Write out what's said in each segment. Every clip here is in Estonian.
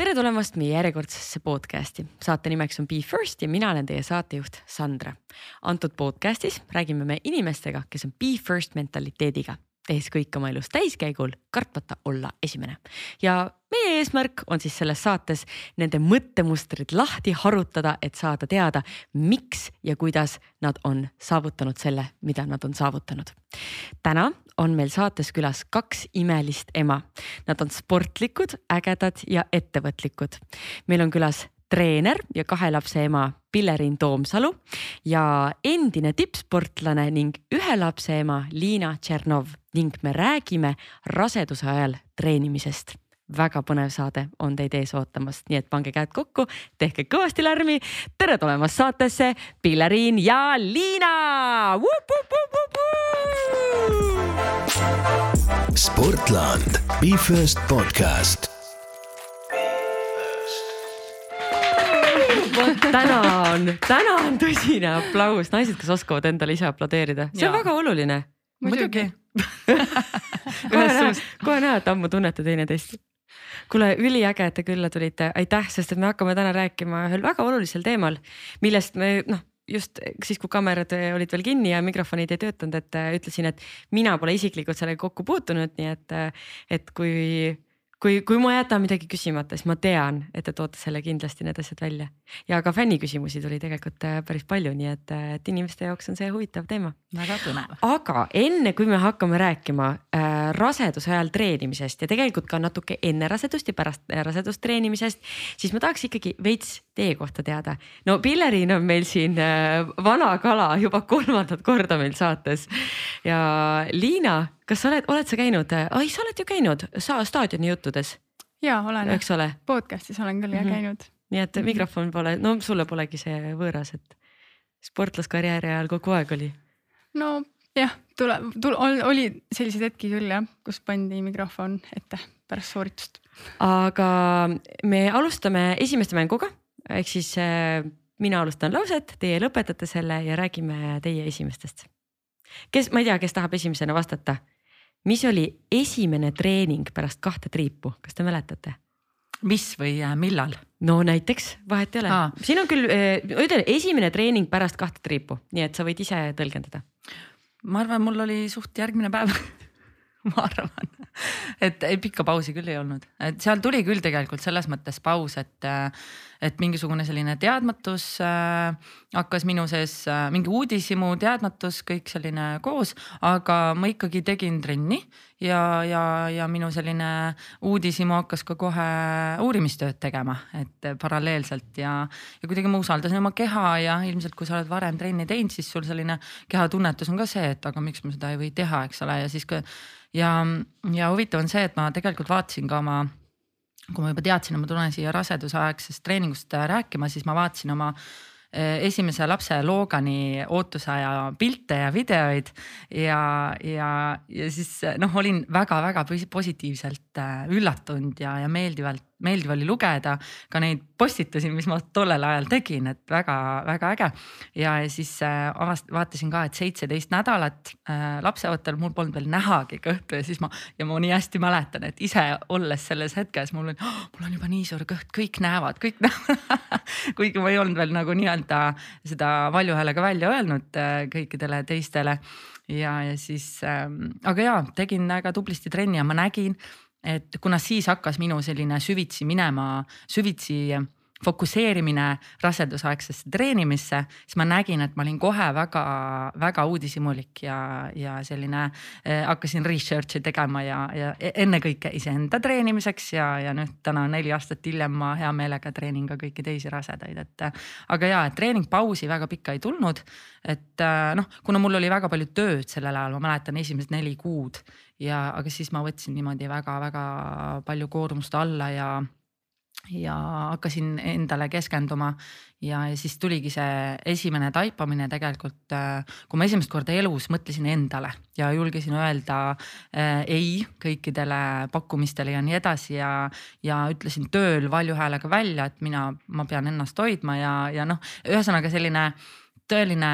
tere tulemast meie järjekordsesse podcast'i. saate nimeks on Be First ja mina olen teie saatejuht Sandra. antud podcast'is räägime me inimestega, kes on Be First mentaliteediga, tehes kõik oma elus täiskäigul, kartmata olla esimene. ja meie eesmärk on siis selles saates nende mõttemustrid lahti harutada, et saada teada, miks ja kuidas nad on saavutanud selle, mida nad on saavutanud. täna on meil saates külas kaks imelist ema. Nad on sportlikud, ägedad ja ettevõtlikud. meil on külas treener ja kahe lapse ema Pilleriin Toomsalu ja endine tippsportlane ning ühe lapse ema Liina Tšernov ning me räägime raseduse ajal treenimisest väga põnev saade on teid ees ootamas, nii et pange käed kokku, tehke kõvasti lärmi. tere tulemast saatesse, Pilleriin ja Liina. sportland, Be First podcast. Täna on, täna on tõsine aplaus, naised, kes oskavad endale ise aplodeerida, see on Jaa. väga oluline. muidugi. kohe näha, kohe näha, et ammu tunnete teineteist. kuule, üliäge, et te külla tulite, aitäh, sest et me hakkame täna rääkima ühel väga olulisel teemal, millest me noh, just siis, kui kaamerad olid veel kinni ja mikrofonid ei töötanud, et ütlesin, et mina pole isiklikult sellega kokku puutunud, nii et, et kui kui, kui ma jätan midagi küsimata, siis ma tean, et te toote selle kindlasti need asjad välja ja ka fänniküsimusi tuli tegelikult äh, päris palju, nii et, et inimeste jaoks on see huvitav teema väga põnev. aga enne kui me hakkame rääkima äh, raseduse ajal treenimisest ja tegelikult ka natuke enne rasedust ja pärast äh, rasedust treenimisest, siis ma tahaks ikkagi veits teie kohta teada. no Pilleriin on meil siin äh, vana kala juba kolmandat korda meil saates ja Liina, kas sa oled, oled sa käinud, ai, sa oled ju käinud sa staadioni juttudes, ja olen jah, eks ole, podcast'is olen küll ja Mhm. käinud. nii et mikrofon pole, no sulle polegi see võõras, et sportlaskarjääri ajal kogu aeg oli no jah, tule, tule, oli selliseid hetki küll jah, kus pandi mikrofon ette pärast sooritust. aga me alustame esimeste mänguga ehk siis äh, mina alustan lauset, teie lõpetate selle ja räägime teie esimestest. kes, ma ei tea, kes tahab esimesena vastata. Mis oli esimene treening pärast kahte triipu, kas te mäletate? mis või äh, millal? no näiteks, vahet ei ole siin on küll, ütlen esimene treening pärast kahte triipu, nii et sa võid ise tõlgendada. ma arvan, mul oli suht järgmine päev. ma arvan, et ei pikka pausi küll ei olnud, et seal tuli küll tegelikult selles mõttes paus, et, et mingisugune selline teadmatus äh, hakkas minu sees äh,, mingi uudishimu, teadmatus, kõik selline koos, aga ma ikkagi tegin trenni ja, ja, ja minu selline uudishimu hakkas ka kohe uurimistööd tegema, et paralleelselt ja, ja kuidagi ma usaldasin oma keha ja ilmselt, kui sa oled varem trenni teinud, siis sul selline kehatunnetus on ka see, et aga miks ma seda ei või teha, eks ole, ja siis ka ja, ja huvitav on see, et ma tegelikult vaatasin ka oma kui ma juba teadsin, et ma tulen siia rasedusaegsest treeningust äh, rääkima, siis ma vaatasin oma äh, esimese lapse Logani ootusaja pilte ja videoid ja, ja, ja siis äh, noh, olin väga-väga posi- positiivselt üllatunud ja, ja meeldivalt, meeldiv oli lugeda ka neid postitusi, mis ma tollel ajal tegin, et väga-väga äge. ja siis äh, avast-, vaatasin ka, et seitseteist nädalat äh, lapseootel, mul polnud veel nähagi kõhtu ja siis ma ja ma nii hästi mäletan, et ise olles selles hetkes mul on oh,, mul on juba nii suur kõht, kõik näevad, kõik näevad. kuigi ma ei olnud veel nagu nii-öelda seda valju häälega välja öelnud äh, kõikidele teistele ja, ja siis ähm,, aga ja tegin väga tublisti trenni ja ma nägin, et kuna siis hakkas minu selline süvitsi minema, süvitsi fokusseerimine rasedusaegsesse treenimisse, siis ma nägin, et ma olin kohe väga-väga uudishimulik ja, ja selline eh, hakkasin research'i tegema ja, ja e-, ennekõike iseenda treenimiseks ja, ja nüüd täna neli aastat hiljem ma hea meelega treenin ka kõiki teisi rasedaid, et. aga ja, et treeningpausi väga pikka ei tulnud, et eh, noh, kuna mul oli väga palju tööd sellel ajal, ma mäletan esimesed neli kuud ja, aga siis ma võtsin niimoodi väga-väga palju koormust alla ja ja hakkasin endale keskenduma. Ja, ja siis tuligi see esimene taipamine tegelikult, kui ma esimest korda elus mõtlesin endale ja julgesin öelda äh, ei kõikidele pakkumistele ja nii edasi ja, ja ütlesin tööl valju häälega välja, et mina, ma pean ennast hoidma ja, ja noh, ühesõnaga selline tõeline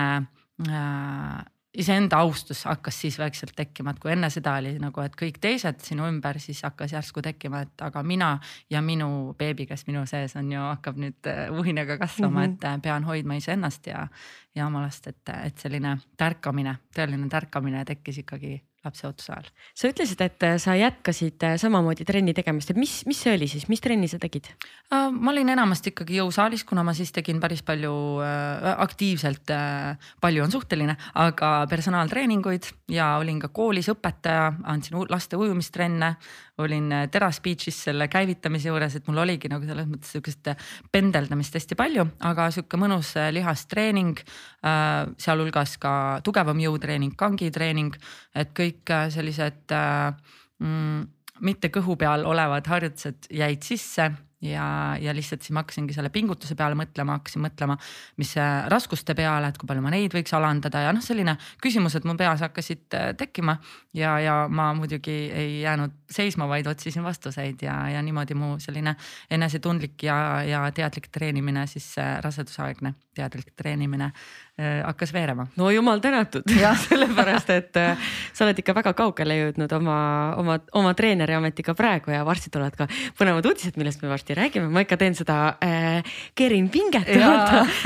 äh, iseenda austus hakkas siis vaikselt tekkima, et kui enne seda oli nagu, et kõik teised sinu ümber, siis hakkas järsku tekkima, et aga mina ja minu beebi, kes minu sees on ju, hakkab nüüd vuhinaga kasvama mm, -hmm. et pean hoidma iseennast ja, ja oma last, et, et selline tärkamine, tõeline tärkamine tekkis ikkagi lapseootuse ajal. sa ütlesid, et äh, sa jätkasid äh, samamoodi trenni tegemist, et mis, mis see oli siis, mis trenni sa tegid? Äh, ma olin enamasti ikkagi jõusaalis, kuna ma siis tegin päris palju äh, aktiivselt äh,, palju on suhteline, aga personaaltreeninguid ja olin ka koolis õpetaja, andsin laste ujumistrenne, olin Teras Beach'is selle käivitamise juures, et mul oligi nagu selles mõttes sihukest pendeldamist hästi palju, aga sihuke mõnus lihastreening äh,, sealhulgas ka tugevam jõutreening, kangitreening, et kõik sellised äh, mm, mitte kõhu peal olevad harjutused jäid sisse ja, ja lihtsalt siis ma hakkasingi selle pingutuse peale mõtlema, hakkasin mõtlema, mis raskuste peale, et kui palju ma neid võiks alandada ja noh, selline küsimused mu peas hakkasid äh, tekkima. ja, ja ma muidugi ei jäänud seisma, vaid otsisin vastuseid ja, ja niimoodi mu selline enesetundlik ja, ja teadlik treenimine siis äh, rasedusaegne teadlik treenimine äh, hakkas veerema. no jumal tänatud sellepärast et äh, sa oled ikka väga kaugele jõudnud oma, oma, oma treeneri ametiga praegu ja varsti tulevad ka põnevad uudised, millest me varsti räägime, ma ikka teen seda äh,, keerin pinget,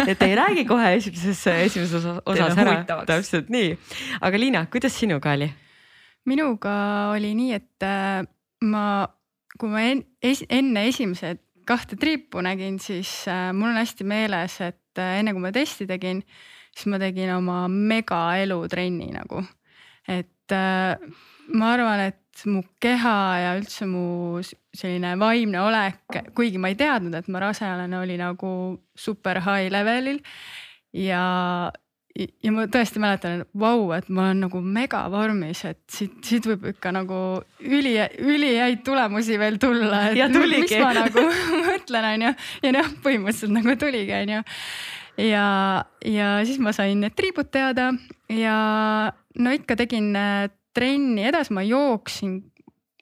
et ei räägi kohe esimeses, esimeses osas ära, täpselt nii. aga Liina, kuidas sinuga oli? minuga oli nii, et äh, ma, kui ma enne esimesed kahte triipu nägin, siis äh, mul on hästi meeles, et äh, enne kui ma testi tegin, siis ma tegin oma mega elutrenni nagu. et äh, ma arvan, et mu keha ja üldse mu selline vaimne olek, kuigi ma ei teadnud, et ma rase olen, oli nagu super high level'il ja ja ma tõesti mäletan, et vau, et ma olen nagu megavormis, et siit, siit võib ikka nagu üli, ülihäid tulemusi veel tulla. ja tuligi. mis ma nagu mõtlen, onju. ja noh, põhimõtteliselt nagu tuligi, onju. ja, ja siis ma sain need triibud teada ja no ikka tegin äh, trenni edasi, ma jooksin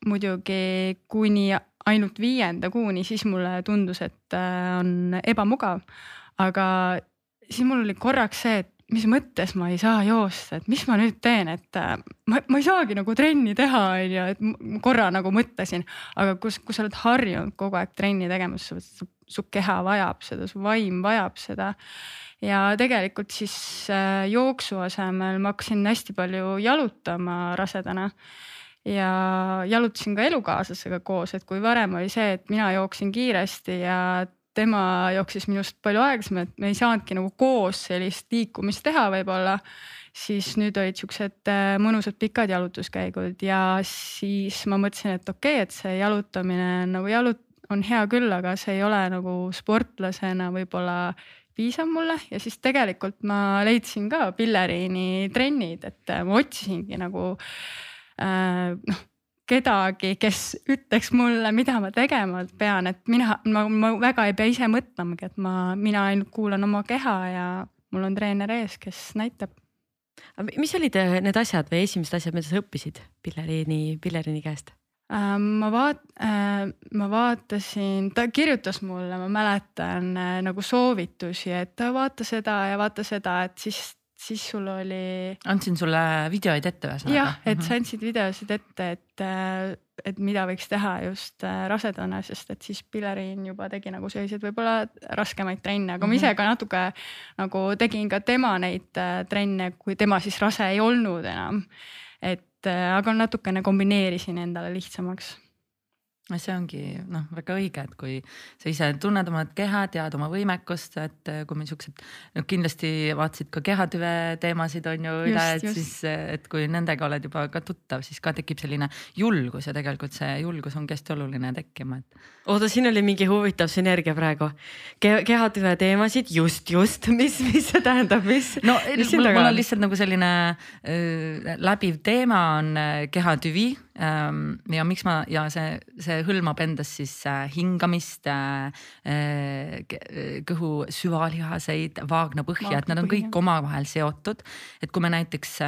muidugi kuni ainult viienda kuuni, siis mulle tundus, et äh, on ebamugav. aga siis mul oli korraks see, et mis mõttes ma ei saa joosta, et mis ma nüüd teen, et äh, ma, ma ei saagi nagu trenni teha, on ju, et korra nagu mõtlesin, aga kus, kus sa oled harjunud kogu aeg trenni tegema, siis su, su keha vajab seda, su vaim vajab seda. ja tegelikult siis äh, jooksu asemel ma hakkasin hästi palju jalutama rasedana ja jalutasin ka elukaaslasega koos, et kui varem oli see, et mina jooksin kiiresti ja tema jooksis minust palju aeglasemalt, me ei saanudki nagu koos sellist liikumist teha võib-olla. siis nüüd olid siuksed äh, mõnusad pikad jalutuskäigud ja siis ma mõtlesin, et okei okay,, et see jalutamine nagu jalut-, on hea küll, aga see ei ole nagu sportlasena võib-olla piisav mulle ja siis tegelikult ma leidsin ka Pilleriini trennid, et ma otsisingi nagu äh, noh kedagi, kes ütleks mulle, mida ma tegema pean, et mina, ma, ma väga ei pea ise mõtlemagi, et ma, mina ainult kuulan oma keha ja mul on treener ees, kes näitab. mis olid äh, need asjad või esimesed asjad, mida sa õppisid Pilleriini, Pilleriini käest? Äh, ma vaat-, äh, ma vaatasin, ta kirjutas mulle, ma mäletan nagu soovitusi, et vaata seda ja vaata seda, et siis siis sul oli. andsin sulle videoid ette ühesõnaga. jah, et sa andsid videosid ette, et, et mida võiks teha just äh, rasedana, sest et siis Pilleriin juba tegi nagu selliseid võib-olla raskemaid trenne, aga ma ise ka natuke nagu tegin ka tema neid äh, trenne, kui tema siis rase ei olnud enam. et äh, aga natukene kombineerisin endale lihtsamaks see ongi noh, väga õige, et kui sa ise tunned oma keha, tead oma võimekust, et kui meil siuksed, no kindlasti vaatasid ka kehatüve teemasid on ju üle, et just. siis, et kui nendega oled juba ka tuttav, siis ka tekib selline julgus ja tegelikult see julgus ongi hästi oluline tekkima, et. oota, siin oli mingi huvitav sünergia praegu Ke. kehatüve teemasid just, just, mis, mis see tähendab, mis? no mis mul, mul on lihtsalt nagu selline äh, läbiv teema on äh, kehatüvi ähm, ja miks ma ja see, see hõlmab endas siis äh, hingamist, äh, äh, kõhu süvalihaseid, vaagnapõhja, et nad on kõik omavahel seotud. et kui me näiteks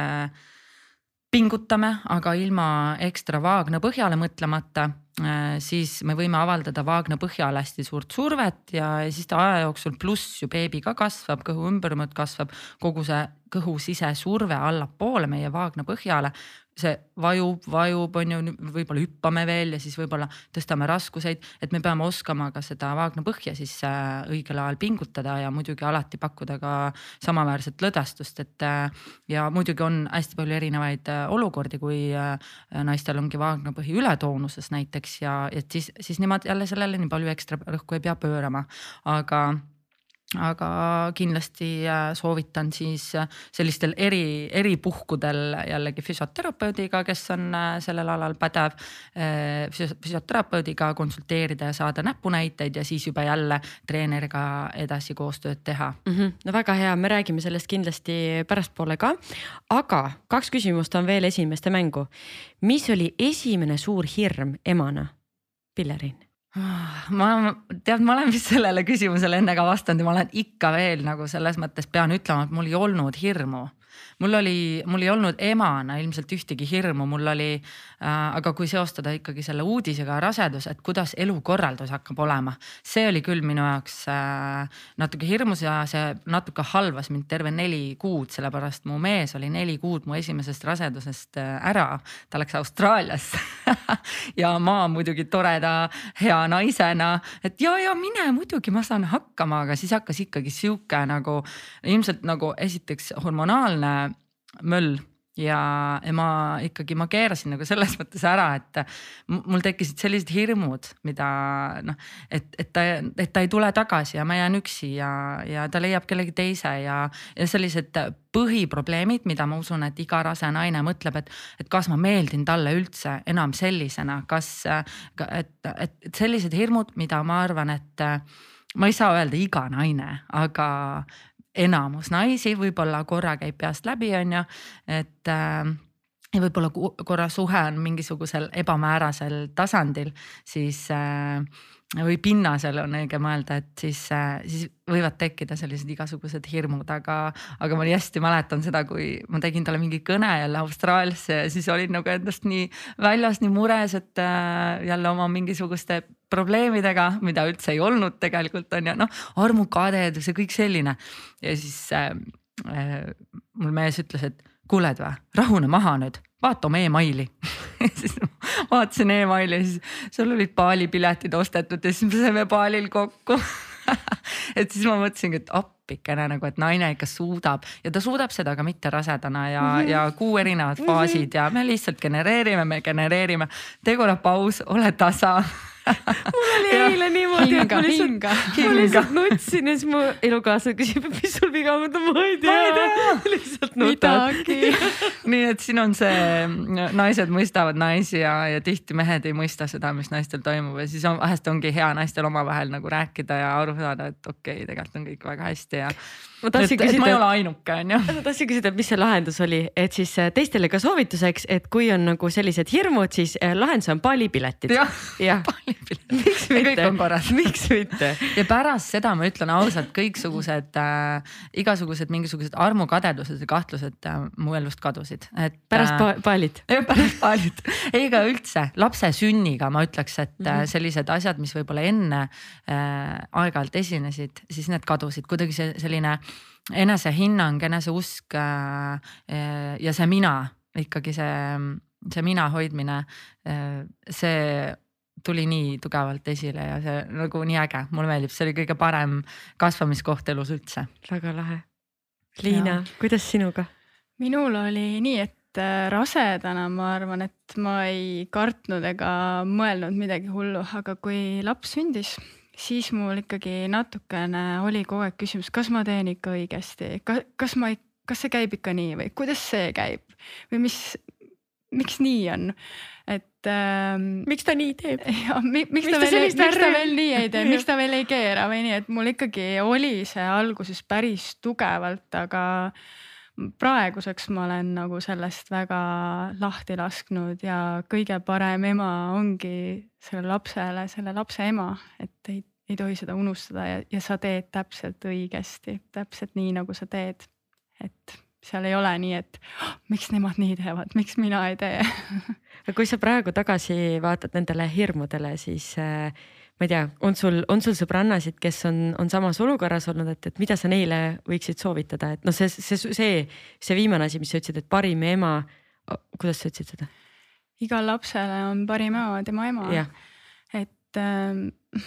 pingutame, aga ilma ekstra vaagnapõhjale mõtlemata äh, siis me võime avaldada vaagna põhjale hästi suurt survet ja siis ta aja jooksul pluss ju beebi ka kasvab, kõhu ümbermõõt kasvab, kogu see kõhu sisesurve allapoole meie vaagna põhjale see vajub, vajub, on ju, võib-olla hüppame veel ja siis võib-olla tõstame raskuseid, et me peame oskama ka seda vaagna põhja siis äh, õigel ajal pingutada ja muidugi alati pakkuda ka samaväärset lõdvestust, et. Äh, ja muidugi on hästi palju erinevaid äh, olukordi, kui naistel ongi vaagnapõhi ületoonuses näiteks ja et siis, siis nemad jälle sellele nii palju ekstra rõhku ei pea pöörama, aga aga kindlasti äh, soovitan siis äh, sellistel eri, eripuhkudel jällegi füsioterapeudiga, kes on äh, sellel alal pädev. füsioterapeudiga konsulteerida ja saada näpunäiteid ja siis juba jälle treeneriga edasi koostööd teha mm. -hmm. no väga hea, me räägime sellest kindlasti pärastpoole ka. aga kaks küsimust on veel esimeste mängu. mis oli esimene suur hirm emana, Pillerin? Ma tead, ma olen vist sellele küsimusele enne ka vastanud ja ma olen ikka veel nagu selles mõttes pean ütlema, et mul ei olnud hirmu mul oli, mul ei olnud emana ilmselt ühtegi hirmu, mul oli äh,, aga kui seostada ikkagi selle uudisega rasedus, et kuidas elukorraldus hakkab olema, see oli küll minu jaoks äh, natuke hirmus ja see natuke halvas mind terve neli kuud, sellepärast mu mees oli neli kuud mu esimesest rasedusest äh, ära, ta läks Austraaliasse ja ma muidugi toreda hea naisena, et ja, ja mine muidugi, ma saan hakkama, aga siis hakkas ikkagi sihuke nagu ilmselt nagu esiteks hormonaalne möll. Ja, ja ma ikkagi, ma keerasin nagu selles mõttes ära, et mul tekkisid sellised hirmud, mida noh, et, et ta, et ta ei tule tagasi ja ma jään üksi ja, ja ta leiab kellegi teise ja, ja sellised põhiprobleemid, mida ma usun, et iga rase naine mõtleb, et, et kas ma meeldin talle üldse enam sellisena, kas, et, et, et sellised hirmud, mida ma arvan, et ma ei saa öelda iga naine, aga enamus naisi võib-olla korra käib peast läbi, on ju, et äh, ja võib-olla korra suhe on mingisugusel ebamäärasel tasandil, siis äh, või pinnasel on õige mõelda, et siis, äh, siis võivad tekkida sellised igasugused hirmud, aga, aga ma nii hästi mäletan seda, kui ma tegin talle mingi kõne jälle Austraaliasse ja siis olin nagu endast nii väljas, nii mures, et äh, jälle oma mingisuguste probleemidega, mida üldse ei olnud tegelikult on ju, noh armukadedus ja kõik selline. ja siis äh, äh, mul mees ütles, et kuuled või, rahune maha nüüd, vaata oma emaili siis vaatasin emaili ja siis sul olid Bali piletid ostetud ja siis me saime Balil kokku et siis ma mõtlesingi, et appikene nagu, et naine ikka suudab ja ta suudab seda ka mitte rasedana ja mm, -hmm. ja kuu erinevad faasid ja me lihtsalt genereerime, me genereerime, korra paus, ole tasa mul oli eile niimoodi, et ma lihtsalt, ma lihtsalt nutsin ja siis mu elukaaslane küsib, et mis sul viga on, ma ei tea. lihtsalt nutad. nii et siin on see, naised mõistavad naisi ja, ja tihti mehed ei mõista seda, mis naistel toimub ja siis on, vahest ongi hea naistel omavahel nagu rääkida ja aru saada, et okei okay,, tegelikult on kõik väga hästi ja ma tahtsin küsida. ma ei ole ainuke, on ju. ma tahtsin küsida, mis see lahendus oli, et siis äh, teistele ka soovituseks, et kui on nagu sellised hirmud, siis äh, lahendus on paalipiletid. jah ja. paalipiletid. miks mitte? kõik on korras. miks mitte? ja pärast seda ma ütlen ausalt, kõiksugused äh,, igasugused mingisugused armukadedused ja kahtlused äh, mu elust kadusid, et. pärast pa paalit? jah, pärast paalit. ei, ega üldse lapse sünniga ma ütleks, et mm -hmm. sellised asjad, mis võib-olla enne äh, aeg-ajalt esinesid, siis need kadusid kuidagi see selline enesehinnang, eneseusk äh, äh, ja see mina ikkagi see, see mina hoidmine, äh, see tuli nii tugevalt esile ja see nagu nii äge, mulle meeldib, see oli kõige parem kasvamiskoht elus üldse. väga lahe. Liina, kuidas sinuga? minul oli nii, et rasedana ma arvan, et ma ei kartnud ega mõelnud midagi hullu, aga kui laps sündis siis mul ikkagi natukene oli kogu aeg küsimus, kas ma teen ikka õigesti, kas ma, kas see käib ikka nii või kuidas see käib või mis, miks nii on, et ähm,. miks ta nii teeb? miks, miks ta veel, miks ta veel nii ei tee, miks ta veel ei keera või nii, et mul ikkagi oli see alguses päris tugevalt, aga praeguseks ma olen nagu sellest väga lahti lasknud ja kõige parem ema ongi sellele lapsele, selle lapse ema, et ei ei tohi seda unustada ja, ja sa teed täpselt õigesti, täpselt nii, nagu sa teed. et seal ei ole nii, et oh, miks nemad nii teevad, miks mina ei tee aga kui sa praegu tagasi vaatad nendele hirmudele, siis äh, ma ei tea, on sul, on sul sõbrannasid, kes on, on samas olukorras olnud, et, et mida sa neile võiksid soovitada, et noh, see, see, see, see viimane asi, mis sa ütlesid, et parim ema, kuidas sa ütlesid seda? igal lapsele on parim ema tema ema. et äh,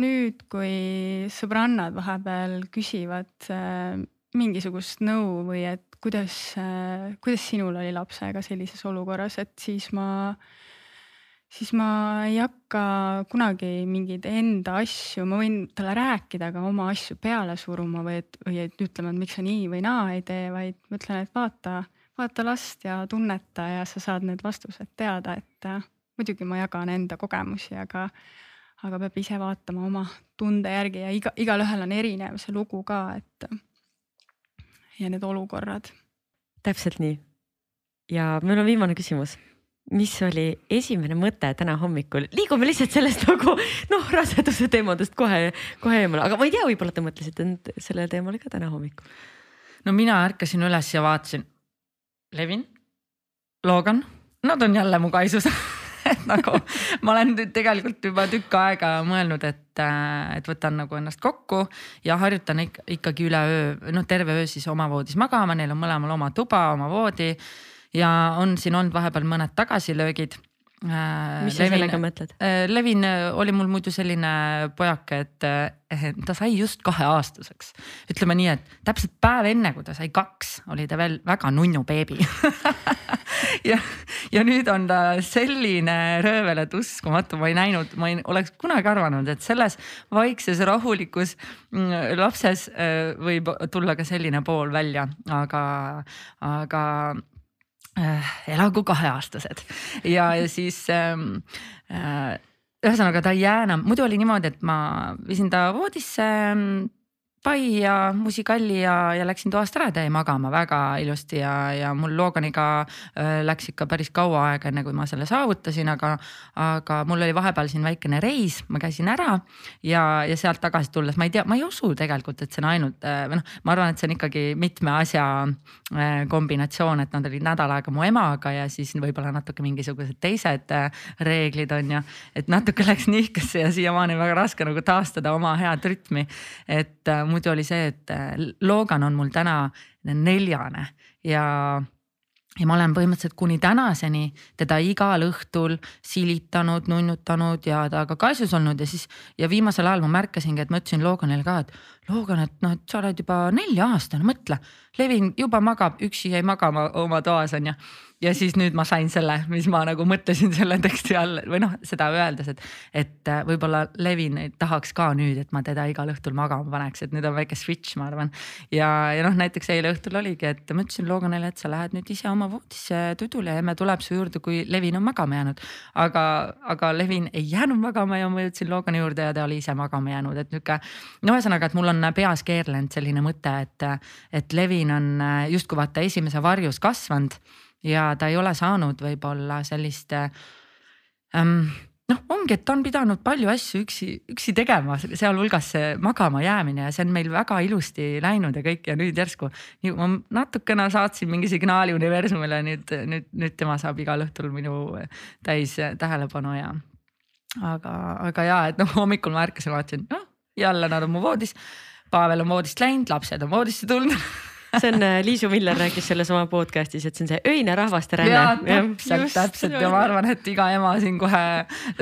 nüüd, kui sõbrannad vahepeal küsivad äh, mingisugust nõu või et kuidas äh,, kuidas sinul oli lapsega sellises olukorras, et siis ma, siis ma ei hakka kunagi mingeid enda asju, ma võin talle rääkida, aga oma asju peale suruma või et, või et ütlema, et miks sa nii või naa ei tee, vaid ma ütlen, et vaata, vaata last ja tunneta ja sa saad need vastused teada, et äh, muidugi ma jagan enda kogemusi, aga aga peab ise vaatama oma tunde järgi ja iga, igalühel on erinev see lugu ka, et ja need olukorrad. täpselt nii. ja meil on viimane küsimus. mis oli esimene mõte täna hommikul, liigume lihtsalt sellest nagu noh, raseduse teemadest kohe, kohe eemale, aga ma ei tea, võib-olla te mõtlesite sellele teemale ka täna hommikul. no mina ärkasin üles ja vaatasin. Levin, Logan, nad on jälle mu kaisus et nagu ma olen tegelikult juba tükk aega mõelnud, et, äh, et võtan nagu ennast kokku ja harjutan ikka, ikkagi üle öö, noh terve öö siis oma voodis magama, neil on mõlemal oma tuba, oma voodi. ja on siin olnud vahepeal mõned tagasilöögid mis sa sellega mõtled? Äh, Levin äh, oli mul muidu selline pojake, et ta sai just kaheaastaseks. ütleme nii, et täpselt päev enne, kui ta sai kaks, oli ta veel väga nunnu beebi ja, ja nüüd on ta selline röövel, et uskumatu, ma ei näinud, ma ei oleks kunagi arvanud, et selles vaikses rahulikus mm, lapses võib tulla ka selline pool välja, aga, aga äh, elagu kaheaastased. Ja, ja siis ähm, äh, ühesõnaga ta ei jää enam, muidu oli niimoodi, et ma viisin ta voodisse pai ja musikalli ja, ja läksin toast ära ja jäi magama väga ilusti ja, ja mul Loganiga äh, läks ikka päris kaua aega, enne kui ma selle saavutasin, aga, aga mul oli vahepeal siin väikene reis, ma käisin ära ja, ja sealt tagasi tulles ma ei tea, ma ei usu tegelikult, et see on ainult äh, või noh, ma arvan, et see on ikkagi mitme asja äh, kombinatsioon, et nad olid nädal aega mu emaga ja siis võib-olla natuke mingisugused teised reeglid on ju, et natuke läks nihkesse ja siiamaani väga raske nagu taastada oma head rütmi, et muidu oli see, et äh, Logan on mul täna neljane ja ja ma olen põhimõtteliselt kuni tänaseni teda igal õhtul silitanud, nunnutanud ja temaga kaisus olnud ja siis ja viimasel ajal ma märkasingi, et ma ütlesin Loganile ka, et Logan, et noh, et sa oled juba nelja aastane, mõtle. Levin juba magab, üksi jäi magama oma toas on ju ja siis nüüd ma sain selle, mis ma nagu mõtlesin selle teksti all või noh, seda öeldes, et, et äh, võib-olla Levin tahaks ka nüüd, et ma teda igal õhtul magama paneks, et nüüd on väike switch, ma arvan. ja, ja noh, näiteks eile õhtul oligi, et ma ütlesin Loganile, et sa lähed nüüd ise oma voodisse tudule ja emme tuleb su juurde, kui Levin on magama jäänud. aga, aga Levin ei jäänud magama ja ma jõudsin Logani juurde ja ta oli ise magama jäänud, et nihuke. no ühesõnaga, et mul on peas keerlenud selline mõte, et, et Levin on äh, justkui vaata esimese varjus kasvanud ja ta ei ole saanud võib-olla sellist ähm, noh, ongi, et ta on pidanud palju asju üksi, üksi tegema, sealhulgas see magama jäämine ja see on meil väga ilusti läinud ja kõik ja nüüd järsku. ma natukene saatsin mingi signaali universumile, nüüd, nüüd, nüüd tema saab igal õhtul minu täis tähelepanu ja. aga, aga ja, et noh, hommikul ma ärkasin, vaatasin, noh jälle nad on mu voodis. Pavel on voodist läinud, lapsed on voodisse tulnud see on, äh, Liisu Miller rääkis selles oma podcast'is, et see on see öine rahvaste ränne. ja täpselt, täpselt. ja ma arvan, et iga ema siin kohe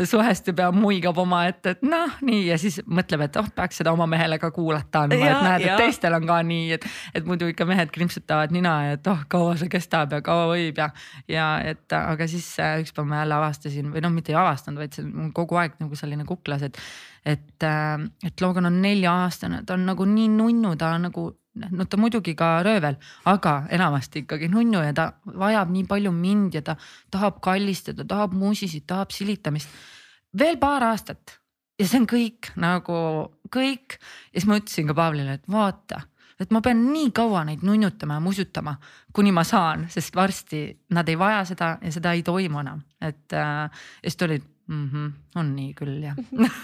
suhestub ja muigab omaette, et noh, nii ja siis mõtleb, et oh, peaks seda oma mehele ka kuulata andma, et näed, et teistel on ka nii, et, et muidu ikka mehed krimpsutavad nina ja et oh, kaua see kestab ja kaua võib ja, ja et aga siis äh, üks päev ma jälle avastasin või noh, mitte ei avastanud, vaid see on kogu aeg nagu selline kuklas, et et, äh, et Logan on nelja-aastane, ta on nagu nii nunnu, ta on nagu no ta muidugi ka röövel, aga enamasti ikkagi nunnu ja ta vajab nii palju mind ja ta tahab kallistada, tahab muusisid, tahab silitamist. veel paar aastat ja see on kõik nagu kõik ja siis ma ütlesin ka Pavlile, et vaata, et ma pean nii kaua neid nunnutama ja musutama, kuni ma saan, sest varsti nad ei vaja seda ja seda ei toimu enam, et äh, ja siis ta oli, mm. -hmm. on nii küll jah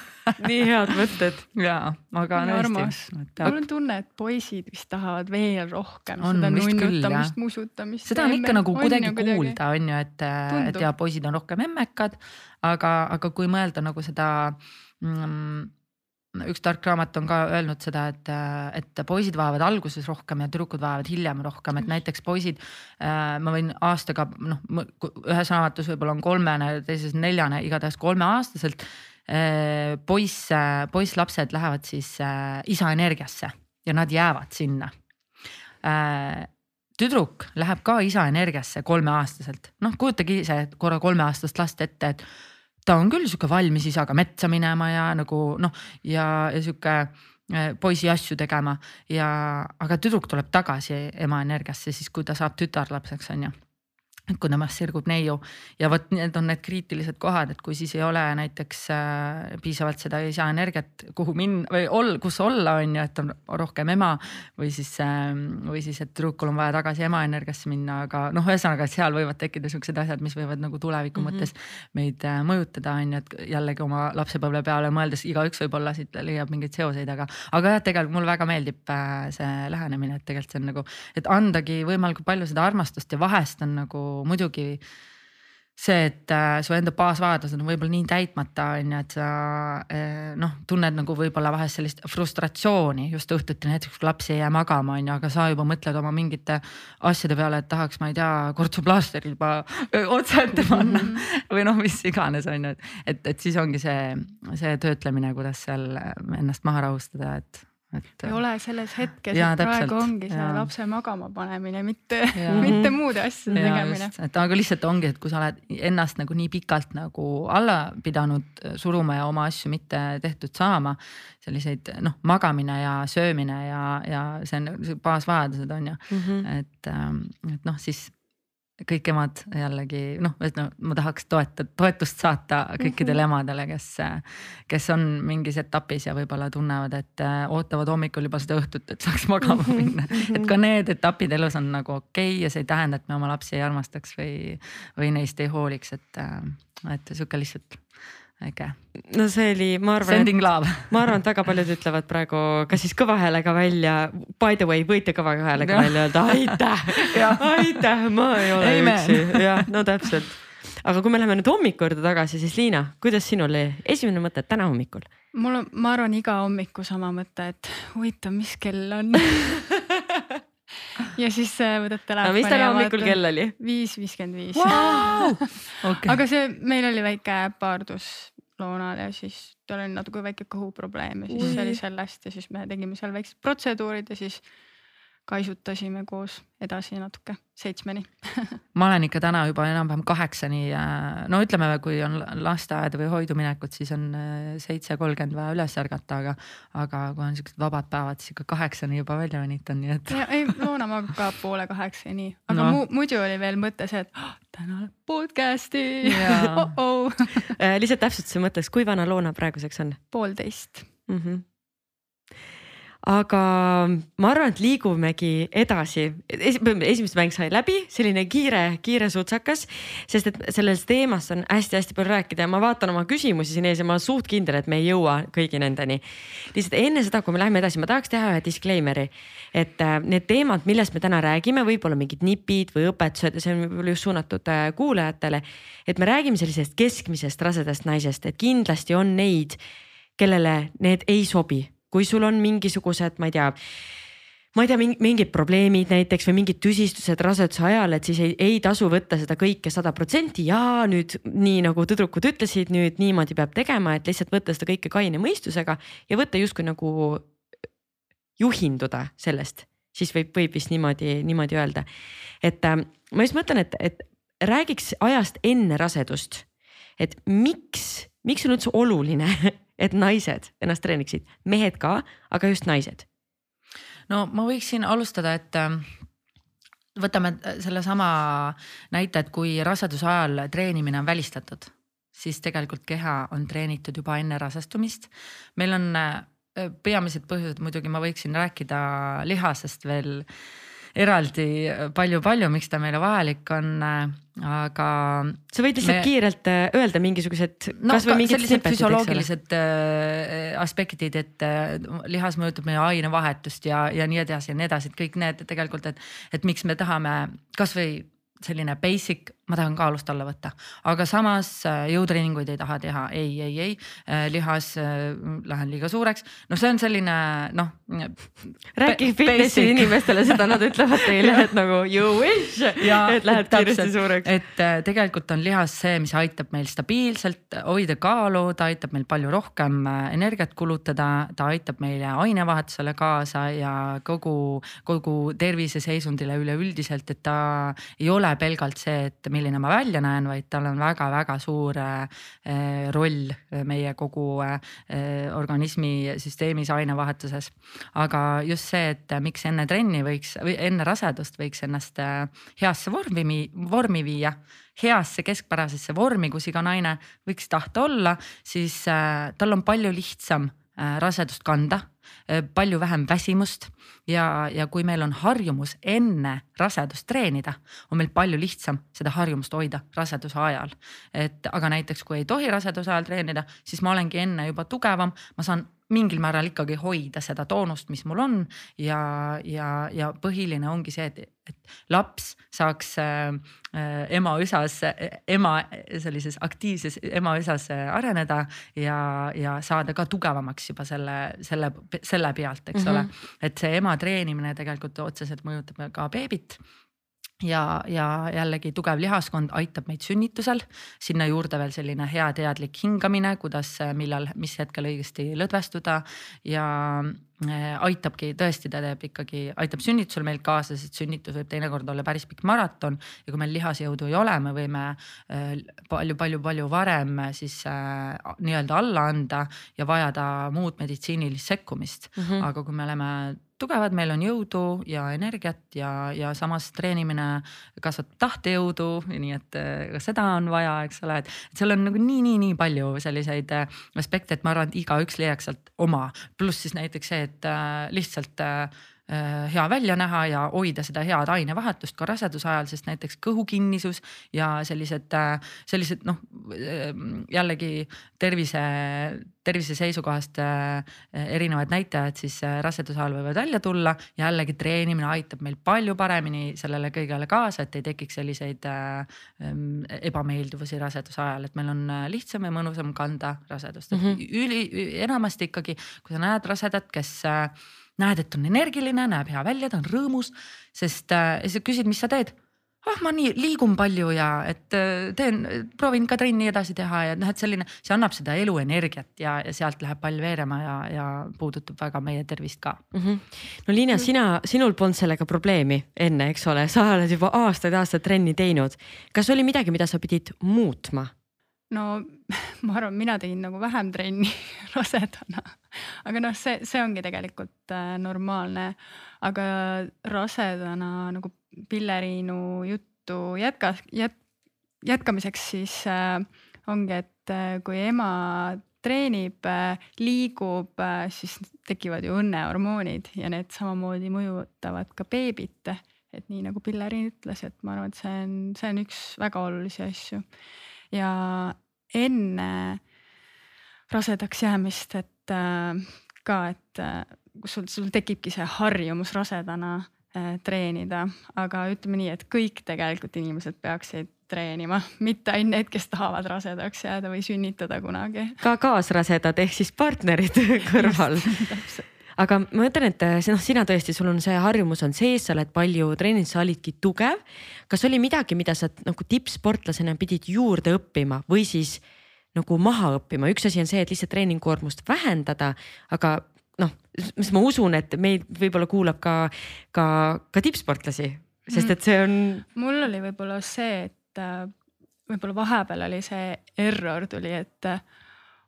nii head mõtted. ja, aga tõesti. mul on tunne, et poisid vist tahavad veel rohkem On seda nunnutamist, musutamist. seda on ikka nagu kuidagi kuulda, on ju, et, et ja poisid on rohkem emmekad. aga, aga kui mõelda nagu seda mm, üks tark raamat on ka öelnud seda, et, et poisid vajavad alguses rohkem ja tüdrukud vajavad hiljem rohkem, et näiteks poisid äh,. ma võin aastaga noh, ühes raamatus võib-olla on kolmene, teises neljane, igatahes kolmeaastaselt äh, poiss, poisslapsed lähevad siis äh, isa energiasse ja nad jäävad sinna tüdruk läheb ka isa energiasse kolmeaastaselt, noh kujutage ise korra kolmeaastast last ette, et ta on küll sihuke valmis isaga metsa minema ja nagu noh, ja, ja sihuke äh, poisi asju tegema ja, aga tüdruk tuleb tagasi ema energiasse siis, kui ta saab tütarlapseks, on ju kui temast sirgub neiu ja vot need on need kriitilised kohad, et kui siis ei ole näiteks äh, piisavalt seda isa energiat, kuhu minna või ol, kus olla, on ju, et on rohkem ema või siis äh,, või siis, et tüdrukul on vaja tagasi ema energiasse minna, aga noh, ühesõnaga, et seal võivad tekkida siuksed asjad, mis võivad nagu tuleviku mm -hmm. mõttes meid äh, mõjutada, on ju, et jällegi oma lapsepõlve peale mõeldes igaüks võib-olla siit leiab mingeid seoseid, aga, aga jah, tegelikult mulle väga meeldib äh, see lähenemine, et tegelikult see on nagu, et andagi võimalikult palju seda armastust ja vahest on nagu muidugi see, et äh, su enda baasvajadused on võib-olla nii täitmata, on ju, et sa äh, noh, tunned nagu võib-olla vahest sellist frustratsiooni just õhtuti näiteks, kui laps ei jää magama, on ju, aga sa juba mõtled oma mingite asjade peale, et tahaks, ma ei tea, kortsuplaasteri juba otsa ette panna mm -hmm. või noh, mis iganes on ju, et, et, et siis ongi see, see töötlemine, kuidas seal ennast maha rahustada, et et. ei ole selles hetkes, et praegu ongi see jaa. lapse magama panemine, mitte, mitte muude asjade Ja tegemine. et aga lihtsalt ongi, et kui sa oled ennast nagu nii pikalt nagu alla pidanud suruma ja oma asju mitte tehtud saama. selliseid noh, magamine ja söömine ja, ja see on baasvajadused on ju Mm -hmm. et, et noh, siis kõik emad jällegi noh, et no ma tahaks toetada, toetust saata kõikidele emadele, kes, kes on mingis etapis ja võib-olla tunnevad, et äh, ootavad hommikul juba seda õhtut, et saaks magama minna. et ka need etapid elus on nagu okei okay ja see ei tähenda, et me oma lapsi ei armastaks või, või neist ei hooliks, et, äh, et sihuke lihtsalt äge. no see oli, ma arvan, Sending love. ma arvan, et väga paljud ütlevad praegu kas siis kõva häälega välja. By the way, võite kõva häälega Jah. välja öelda aitäh, aitäh, ma ei ole Amen. üksi, jah, no täpselt. aga kui me läheme nüüd hommiku juurde tagasi, siis Liina, kuidas sinul oli esimene mõte täna hommikul? mul on, ma arvan, iga hommiku sama mõte, et huvitav, mis kell on ja siis äh, võtad no telefoni. mis täna hommikul kell oli? viis viiskümmend viis. Aga see, meil oli väike äpardus loonal ja siis tal oli natuke väike kõhuprobleem ja siis see oli sellest ja siis me tegime seal väiksed protseduurid ja siis kaisutasime koos edasi natuke seitsmeni. ma olen ikka täna juba enam-vähem kaheksani, no ütleme, kui on lasteaeda või hoidu minekut, siis on äh, seitse kolmkümmend vaja üles ärgata, aga, aga kui on siuksed vabad päevad, siis ikka kaheksani juba välja venitan, nii et. ei, Loona magab poole kaheksani, aga No. mu, muidu oli veel mõte see, et oh, täna podcast'i Jaa. oh -oh. Äh, lihtsalt täpsustuse mõtteks, kui vana Loona praeguseks on poolteist. mm? -hmm. Aga ma arvan, et liigumegi edasi. esimest mäng sai läbi, selline kiire, kiire sutsakas, sest et sellest teemast on hästi-hästi palju rääkida ja ma vaatan oma küsimusi siin ees ja ma olen suht kindel, et me ei jõua kõigi nendeni. lihtsalt enne seda, kui me läheme edasi, ma tahaks teha ühe disclaimer'i, et äh, need teemad, millest me täna räägime, võib-olla mingid nipid või õpetused see on võib-olla just suunatud äh, kuulajatele. et me räägime sellisest keskmisest rasedast naisest, et kindlasti on neid, kellele need ei sobi kui sul on mingisugused, ma ei tea, ma ei tea, mingid probleemid näiteks või mingid tüsistused raseduse ajal, et siis ei, ei tasu võtta seda kõike sada protsenti ja nüüd nii nagu tüdrukud ütlesid, nüüd niimoodi peab tegema, et lihtsalt võtta seda kõike kaine mõistusega ja võtta justkui nagu juhinduda sellest, siis võib, võib vist niimoodi, niimoodi öelda. et äh, ma just mõtlen, et, et räägiks ajast enne rasedust, et miks, miks on üldse oluline et naised ennast treeniksid, mehed ka, aga just naised. no ma võiksin alustada, et äh, võtame sellesama näite, et kui raseduse ajal treenimine on välistatud, siis tegelikult keha on treenitud juba enne rasestumist. meil on äh, peamised põhjused, muidugi ma võiksin rääkida lihasest veel eraldi palju-palju, miks ta meile vajalik on, aga. sa võid lihtsalt me... kiirelt äh, öelda mingisugused no,. sellised füsioloogilised äh, aspektid, et äh, lihas mõjutab meie ainevahetust ja, ja nii edasi ja nii edasi, et kõik need tegelikult, et, et miks me tahame kasvõi selline basic ma tahan kaalust alla võtta, aga samas äh, jõutreeninguid ei taha teha, ei, ei, ei, äh, lihas äh, lähen liiga suureks, no see on selline noh. räägi fitnessi inimestele seda, nad ütlevad teile, et nagu you wish, et lähed kiiresti suureks. et tegelikult on lihas see, mis aitab meil stabiilselt hoida kaalu, ta aitab meil palju rohkem energiat kulutada, ta aitab meile ainevahetusele kaasa ja kogu, kogu terviseseisundile üleüldiselt, et ta ei ole pelgalt see, et milline ma välja näen, vaid tal on väga-väga suur äh, roll meie kogu äh, organismi süsteemis, ainevahetuses. aga just see, et miks enne trenni võiks või enne rasedust võiks ennast äh, heasse vormi, vormi viia heasse keskpärasesse vormi, kus iga naine võiks tahta olla, siis äh, tal on palju lihtsam äh, rasedust kanda Äh, palju vähem väsimust ja, ja kui meil on harjumus enne rasedust treenida, on meil palju lihtsam seda harjumust hoida raseduse ajal. et aga näiteks kui ei tohi raseduse ajal treenida, siis ma olengi enne juba tugevam, ma saan mingil määral ikkagi hoida seda toonust, mis mul on ja, ja, ja põhiline ongi see, et, et laps saaks äh, ema üsas, ema sellises aktiivses ema üsas areneda ja, ja saada ka tugevamaks juba selle, selle, selle pealt, eks mm -hmm. ole. Et see ema treenimine tegelikult otseselt mõjutab ka beebit ja, ja jällegi tugev lihaskond aitab meid sünnitusel, sinna juurde veel selline hea teadlik hingamine, kuidas, millal, mis hetkel õigesti lõdvestuda ja äh, aitabki tõesti, ta teeb ikkagi, aitab sünnitusel meil kaasa, sest sünnitus võib teinekord olla päris pikk maraton ja kui meil lihasjõudu ei ole, me võime palju-palju-palju äh, varem siis äh, nii-öelda alla anda ja vajada muud meditsiinilist sekkumist mm. -hmm. aga kui me oleme tugevad, meil on jõudu ja energiat ja, ja samas treenimine kasvatab tahtejõudu, nii et äh, ka seda on vaja, eks ole, et seal on nagu nii, nii, nii palju selliseid äh, aspekte, et ma arvan, et igaüks leiaks sealt oma, pluss siis näiteks see, et äh, lihtsalt hea välja näha ja hoida seda head ainevahetust ka raseduse ajal, sest näiteks kõhukinnisus ja sellised, äh, sellised noh, äh, jällegi tervise, tervise seisukohast erinevad näitajad siis raseduse ajal võivad välja tulla. jällegi treenimine aitab meil palju paremini sellele kõigele kaasa, et ei tekiks selliseid ebameeldivusi raseduse ajal, et meil on lihtsam ja mõnusam kanda rasedust mm. -hmm. üli, enamasti ikkagi, kui sa näed rasedat, kes näed, et on energiline, näeb hea välja, ta on rõõmus, sest äh, sa küsid, mis sa teed ah, ma nii liigun palju ja et äh, teen, proovin ka trenni edasi teha ja noh, et selline, see annab seda eluenergiat ja, ja sealt läheb pall veerema ja, ja puudutab väga meie tervist ka mm. -hmm. no Liina, sina, sinul polnud sellega probleemi enne, eks ole, sa oled juba aastaid-aastaid trenni teinud. kas oli midagi, mida sa pidid muutma? No ma arvan, mina tegin nagu vähem trenni rasedana, aga noh, see, see ongi tegelikult äh, normaalne. aga rasedana nagu Pilleriinu juttu jätkas, jät-, jätkamiseks siis äh, ongi, et äh, kui ema treenib äh,, liigub äh,, siis tekivad ju õnnehormoonid ja need samamoodi mõjutavad ka beebit. et nii nagu Pilleriin ütles, et ma arvan, et see on, see on üks väga olulisi asju ja enne rasedaks jäämist, et äh, ka, et äh, sul, sul tekibki see harjumus rasedana äh, treenida, aga ütleme nii, et kõik tegelikult inimesed peaksid treenima, mitte ainult need, kes tahavad rasedaks jääda või sünnitada kunagi. ka kaasrasedad ehk siis partnerid kõrval aga ma mõtlen, et see noh, sina tõesti, sul on see harjumus on sees, sa oled palju treeninud, sa olidki tugev. kas oli midagi, mida sa nagu tippsportlasena pidid juurde õppima või siis nagu maha õppima, üks asi on see, et lihtsalt treeningkoormust vähendada, aga noh, mis ma usun, et meid võib-olla kuulab ka, ka, ka tippsportlasi, sest et see on. mul oli võib-olla see, et äh, võib-olla vahepeal oli see error tuli, et äh,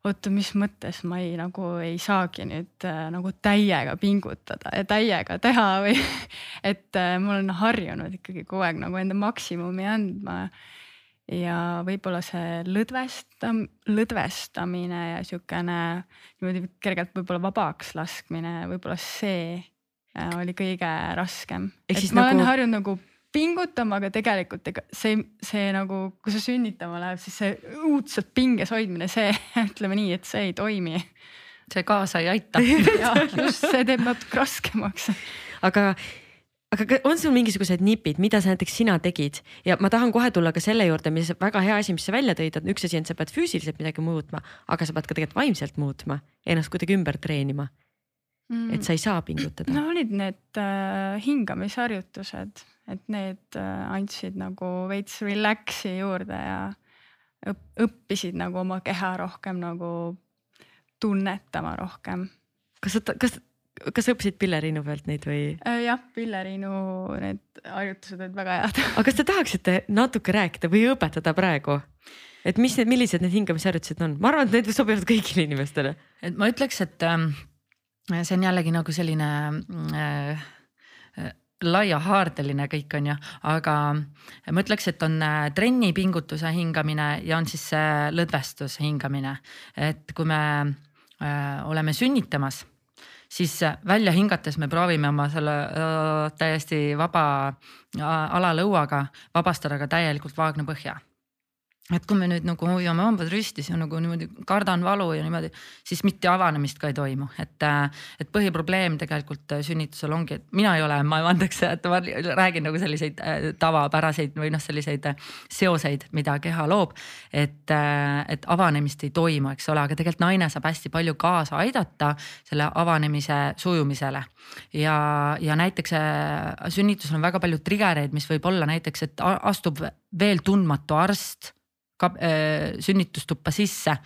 oota, mis mõttes ma ei nagu ei saagi nüüd äh, nagu täiega pingutada ja täiega teha või et äh, ma olen harjunud ikkagi kogu aeg nagu enda maksimumi andma. ja võib-olla see lõdvestam-, lõdvestamine ja sihukene niimoodi kergelt võib-olla vabaks laskmine, võib-olla see äh, oli kõige raskem. Et ma nagu... olen harjunud nagu pingutama, aga tegelikult ega see, see nagu, kui see sünnitama läheb, siis see õudselt pinges hoidmine, see ütleme nii, et see ei toimi. see kaasa ei aita. just see teeb natuke raskemaks. aga, aga on sul mingisugused nipid, mida sa näiteks sina tegid ja ma tahan kohe tulla ka selle juurde, mis väga hea asi, mis sa välja tõid, on üks asi on, sa pead füüsiliselt midagi muutma, aga sa pead ka tegelikult vaimselt muutma, ennast kuidagi ümber treenima, et sa ei saa pingutada no olid need äh, hingamisharjutused, et need äh, andsid nagu veits relax'i juurde ja õp õppisid nagu oma keha rohkem nagu tunnetama rohkem kas sa, kas, kas sa õppisid pilleriinu pealt neid või? äh,. jah, Pilleriinu need harjutused olid väga head aga kas te tahaksite natuke rääkida või õpetada praegu? et mis need, millised need hingamisharjutused on, ma arvan, et need sobivad kõigile inimestele. et ma ütleks, et ähm, see on jällegi nagu selline äh, laiahaardeline kõik on ju, aga ma ütleks, et on äh, trennipingutuse hingamine ja on siis see lõdvestus hingamine. et kui me äh, oleme sünnitamas, siis äh, välja hingates me proovime oma selle äh, täiesti vaba äh, alalõuaga vabastada ka täielikult vaagnapõhja et kui me nüüd nagu hoiame hambad ristis ja nagu niimoodi kardan valu ja niimoodi, siis mitte avanemist ka ei toimu, et, et põhiprobleem tegelikult sünnitusel ongi, et mina ei ole emma-emandaks, et ma räägin nagu selliseid äh, tavapäraseid või noh, selliseid seoseid, mida keha loob. et, et avanemist ei toimu, eks ole, aga tegelikult naine saab hästi palju kaasa aidata selle avanemise sujumisele. ja, ja näiteks äh, sünnitusel on väga palju trigger'eid, mis võib olla näiteks, et astub veel tundmatu arst äh, sünnitustuppa sisse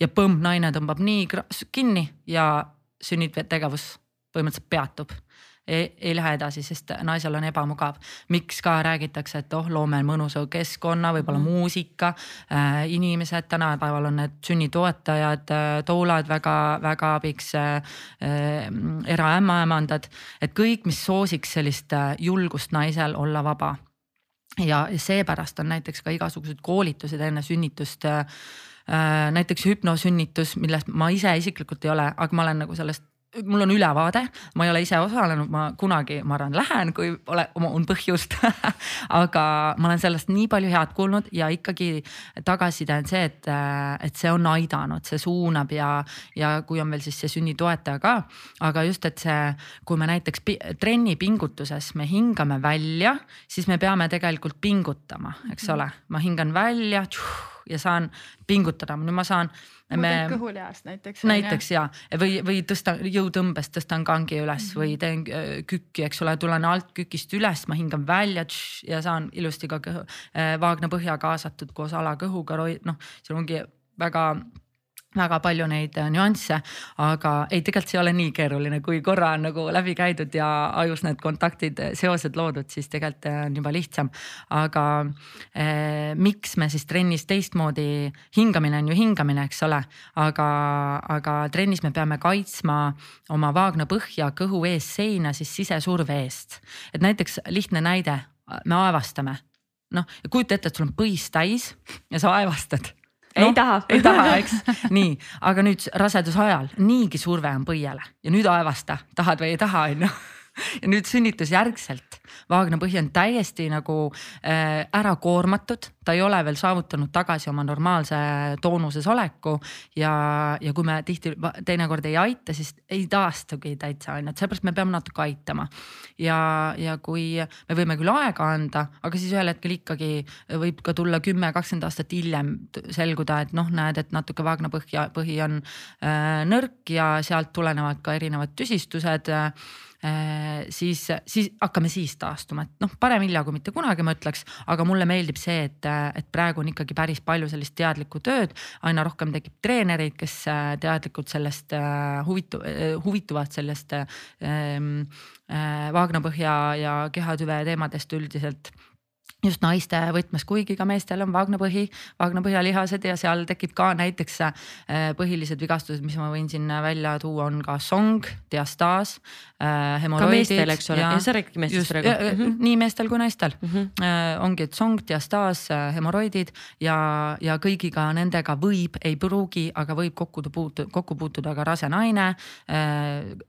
ja põmm, naine tõmbab nii kinni ja sünnitegevus põhimõtteliselt peatub ei, ei lähe edasi, sest naisel on ebamugav. miks ka räägitakse, et oh, loome mõnusa keskkonna, võib-olla Mhm. muusika äh,. inimesed tänapäeval on need sünnitoetajad äh,, toolad väga-väga abiks äh,. Äh, eraämmaemandad, et kõik, mis soosiks sellist äh, julgust naisel olla vaba ja seepärast on näiteks ka igasugused koolitused enne sünnitust äh,. näiteks hüpnosünnitus, millest ma ise isiklikult ei ole, aga ma olen nagu sellest mul on ülevaade, ma ei ole ise osalenud, ma kunagi, ma arvan, lähen, kui ole, on põhjust. Aga ma olen sellest nii palju head kuulnud ja ikkagi tagasiside on see, et, et see on aidanud, see suunab ja, ja kui on veel siis see sünnitoetaja ka. aga just, et see, kui me näiteks trenni pingutuses me hingame välja, siis me peame tegelikult pingutama, eks ole, ma hingan välja ja saan pingutada, nüüd ma saan me kõhulihast näiteks. näiteks ja, või, või tõstan jõutõmbes tõstan kangi üles või teen äh, kükki, eks ole, tulen alt kükist üles, ma hingan välja tš, ja saan ilusti ka kõhu, äh, vaagna põhja kaasatud koos alakõhuga, noh, seal ongi väga väga palju neid äh, nüansse, aga ei, tegelikult see ei ole nii keeruline, kui korra on nagu läbi käidud ja ajus need kontaktid, seosed loodud, siis tegelikult äh, on juba lihtsam. aga eh, miks me siis trennis teistmoodi, hingamine on ju hingamine, eks ole, aga, aga trennis me peame kaitsma oma vaagna põhja kõhu ees seina siis sisesurve eest. et näiteks lihtne näide, me aevastame noh, kujuta ette, et sul on põis täis ja sa aevastad Ei taha. ei taha, eks, nii, aga nüüd raseduse ajal niigi surve on põiele ja nüüd aevasta, tahad või ei taha, on ju ja nüüd sünnitusjärgselt vaagna põhi on täiesti nagu äh, ära koormatud, ta ei ole veel saavutanud tagasi oma normaalse toonuses oleku. Ja, ja kui me tihti teinekord ei aita, siis ei taastugi täitsa on ju, et seepärast me peame natuke aitama. ja, ja kui me võime küll aega anda, aga siis ühel hetkel ikkagi võib ka tulla kümme, kakskümmend aastat hiljem selguda, et noh, näed, et natuke vaagna põhja, põhi on äh, nõrk ja sealt tulenevad ka erinevad tüsistused Äh, siis, siis hakkame siis taastuma, et noh, parem hilja kui mitte kunagi, ma ütleks, aga mulle meeldib see, et, et praegu on ikkagi päris palju sellist teadlikku tööd, aina rohkem tekib treenereid, kes äh, teadlikult sellest äh, huvitu-, huvituvad sellest ähm, äh, vaagnapõhja ja kehatüve teemadest üldiselt just naiste võtmes, kuigi ka meestel on vaagnapõhi, vaagnapõhjalihased ja seal tekib ka näiteks äh, põhilised vigastused, mis ma võin siin välja tuua, on ka song, diastaas äh,. ka meestel, eks ole, sa räägid meestest praegu mm. -hmm. nii meestel kui naistel mm -hmm. ongi, et song, diastaas hemoroidid ja, ja kõigiga nendega võib, ei pruugi, aga võib kokku puutuda, kokku puutuda ka rase naine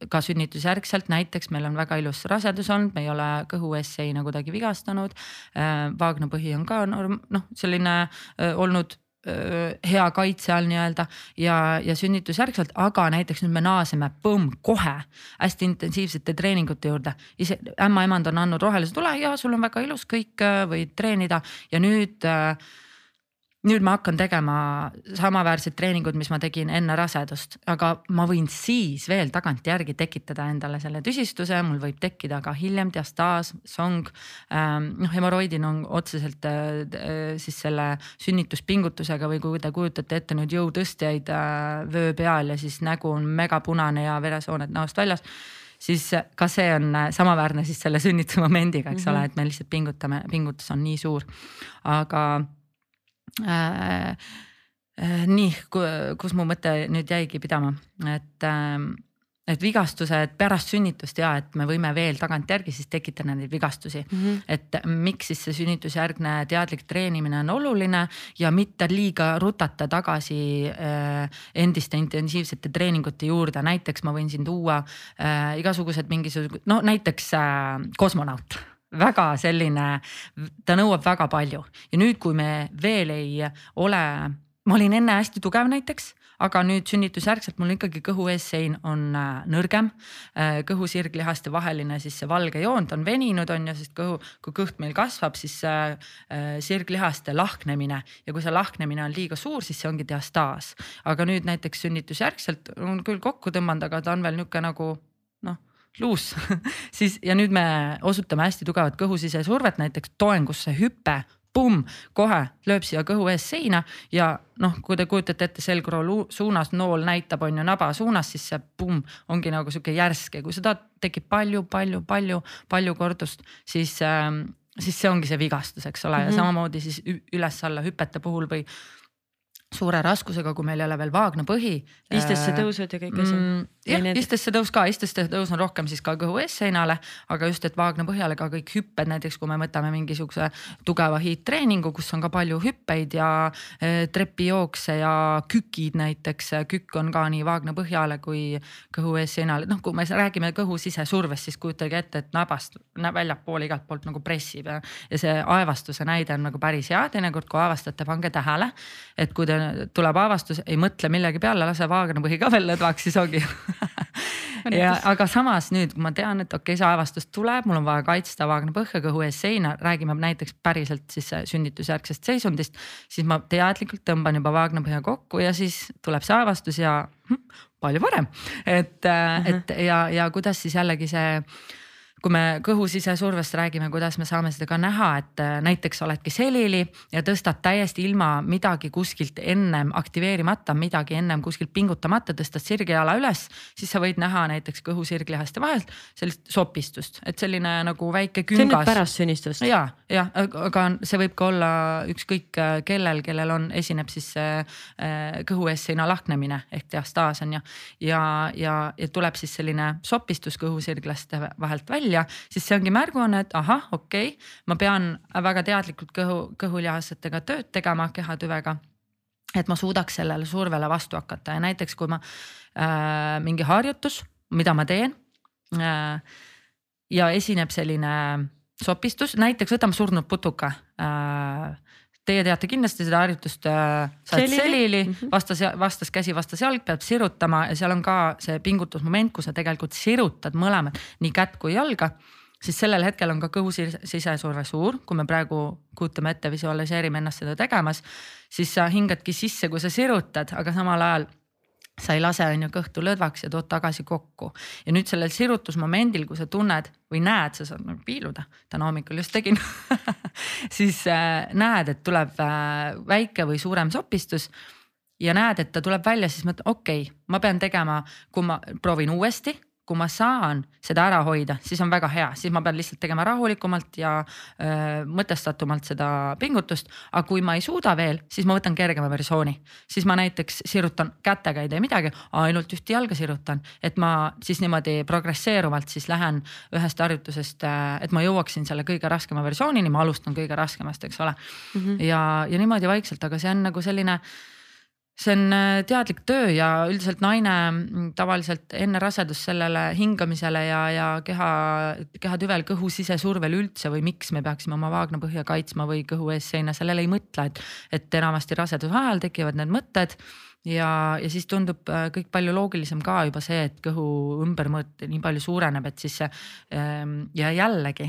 ka sünnitusjärgselt näiteks meil on väga ilus rasedus olnud, me ei ole kõhueesseina kuidagi vigastanud Vaagna põhi on ka noh, selline olnud hea kaitse all nii-öelda ja, ja sünnitusjärgselt, aga näiteks nüüd me naaseme põmm kohe hästi intensiivsete treeningute juurde. ise ämmaemand on andnud rohelise tule ja sul on väga ilus, kõik võid treenida ja nüüd äh, nüüd ma hakkan tegema samaväärseid treeninguid, mis ma tegin enne rasedust, aga ma võin siis veel tagantjärgi tekitada endale selle tüsistuse, mul võib tekkida ka hiljem diastaas, song. Ähm, noh, hemoroidin on otseselt äh, siis selle sünnituspingutusega või kui te kujutate ette nüüd jõutõstjaid äh, vöö peal ja siis nägu on megapunane ja veresooned näost väljas siis ka see on äh, samaväärne siis selle sünnitumomendiga, eks mm -hmm. ole, et me lihtsalt pingutame, pingutus on nii suur, aga äh, äh, nii, kus mu mõte nüüd jäigi pidama, et äh, et vigastused pärast sünnitust ja et me võime veel tagantjärgi siis tekitada neid vigastusi mm. -hmm. et miks siis see sünnitusjärgne teadlik treenimine on oluline ja mitte liiga rutata tagasi äh, endiste intensiivsete treeningute juurde, näiteks ma võin siin tuua äh, igasugused mingisugused, no näiteks kosmonaut väga selline, ta nõuab väga palju ja nüüd, kui me veel ei ole, ma olin enne hästi tugev näiteks aga nüüd sünnitusjärgselt mul ikkagi kõhu eessein on äh, nõrgem. Äh, kõhu-sirglihaste vaheline siis see valge joon, ta on veninud, on ju, sest kõhu, kui kõht meil kasvab, siis äh, sirglihaste lahknemine ja kui see lahknemine on liiga suur, siis see ongi diastaas. aga nüüd näiteks sünnitusjärgselt on küll kokku tõmmanud, aga ta on veel nihuke nagu luus siis ja nüüd me osutame hästi tugevat kõhusisesurvet, näiteks toengusse hüpe pumm, kohe lööb siia kõhu ees seina ja noh, kui te kujutate ette selgroo suunas, nool näitab, on ju naba suunas, siis see pumm ongi nagu sihuke järsk ja kui seda tekib palju, palju, palju, palju kordust, siis äh, siis see ongi see vigastus, eks ole mm, -hmm. ja mhm. samamoodi siis üles-alla hüpete puhul või suure raskusega, kui meil ei ole veel vaagna põhi. istesse äh, tõusud ja kõik asjad mm,. jah, istesse tõus ka, istesse tõus on rohkem siis ka kõhu eesseinale, aga just, et vaagna põhjale ka kõik hüpped, näiteks kui me võtame mingisuguse tugeva hiidtreeningu, kus on ka palju hüppeid ja äh, trepijookse ja kükid näiteks, kükk on ka nii vaagna põhjale kui kõhu eesseinale, noh, kui me räägime kõhu sisesurvest, siis kujutage ette, et nabast väljapoole igalt poolt nagu pressib ja, ja see aevastuse näide on nagu päris hea, teinekord kui aevastate, pange tähele, et kui te tuleb avastus, ei mõtle millegi peale, lase vaagnapõhi ka veel lõdvaks, siis ongi. Ja aga samas nüüd, kui ma tean, et okei okay,, see avastus tuleb, mul on vaja kaitsta vaagnapõhja kõhu ees seina, räägime näiteks päriselt siis sünnitusjärgsest seisundist, siis ma teadlikult tõmban juba vaagnapõhja kokku ja siis tuleb see avastus ja hm, palju parem, et uh, -huh. et ja, ja kuidas siis jällegi see kui me kõhu sisesurvest räägime, kuidas me saame seda ka näha, et äh, näiteks oledki selili ja tõstad täiesti ilma midagi kuskilt ennem aktiveerimata, midagi ennem kuskilt pingutamata, tõstad sirgjala üles, siis sa võid näha näiteks kõhu sirglihaste vahelt sellist sopistust, et selline nagu väike küngas. see on nüüd pärast sünnistust? ja, ja aga see võib ka olla ükskõik äh, kellel, kellel on, esineb siis äh, kõhu ees seina lahknemine ehk diastaas on ju. ja, ja, ja tuleb siis selline sopistus kõhu sirglaste vahelt välja välja, siis see ongi märguanne, et ahah, okei okay,, ma pean väga teadlikult kõhu, kõhulihastega tööd tegema kehatüvega et ma suudaks sellele survele vastu hakata. Ja näiteks kui ma äh, mingi harjutus, mida ma teen äh, ja esineb selline sopistus, näiteks võtame surnud putuka äh, Teie teate kindlasti seda harjutust äh,, sa oled selili, mhm. vastas, vastas käsi, vastas jalg, peab sirutama ja seal on ka see pingutusmoment, kus sa tegelikult sirutad mõlemad, nii kätt kui jalga. Siis sellel hetkel on ka kõhu sisesurve suur, kui me praegu kujutame ette, visualiseerime ennast seda tegemas, siis sa hingadki sisse, kui sa sirutad, aga samal ajal sa ei lase, on ju, kõhtu lõdvaks ja tood tagasi kokku. ja nüüd sellel sirutusmomendil, kui sa tunned või näed, sa saad nagu piiluda, täna hommikul just tegin siis äh, näed, et tuleb äh, väike või suurem sopistus ja näed, et ta tuleb välja, siis mõtled, okei okay,, ma pean tegema, kui ma proovin uuesti kui ma saan seda ära hoida, siis on väga hea, siis ma pean lihtsalt tegema rahulikumalt ja öö, mõtestatumalt seda pingutust. aga kui ma ei suuda veel, siis ma võtan kergema versiooni, siis ma näiteks sirutan kätega ei tee midagi, ainult ühte jalga sirutan, et ma siis niimoodi progresseeruvalt siis lähen ühest harjutusest, et ma jõuaksin selle kõige raskema versioonini, ma alustan kõige raskemast, eks ole mm. -hmm. ja, ja niimoodi vaikselt, aga see on nagu selline see on äh, teadlik töö ja üldiselt naine mm, tavaliselt enne rasedust sellele hingamisele ja, ja keha, kehatüvel, kõhu sisesurvel üldse või miks me peaksime oma vaagnapõhja kaitsma või kõhu ees seina, sellele ei mõtle, et, et enamasti raseduse ajal tekivad need mõtted ja, ja siis tundub äh, kõik palju loogilisem ka juba see, et kõhu ümbermõõt nii palju suureneb, et siis see. Ähm, ja jällegi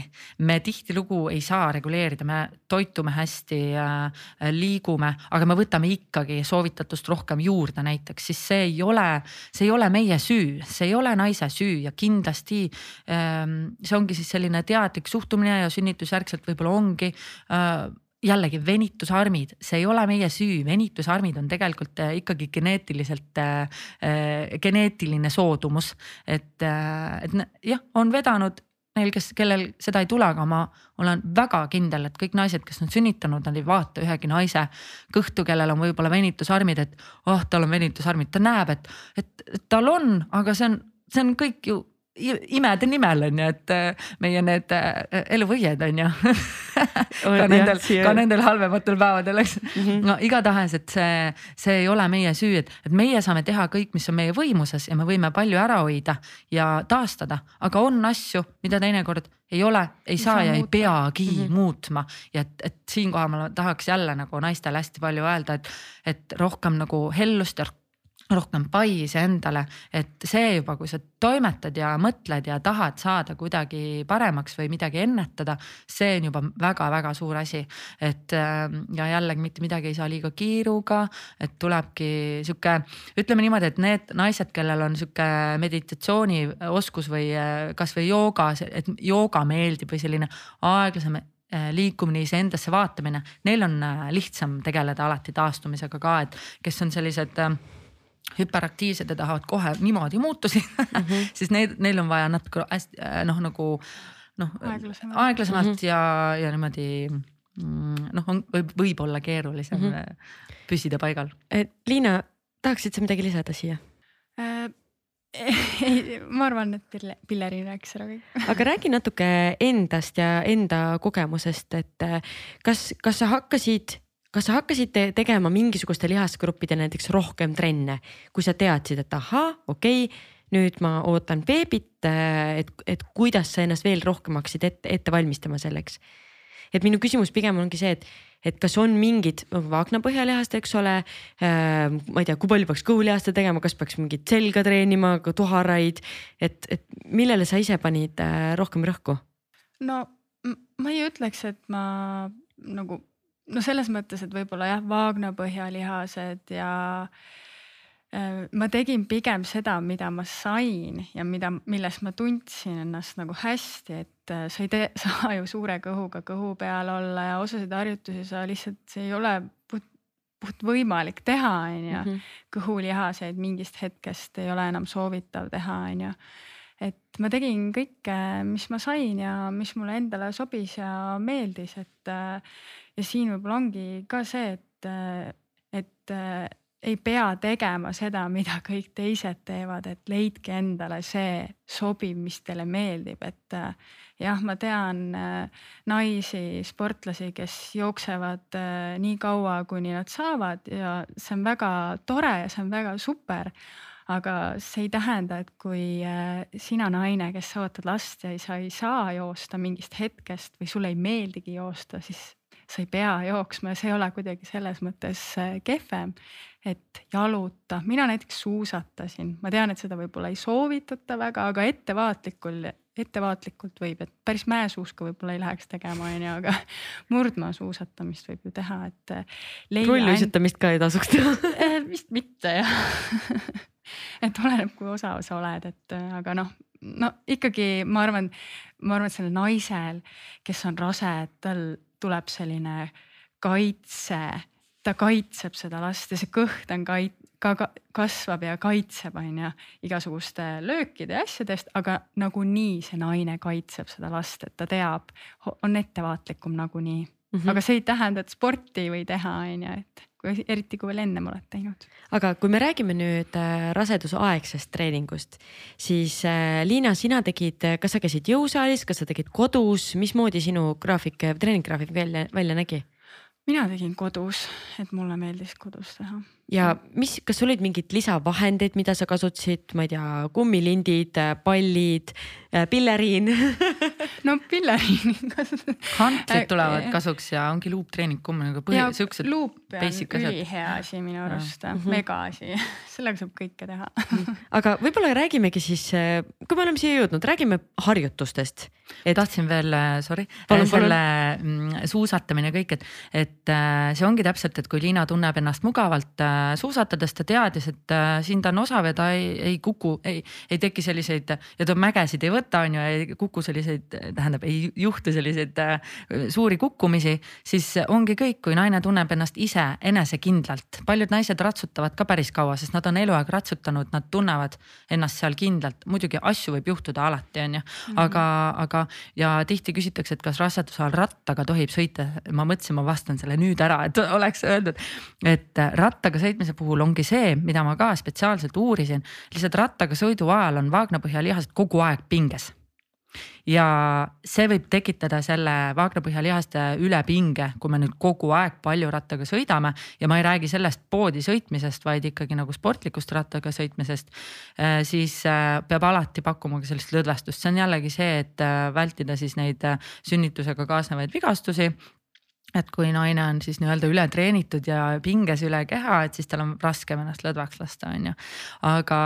me tihtilugu ei saa reguleerida, me toitume hästi, äh, liigume, aga me võtame ikkagi soovitatust rohkem juurde näiteks, siis see ei ole, see ei ole meie süü, see ei ole naise süü ja kindlasti ähm, see ongi siis selline teadlik suhtumine ja sünnitusjärgselt võib-olla ongi äh, jällegi venitusarmid, see ei ole meie süü, venitusarmid on tegelikult äh, ikkagi geneetiliselt äh,, äh geneetiline soodumus. et, äh, et jah, on vedanud neil, kes, kellel seda ei tule, aga ma olen väga kindel, et kõik naised, kes on sünnitanud, nad ei vaata ühegi naise kõhtu, kellel on võib-olla venitusarmid, et oh, tal on venitusarmid, ta näeb, et, et tal on, aga see on, see on kõik ju imede nimel on ju, et äh, meie need äh, eluvõied on ju ka nendel, ka nendel halvematel päevadel, eks mm. -hmm. no igatahes, et see, see ei ole meie süü, et, et meie saame teha kõik, mis on meie võimuses ja me võime palju ära hoida ja taastada, aga on asju, mida teinekord ei ole, ei saa, saa ja muuta. ei peagi mm -hmm. muutma ja et, et siinkohal ma tahaks jälle nagu naistele hästi palju öelda, et, et rohkem nagu hellust ja rohkem paise endale, et see juba, kui sa toimetad ja mõtled ja tahad saada kuidagi paremaks või midagi ennetada, see on juba väga-väga suur asi. et ähm, ja jällegi mitte midagi ei saa liiga kiiruga, et tulebki sihuke, ütleme niimoodi, et need naised, kellel on sihuke meditatsioonioskus või äh, kasvõi jooga, et jooga meeldib või selline aeglasem äh, liikumine, iseendasse vaatamine, neil on äh, lihtsam tegeleda alati taastumisega ka, et kes on sellised hüperaktiivsed ja tahavad kohe niimoodi muutusi mm, -hmm. siis need, neil on vaja natuke hästi äh, noh, nagu noh aeglasemalt, aeglasemalt mm -hmm. ja, ja niimoodi mm, noh, on võib, võib olla keerulisem mm -hmm. püsida paigal. Liina, tahaksid sa midagi lisada siia äh,? ei, ma arvan, et Pille, Pilleri rääkis ära kõik. aga räägi natuke endast ja enda kogemusest, et äh, kas, kas sa hakkasid kas sa hakkasid te tegema mingisuguste lihasgruppide näiteks rohkem trenne, kui sa teadsid, et ahhaa, okei okay,, nüüd ma ootan beebit, äh, et, et kuidas sa ennast veel rohkem hakkasid ette, ette valmistama selleks. et minu küsimus pigem ongi see, et, et kas on mingid Vaagna põhjalihast, eks ole äh,. ma ei tea, kui palju peaks kõhulihasta tegema, kas peaks mingit selga treenima, tuharaid, et, et millele sa ise panid äh, rohkem rõhku? no ma ei ütleks, et ma nagu no selles mõttes, et võib-olla jah, Vaagna põhjalihased ja äh, ma tegin pigem seda, mida ma sain ja mida, milles ma tundsin ennast nagu hästi, et äh, sa ei tee, saa ju suure kõhuga kõhu peal olla ja osasid harjutusi sa lihtsalt, see ei ole puht, puht võimalik teha, on ju. Mhm. kõhulihaseid mingist hetkest ei ole enam soovitav teha, on ju et ma tegin kõike, mis ma sain ja mis mulle endale sobis ja meeldis, et äh, ja siin võib-olla ongi ka see, et, et ei pea tegema seda, mida kõik teised teevad, et leidke endale see sobiv, mis teile meeldib, et jah, ma tean naisi, sportlasi, kes jooksevad nii kaua, kuni nad saavad ja see on väga tore ja see on väga super aga see ei tähenda, et kui sina naine, kes sa ootad last ja sa ei saa joosta mingist hetkest või sulle ei meeldigi joosta, siis sa ei pea jooksma ja see ei ole kuidagi selles mõttes äh, kehvem. et jaluta, mina näiteks suusatasin, ma tean, et seda võib-olla ei soovitata väga, aga ettevaatlikul, ettevaatlikult võib, et päris mäesuuska võib-olla ei läheks tegema, onju, aga murdmaasuusatamist võib ju teha, et. Äh, rulluisutamist ka ei tasuks teha äh, vist mitte jah et oleneb, kui osav sa oled, et aga noh, no ikkagi ma arvan, ma arvan, et sellel naisel, kes on rase, et tal tuleb selline kaitse, ta kaitseb seda last ja see kõht on kait-, ka ka kasvab ja kaitseb, on ju, igasuguste löökide ja asjadest, aga nagunii see naine kaitseb seda last, et ta teab, on ettevaatlikum nagunii mm. -hmm. aga see ei tähenda, et sporti ei või teha, on ju, et kui eriti kui veel ennem oled teinud. aga kui me räägime nüüd äh, rasedusaegsest treeningust, siis äh, Liina, sina tegid, kas sa käisid jõusaalis, kas sa tegid kodus, mismoodi sinu graafik, treeninggraafik välja, välja nägi? mina tegin kodus, et mulle meeldis kodus teha ja mis, kas olid mingid lisavahendeid, mida sa kasutasid, ma ei tea, kummilindid, pallid, äh, pilleriin? No pilleriini kasutan. kantrid tulevad kasuks ja ongi luuptreening, kumm nagu põhi, siuksed. luup on ülihea asi minu arust, mm -hmm. mega asi, sellega saab kõike teha. Aga võib-olla räägimegi siis, äh, kui me oleme siia jõudnud, räägime harjutustest. Et... tahtsin veel, äh, sorry, selle mm, suusatamine kõik, et, et see ongi täpselt, et kui Liina tunneb ennast mugavalt suusatades ta teadis, et äh, siin ta on osav ja ta ei, ei kuku, ei, ei teki selliseid ja ta mägesid ei võta, on ju, ei kuku selliseid, tähendab, ei juhtu selliseid äh, suuri kukkumisi, siis ongi kõik, kui naine tunneb ennast ise enesekindlalt. paljud naised ratsutavad ka päris kaua, sest nad on eluaeg ratsutanud, nad tunnevad ennast seal kindlalt. muidugi asju võib juhtuda alati, on ju, mhm. aga, aga ja tihti küsitakse, et kas raseduse ajal rattaga tohib sõita. ma mõtlesin, ma vastan selle nüüd ära, et oleks öeldud, et rattaga sõitmise puhul ongi see, mida ma ka spetsiaalselt uurisin, lihtsalt rattaga sõidu ajal on vaagnapõhjalihased kogu aeg pinges. ja see võib tekitada selle vaagnapõhjalihaste ülepinge, kui me nüüd kogu aeg palju rattaga sõidame. ja ma ei räägi sellest poodi sõitmisest, vaid ikkagi nagu sportlikust rattaga sõitmisest. Äh, siis äh, peab alati pakkuma ka sellist lõdvestust, see on jällegi see, et äh, vältida siis neid sünnitusega kaasnevaid vigastusi et kui naine on siis nii-öelda ületreenitud ja pinges üle keha, et siis tal on raskem ennast lõdvaks lasta, on ju. aga,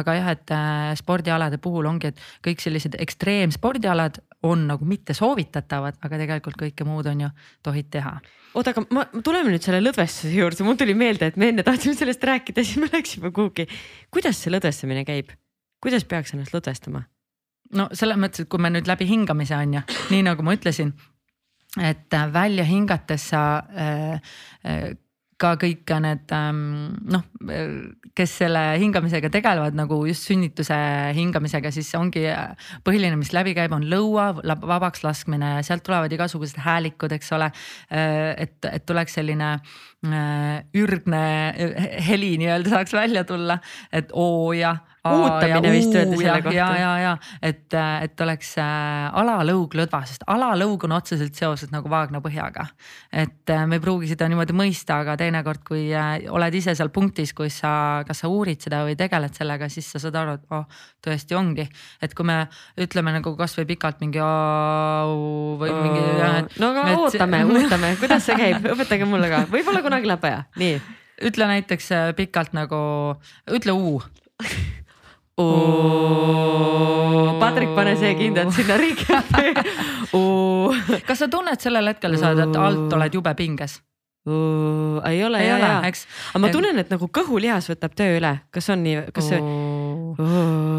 aga jah, et äh, spordialade puhul ongi, et kõik sellised ekstreemspordialad on nagu mitte soovitatavad, aga tegelikult kõike muud on ju, tohid teha. oota, aga ma, tuleme nüüd selle lõdvestuse juurde, mul tuli meelde, et me enne tahtsime sellest rääkida, siis me läksime kuhugi. kuidas see lõdvestamine käib, kuidas peaks ennast lõdvestama? no selles mõttes, et kui me nüüd läbi hingamise on ju, nii nagu ma ütlesin et äh, välja hingates sa äh, äh, ka kõik need ähm, noh, kes selle hingamisega tegelevad nagu just sünnituse hingamisega, siis ongi põhiline, mis läbi käib, on lõua vabaks laskmine sealt tulevad igasugused häälikud, eks ole. et, et tuleks selline ürgne heli nii-öelda saaks välja tulla, et oo ja uutamine vist öeldi selle kohta. ja, ja, ja et, et oleks äh, alalõug lõdva, sest alalõug on otseselt seoses nagu vaagna põhjaga. et äh, me ei pruugi seda niimoodi mõista, aga teinekord, kui äh, oled ise seal punktis, kus sa, kas sa uurid seda või tegeled sellega, siis sa saad aru, et oh, tõesti ongi. et kui me ütleme nagu kasvõi pikalt mingi või mingi. no aga et... ootame, ootame, kuidas see käib, õpetage mulle ka, võib-olla kunagi läheb vaja, nii ütle näiteks pikalt nagu, ütle U Patrik, pane see kindlalt sinna recap'i. kas sa tunned sellel hetkel, sa oled alt, oled jube pinges? ei ole, ei ole, eks. aga ma tunnen, et nagu kõhulihas võtab töö üle, kas on nii, kas see?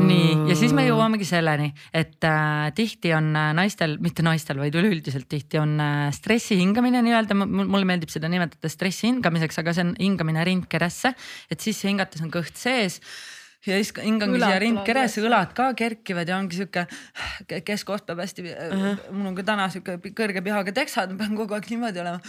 nii ja siis me jõuamegi selleni, et äh, tihti on äh, naistel, mitte naistel, vaid üleüldiselt tihti on äh, stressi hingamine nii-öelda, mulle meeldib seda nimetada stressi hingamiseks, aga see on hingamine rindkeresse, et sisse hingates on kõht sees ja siis hingangi siia rindkeresse, õlad ka kerkivad ja ongi sihuke keskkoht peab hästi uh, -huh. mul on ka täna sihuke kõrge pihaga teksad, ma pean kogu aeg niimoodi olema.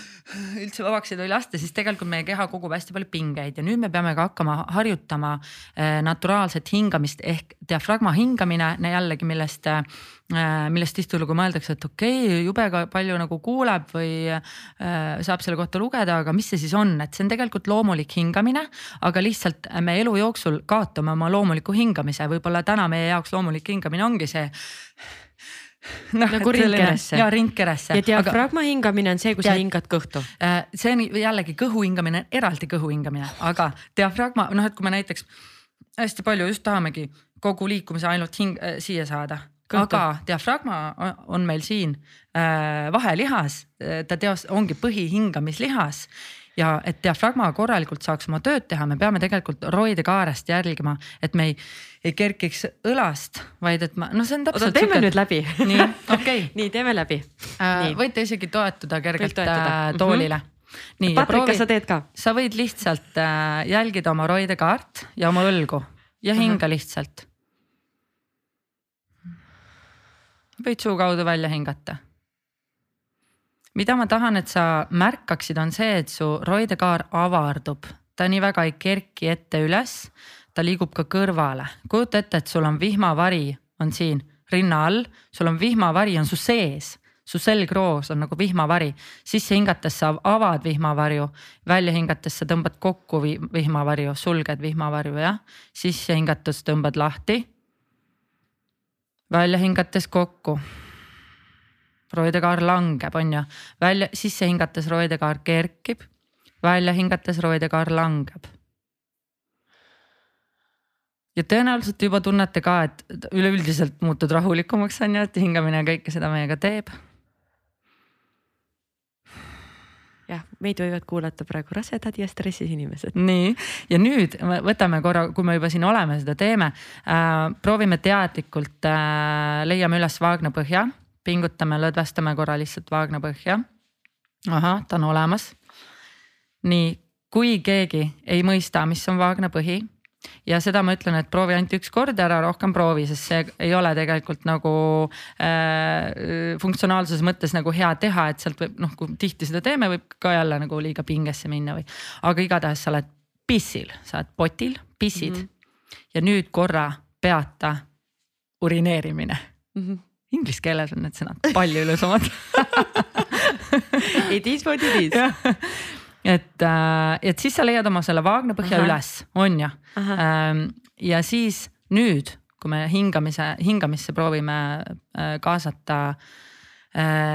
üldse vabaks ei tohi lasta, siis tegelikult meie keha kogub hästi palju pingeid ja nüüd me peame ka hakkama harjutama äh, naturaalset hingamist ehk diafragma hingamine jällegi, millest äh, Äh, millest tihtilugu mõeldakse, et okei okay,, jube palju nagu kuuleb või äh, saab selle kohta lugeda, aga mis see siis on, et see on tegelikult loomulik hingamine, aga lihtsalt me elu jooksul kaotame oma loomuliku hingamise, võib-olla täna meie jaoks loomulik hingamine ongi see noh, nagu rindkeresse. ja rindkeresse. ja diafragma aga, hingamine on see, kui sa hingad kõhtu. Äh, see on jällegi kõhu hingamine, eraldi kõhu hingamine, aga diafragma noh, et kui me näiteks hästi palju just tahamegi kogu liikumise ainult hing äh, siia saada aga diafragma on meil siin äh, vahelihas, ta teos-, ongi põhihingamislihas ja et diafragma korralikult saaks oma tööd teha, me peame tegelikult roide kaarest jälgima, et me ei, ei kerkiks õlast, vaid et ma, no see on täpselt. oota, teeme süke... nüüd läbi. nii, okei okay. nii, teeme läbi äh,. võite isegi toetuda kergelt toetuda. Äh, toolile mm. -hmm nii, Patrik, kas sa, teed ka? sa võid lihtsalt äh, jälgida oma roidekaart ja oma õlgu ja Ahah. hinga lihtsalt. Võid suu kaudu välja hingata. mida ma tahan, et sa märkaksid, on see, et su roidekaar avardub, ta nii väga ei kerki ette üles, ta liigub ka kõrvale, kujuta ette, et sul on vihmavari on siin rinna all, sul on vihmavari on su sees su selgroos on nagu vihmavari, sisse hingates sa avad vihmavarju, välja hingates sa tõmbad kokku vi- vihmavarju, sulged vihmavarju jah, sisse hingates tõmbad lahti. Välja hingates kokku. roidekaar langeb, on ju, välja sisse hingates roidekaar kerkib, välja hingates roidekaar langeb. Ja tõenäoliselt juba tunnete ka, et üleüldiselt muutud rahulikumaks on ju, et hingamine kõike seda meiega teeb jah, meid võivad kuulata praegu rasedad ja stressis inimesed. nii, ja nüüd me võtame korra, kui me juba siin oleme, seda teeme äh,, proovime teadlikult äh,, leiame üles vaagnapõhja, pingutame, lõdvestame korra lihtsalt vaagnapõhja. ahah, ta on olemas. nii, kui keegi ei mõista, mis on vaagnapõhi ja seda ma ütlen, et proovi ainult üks kord ära, rohkem proovi, sest see ei ole tegelikult nagu äh, funktsionaalsuse mõttes nagu hea teha, et sealt võib noh, kui tihti seda teeme, võib ka jälle nagu liiga pingesse minna või. aga igatahes sa oled pissil, sa oled potil, pissid mm -hmm. ja nüüd korra peata urineerimine. Inglise keeles on need sõnad palju ilusamad It is what it is. Et, et siis sa leiad oma selle vaagnapõhja üles, on ju. ja siis nüüd, kui me hingamise, hingamisse proovime äh, kaasata.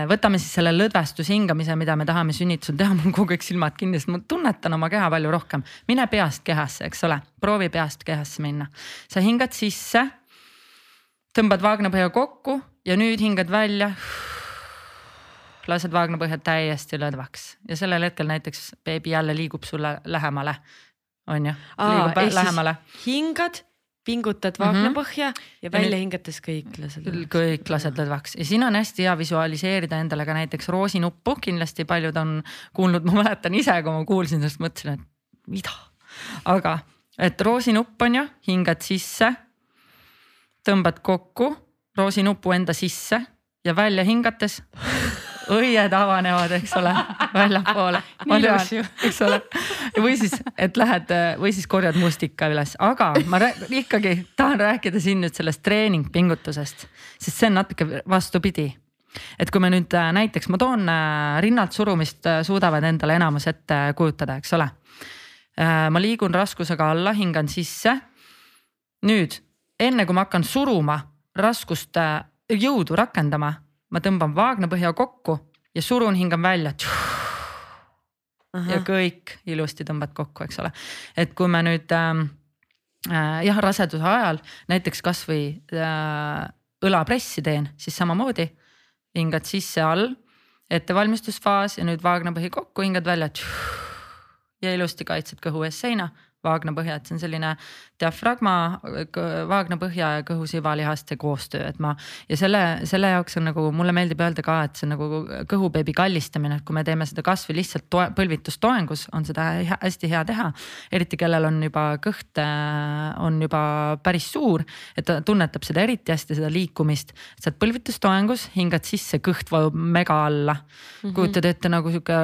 võtame siis selle lõdvestushingamise, mida me tahame sünnitusel teha, mul kogu aeg silmad kinni, sest ma tunnetan oma keha palju rohkem. mine peast kehasse, eks ole, proovi peast kehasse minna. sa hingad sisse, tõmbad vaagnapõhja kokku ja nüüd hingad välja lased vaagnapõhja täiesti lõdvaks. Ja sellel hetkel näiteks beebi jälle liigub sulle lähemale, on ju, liigub ehk lähemale, hingad, pingutad Mhm. vaagnapõhja ja Ja välja nüüd- hingates kõik lased. kõik lased lõdvaks. Ja siin on hästi hea visualiseerida endale ka näiteks roosinuppu, kindlasti paljud on kuulnud, ma mäletan ise, kui ma kuulsin sellest, mõtlesin, et mida, aga et roosinupp on ju, hingad sisse, tõmbad kokku roosinupu enda sisse ja välja hingates õied avanevad, eks ole, väljapoole. Eks ole, või siis, et lähed või siis korjad mustika üles, aga ma ikkagi tahan rääkida siin nüüd sellest treeningpingutusest, sest see on natuke vastupidi et kui me nüüd äh, näiteks ma toon äh, rinnalt surumist äh, suudavad endale enamus ette kujutada, eks ole. ma liigun raskusega alla, hingan sisse. nüüd enne kui ma hakkan suruma raskust, jõudu rakendama, ma tõmban vaagnapõhja kokku ja surun, hingan välja ja kõik ilusti tõmbad kokku, eks ole. et kui me nüüd ähm, äh, jah, raseduse ajal näiteks kasvõi äh, õlapressi teen, siis samamoodi hingad sisse all, ettevalmistusfaas ja nüüd vaagnapõhi kokku, hingad välja. ja ilusti kaitsed kõhu ees seina, vaagnapõhja, et see on selline diafragma, vaagnapõhja ja kõhu sivalihaste koostöö, et ma ja selle, selle jaoks on nagu mulle meeldib öelda ka, et see on nagu kõhubeebi kallistamine, et kui me teeme seda kasvõi lihtsalt toe, põlvitustoengus, on seda hästi hea teha. eriti kellel on juba kõht äh, on juba päris suur, et ta tunnetab seda eriti hästi, seda liikumist. sa oled põlvitustoengus, hingad sisse, kõht vajub mega alla mm. -hmm. kujutad ette nagu sihuke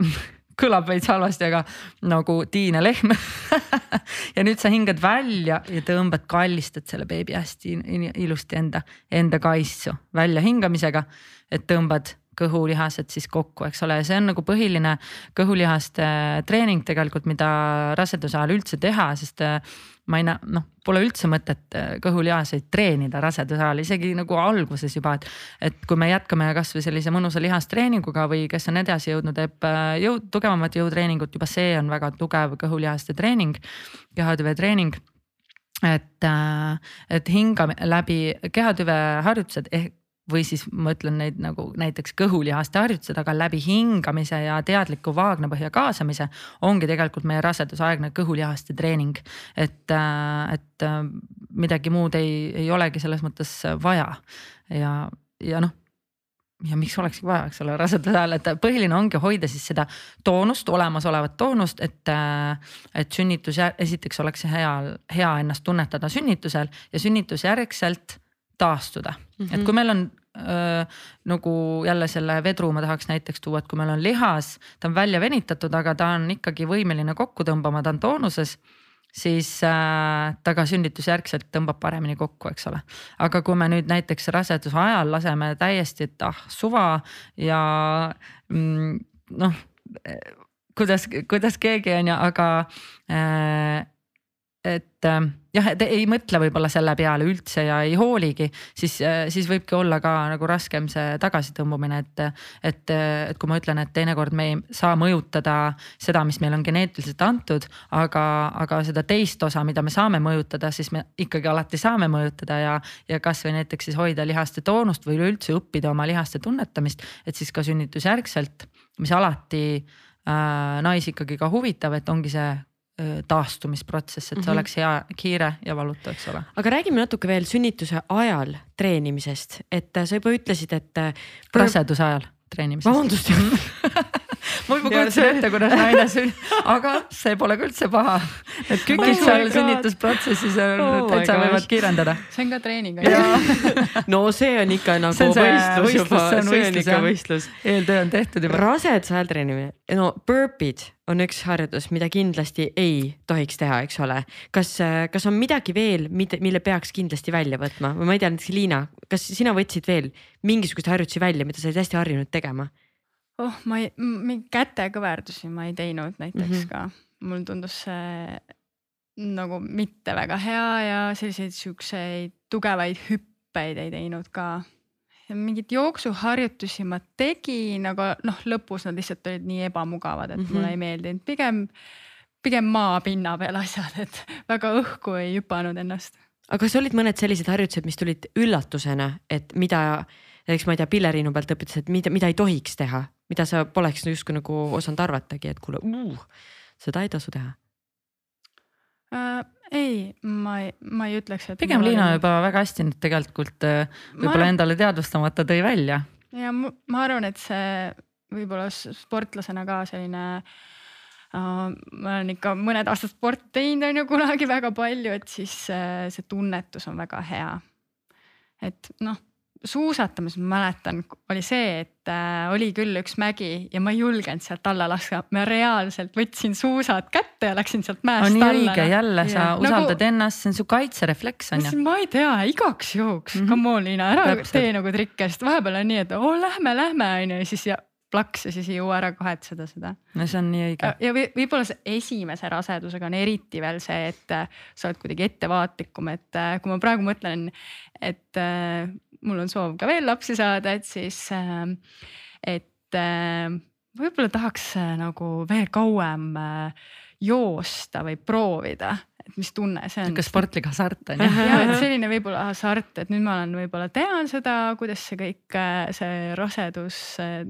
kõlab veits halvasti, aga nagu tiine lehm. Ja nüüd sa hingad välja ja tõmbad, kallistad selle beebi hästi ilusti enda, enda kaisu väljahingamisega, et tõmbad kõhulihased siis kokku, eks ole, ja see on nagu põhiline kõhulihaste treening tegelikult, mida raseduse ajal üldse teha, sest ma ei näe, noh, pole üldse mõtet äh, kõhulihaseid treenida raseduse ajal, isegi nagu alguses juba, et. et kui me jätkame kasvõi sellise mõnusa lihastreeninguga või kes on edasi jõudnud, teeb äh, jõud, tugevamat jõutreeningut, juba see on väga tugev kõhulihaste treening, kehatüve treening et, et hingame läbi kehatüve harjutused ehk või siis ma ütlen neid nagu näiteks kõhulihaste harjutused, aga läbi hingamise ja teadliku vaagnapõhja kaasamise ongi tegelikult meie rasedusaegne kõhulihaste treening. et, et äh, midagi muud ei, ei olegi selles mõttes vaja ja, ja noh ja miks olekski vaja, eks ole, raseduse ajal, et põhiline ongi hoida siis seda toonust, olemasolevat toonust, et. et sünnitus esiteks oleks hea, hea ennast tunnetada sünnitusel ja sünnitusjärgselt taastuda mm, -hmm. et kui meil on nagu jälle selle vedru ma tahaks näiteks tuua, et kui meil on lihas, ta on välja venitatud, aga ta on ikkagi võimeline kokku tõmbama, ta on toonuses siis äh, ta ka sünnitusjärgselt tõmbab paremini kokku, eks ole. aga kui me nüüd näiteks raseduse ajal laseme täiesti, et ah suva ja mm, noh kuidas, kuidas keegi on ju, aga äh, et äh, jah, et ei mõtle võib-olla selle peale üldse ja ei hooligi, siis, äh, siis võibki olla ka nagu raskem see tagasitõmbumine, et. et, et kui ma ütlen, et teinekord me ei saa mõjutada seda, mis meil on geneetiliselt antud, aga, aga seda teist osa, mida me saame mõjutada, siis me ikkagi alati saame mõjutada ja. ja kasvõi näiteks siis hoida lihaste toonust või üleüldse õppida oma lihaste tunnetamist, et siis ka sünnitusjärgselt, mis alati äh, naisi ikkagi ka huvitab, et ongi see taastumisprotsess, et see mm -hmm. oleks hea, kiire ja valutu, eks ole. aga räägime natuke veel sünnituse ajal treenimisest, et sa juba ütlesid, et. raseduse ajal treenimisest. vabandust ma juba kujutasin ette, kuidas naine sünnib, aga see pole ka üldse paha. et kükid oh seal sünnitusprotsessis on oh täitsa võivad kiirendada. see on ka treening. no see on ikka nagu see võistlus juba, see on, võistlus, ikka võistlus. eeltöö on tehtud juba. raseduse ajal treenimine, no burpee'id on üks harjutus, mida kindlasti ei tohiks teha, eks ole. kas, kas on midagi veel, mille peaks kindlasti välja võtma või ma ei tea, näiteks Liina, kas sina võtsid veel mingisuguseid harjutusi välja, mida sa oled hästi harjunud tegema? oh, ma ei, mingi kätekõverdusi ma ei teinud näiteks mm -hmm. ka, mulle tundus see nagu mitte väga hea ja selliseid siukseid tugevaid hüppeid ei teinud ka. Mingeid jooksuharjutusi ma tegin, aga noh, lõpus nad lihtsalt olid nii ebamugavad, et mm -hmm. mulle ei meeldinud, pigem, pigem maapinna peal asjad, et väga õhku ei hüpanud ennast. aga kas olid mõned sellised harjutused, mis tulid üllatusena, et mida näiteks ma ei tea, pilleriinu pealt õpetasid, et mida, mida ei tohiks teha mida sa poleks justkui nagu osanud arvatagi, et kuule uh,, seda ei tasu teha äh,? ei, ma ei, ma ei ütleks, et. pigem Liina olen... juba väga hästi nüüd tegelikult äh, võib-olla arvan... endale teadvustamata tõi välja. ja ma arvan, et see võib-olla sportlasena ka selline uh,. ma olen ikka mõned aastad sporti teinud, on ju kunagi väga palju, et siis uh, see tunnetus on väga hea. et noh suusatamas ma mäletan, oli see, et äh, oli küll üks mägi ja ma ei julgenud sealt alla lasta, ma reaalselt võtsin suusad kätte ja läksin sealt mäest alla. nii õige, jälle sa ja. usaldad nagu, ennast, see on su kaitserefleks on ju. ma ei tea, igaks juhuks mm, -hmm. come on Liina, ära Täpselt. tee nagu trikke, sest vahepeal on nii, et oo lähme, lähme on ju ja siis ja plaks ja siis ei jõua ära kahetseda seda. no see on nii õige. ja võib-olla see esimese rasedusega on eriti veel see, et äh, sa oled kuidagi ettevaatlikum, et äh, kui ma praegu mõtlen, et mul on soov ka veel lapsi saada, et siis, ähm, et ähm, võib-olla tahaks äh, nagu veel kauem äh, joosta või proovida, et mis tunne see on. niisugune sportlik hasart on ju. ja, et selline võib-olla hasart, et nüüd ma olen, võib-olla tean seda, kuidas see kõik, äh, see rasedus,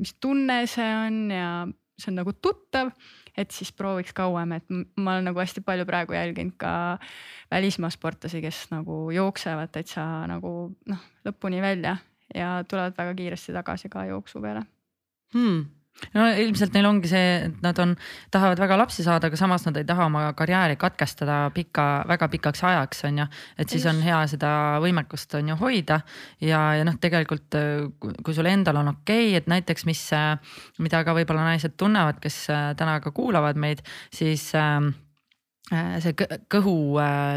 mis tunne see on ja see on nagu tuttav et siis prooviks kauem, et ma olen nagu hästi palju praegu jälginud ka välismaa sportlasi, kes nagu jooksevad täitsa nagu noh, lõpuni välja ja tulevad väga kiiresti tagasi ka jooksu peale. Hmm no ilmselt neil ongi see, et nad on, tahavad väga lapsi saada, aga samas nad ei taha oma karjääri katkestada pika, väga pikaks ajaks, on ju. et siis on hea seda võimekust on ju hoida. Ja, ja noh, tegelikult kui sul endal on okei okay,, et näiteks, mis, mida ka võib-olla naised tunnevad, kes täna ka kuulavad meid, siis äh, see kõhu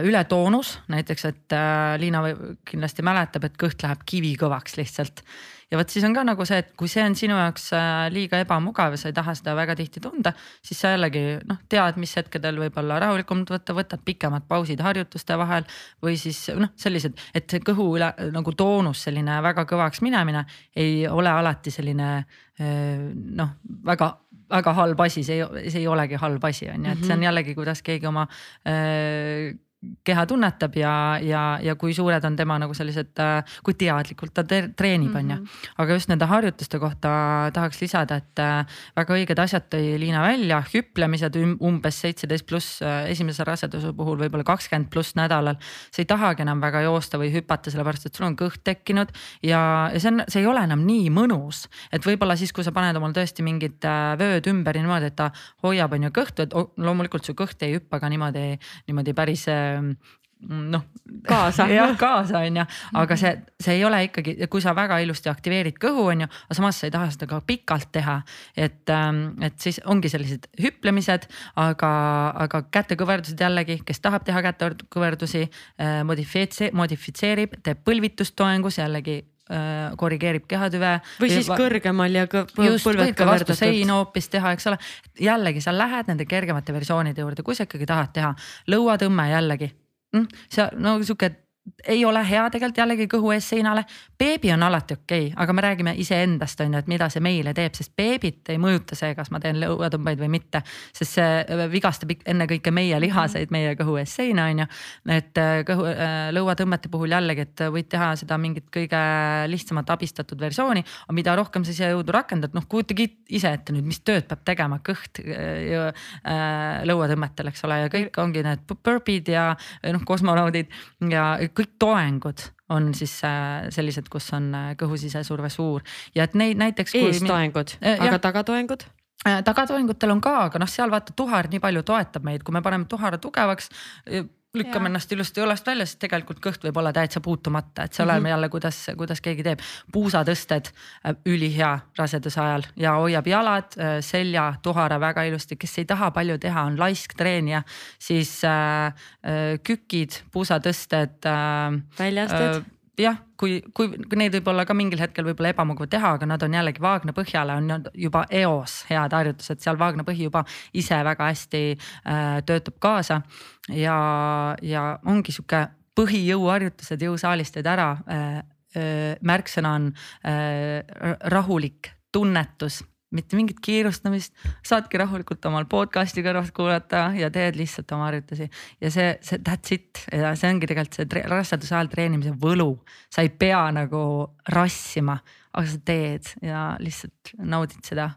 ületoonus näiteks, et Liina kindlasti mäletab, et kõht läheb kivikõvaks lihtsalt ja vot siis on ka nagu see, et kui see on sinu jaoks äh, liiga ebamugav ja sa ei taha seda väga tihti tunda, siis sa jällegi noh, tead, mis hetkedel võib-olla rahulikumalt võtta, võtad pikemad pausid harjutuste vahel või siis noh, sellised, et see kõhu üle nagu toonus, selline väga kõvaks minemine ei ole alati selline äh, noh, väga väga halb asi, see ei, see ei olegi halb asi, on ju, et see on mhm. jällegi, kuidas keegi oma äh, keha tunnetab ja, ja, ja kui suured on tema nagu sellised, äh, kui teadlikult ta treenib, on ju. Mhm. aga just nende harjutuste kohta tahaks lisada, et äh, väga õiged asjad tõi Liina välja, hüplemised umbes seitseteist pluss esimese raseduse puhul võib-olla kakskümmend pluss nädalal. sa ei tahagi enam väga joosta või hüpata, sellepärast et sul on kõht tekkinud ja, ja see on, see ei ole enam nii mõnus. et võib-olla siis, kui sa paned omal tõesti mingid vööd ümber niimoodi, et ta hoiab, on ju kõhtu, et loomulikult su kõht ei hüppa ka niimoodi, niimoodi päris noh. kaasa. jah, kaasa on ju, aga see, see ei ole ikkagi, kui sa väga ilusti aktiveerid kõhu, on ju, aga samas sa ei taha seda ka pikalt teha. et, et siis ongi sellised hüplemised, aga, aga kätekõverdused jällegi, kes tahab teha kätekõverdusi, modifitseerib, modifitseerib, teeb põlvitustoengus jällegi korrigeerib kehatüve. või siis kõrgemal ja just, võid ka vastu seina hoopis teha, eks ole. jällegi sa lähed nende kergemate versioonide juurde, kui sa ikkagi tahad teha lõuatõmme jällegi mm,. see no sihuke ei ole hea tegelikult jällegi kõhu ees seinale. beebi on alati okei okay,, aga me räägime iseendast on ju, et mida see meile teeb, sest beebit ei mõjuta see, kas ma teen lõuatõmbeid või mitte. sest see vigastab ennekõike meie lihaseid, meie kõhu ees seina on ju. et äh, kõhu, äh, lõuatõmmete puhul jällegi, et võid teha seda mingit kõige lihtsamat abistatud versiooni. aga mida rohkem sa sisejõudu rakendad, noh kujutage ise ette nüüd, mis tööd peab tegema kõht äh, äh, lõuatõmmetel, eks ole, ja kõik ongi need burpee'd ja noh, kosmonaudid ja kõik toengud on siis äh, sellised, kus on äh, kõhusisesurve suur ja et neid näiteks. eestoengud, aga tagatoengud? Äh, tagatoengutel on ka, aga noh, seal vaata tuhar nii palju toetab meid, kui me paneme tuhara tugevaks lükkame ennast ilusti õlast välja, siis tegelikult kõht võib olla täitsa puutumata, et see oleneb mm -hmm. jälle, kuidas, kuidas keegi teeb. puusatõsted äh, ülihea raseduse ajal ja hoiab jalad, äh, selja, tuhara väga ilusti, kes ei taha palju teha, on laisk treenija, siis äh, äh, kükid, puusatõsted äh,. väljasted äh, jah, kui, kui neid võib olla ka mingil hetkel võib-olla ebamugav teha, aga nad on jällegi Vaagna põhjale on juba eos head harjutused, seal Vaagna põhi juba ise väga hästi äh, töötab kaasa. ja, ja ongi sihuke põhijõuharjutused, jõusaalist teed ära äh,. Äh, märksõna on äh, rahulik tunnetus mitte mingit kiirustamist, saadki rahulikult omal podcast'i kõrvalt kuulata ja teed lihtsalt oma harjutusi. ja see, see that's it ja see ongi tegelikult see raseduse ajal treenimise võlu. sa ei pea nagu rassima, aga sa teed ja lihtsalt naudid seda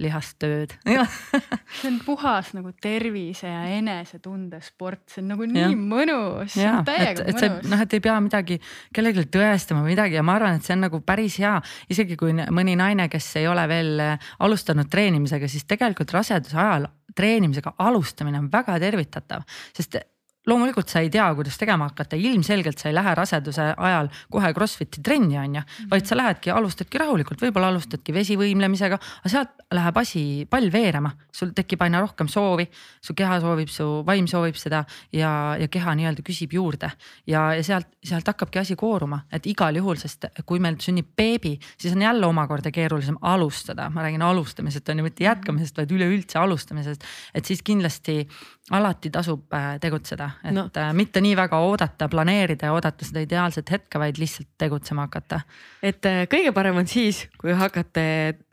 lihastööd. See on puhas nagu tervise ja enesetunde sport, see on nagu nii ja. mõnus. et, et see noh, et ei pea midagi kellelegi tõestama või midagi ja ma arvan, et see on nagu päris hea, isegi kui mõni naine, kes ei ole veel alustanud treenimisega, siis tegelikult raseduse ajal treenimisega alustamine on väga tervitatav, sest loomulikult sa ei tea, kuidas tegema hakata, ilmselgelt sa ei lähe raseduse ajal kohe Crossfiti trenni, on ju. vaid sa lähedki, alustadki rahulikult, võib-olla alustadki vesivõimlemisega, aga sealt läheb asi, pall veerema. sul tekib aina rohkem soovi, su keha soovib, su vaim soovib seda ja, ja keha nii-öelda küsib juurde. ja, ja sealt, sealt hakkabki asi kooruma, et igal juhul, sest kui meil sünnib beebi, siis on jälle omakorda keerulisem alustada, ma räägin alustamisest on ju, mitte jätkamisest, vaid üleüldse alustamisest. et siis kindlasti alati tasub äh, tegutseda, et no. Äh, mitte nii väga oodata, planeerida ja oodata seda ideaalset hetke, vaid lihtsalt tegutsema hakata. et äh, kõige parem on siis, kui hakkate,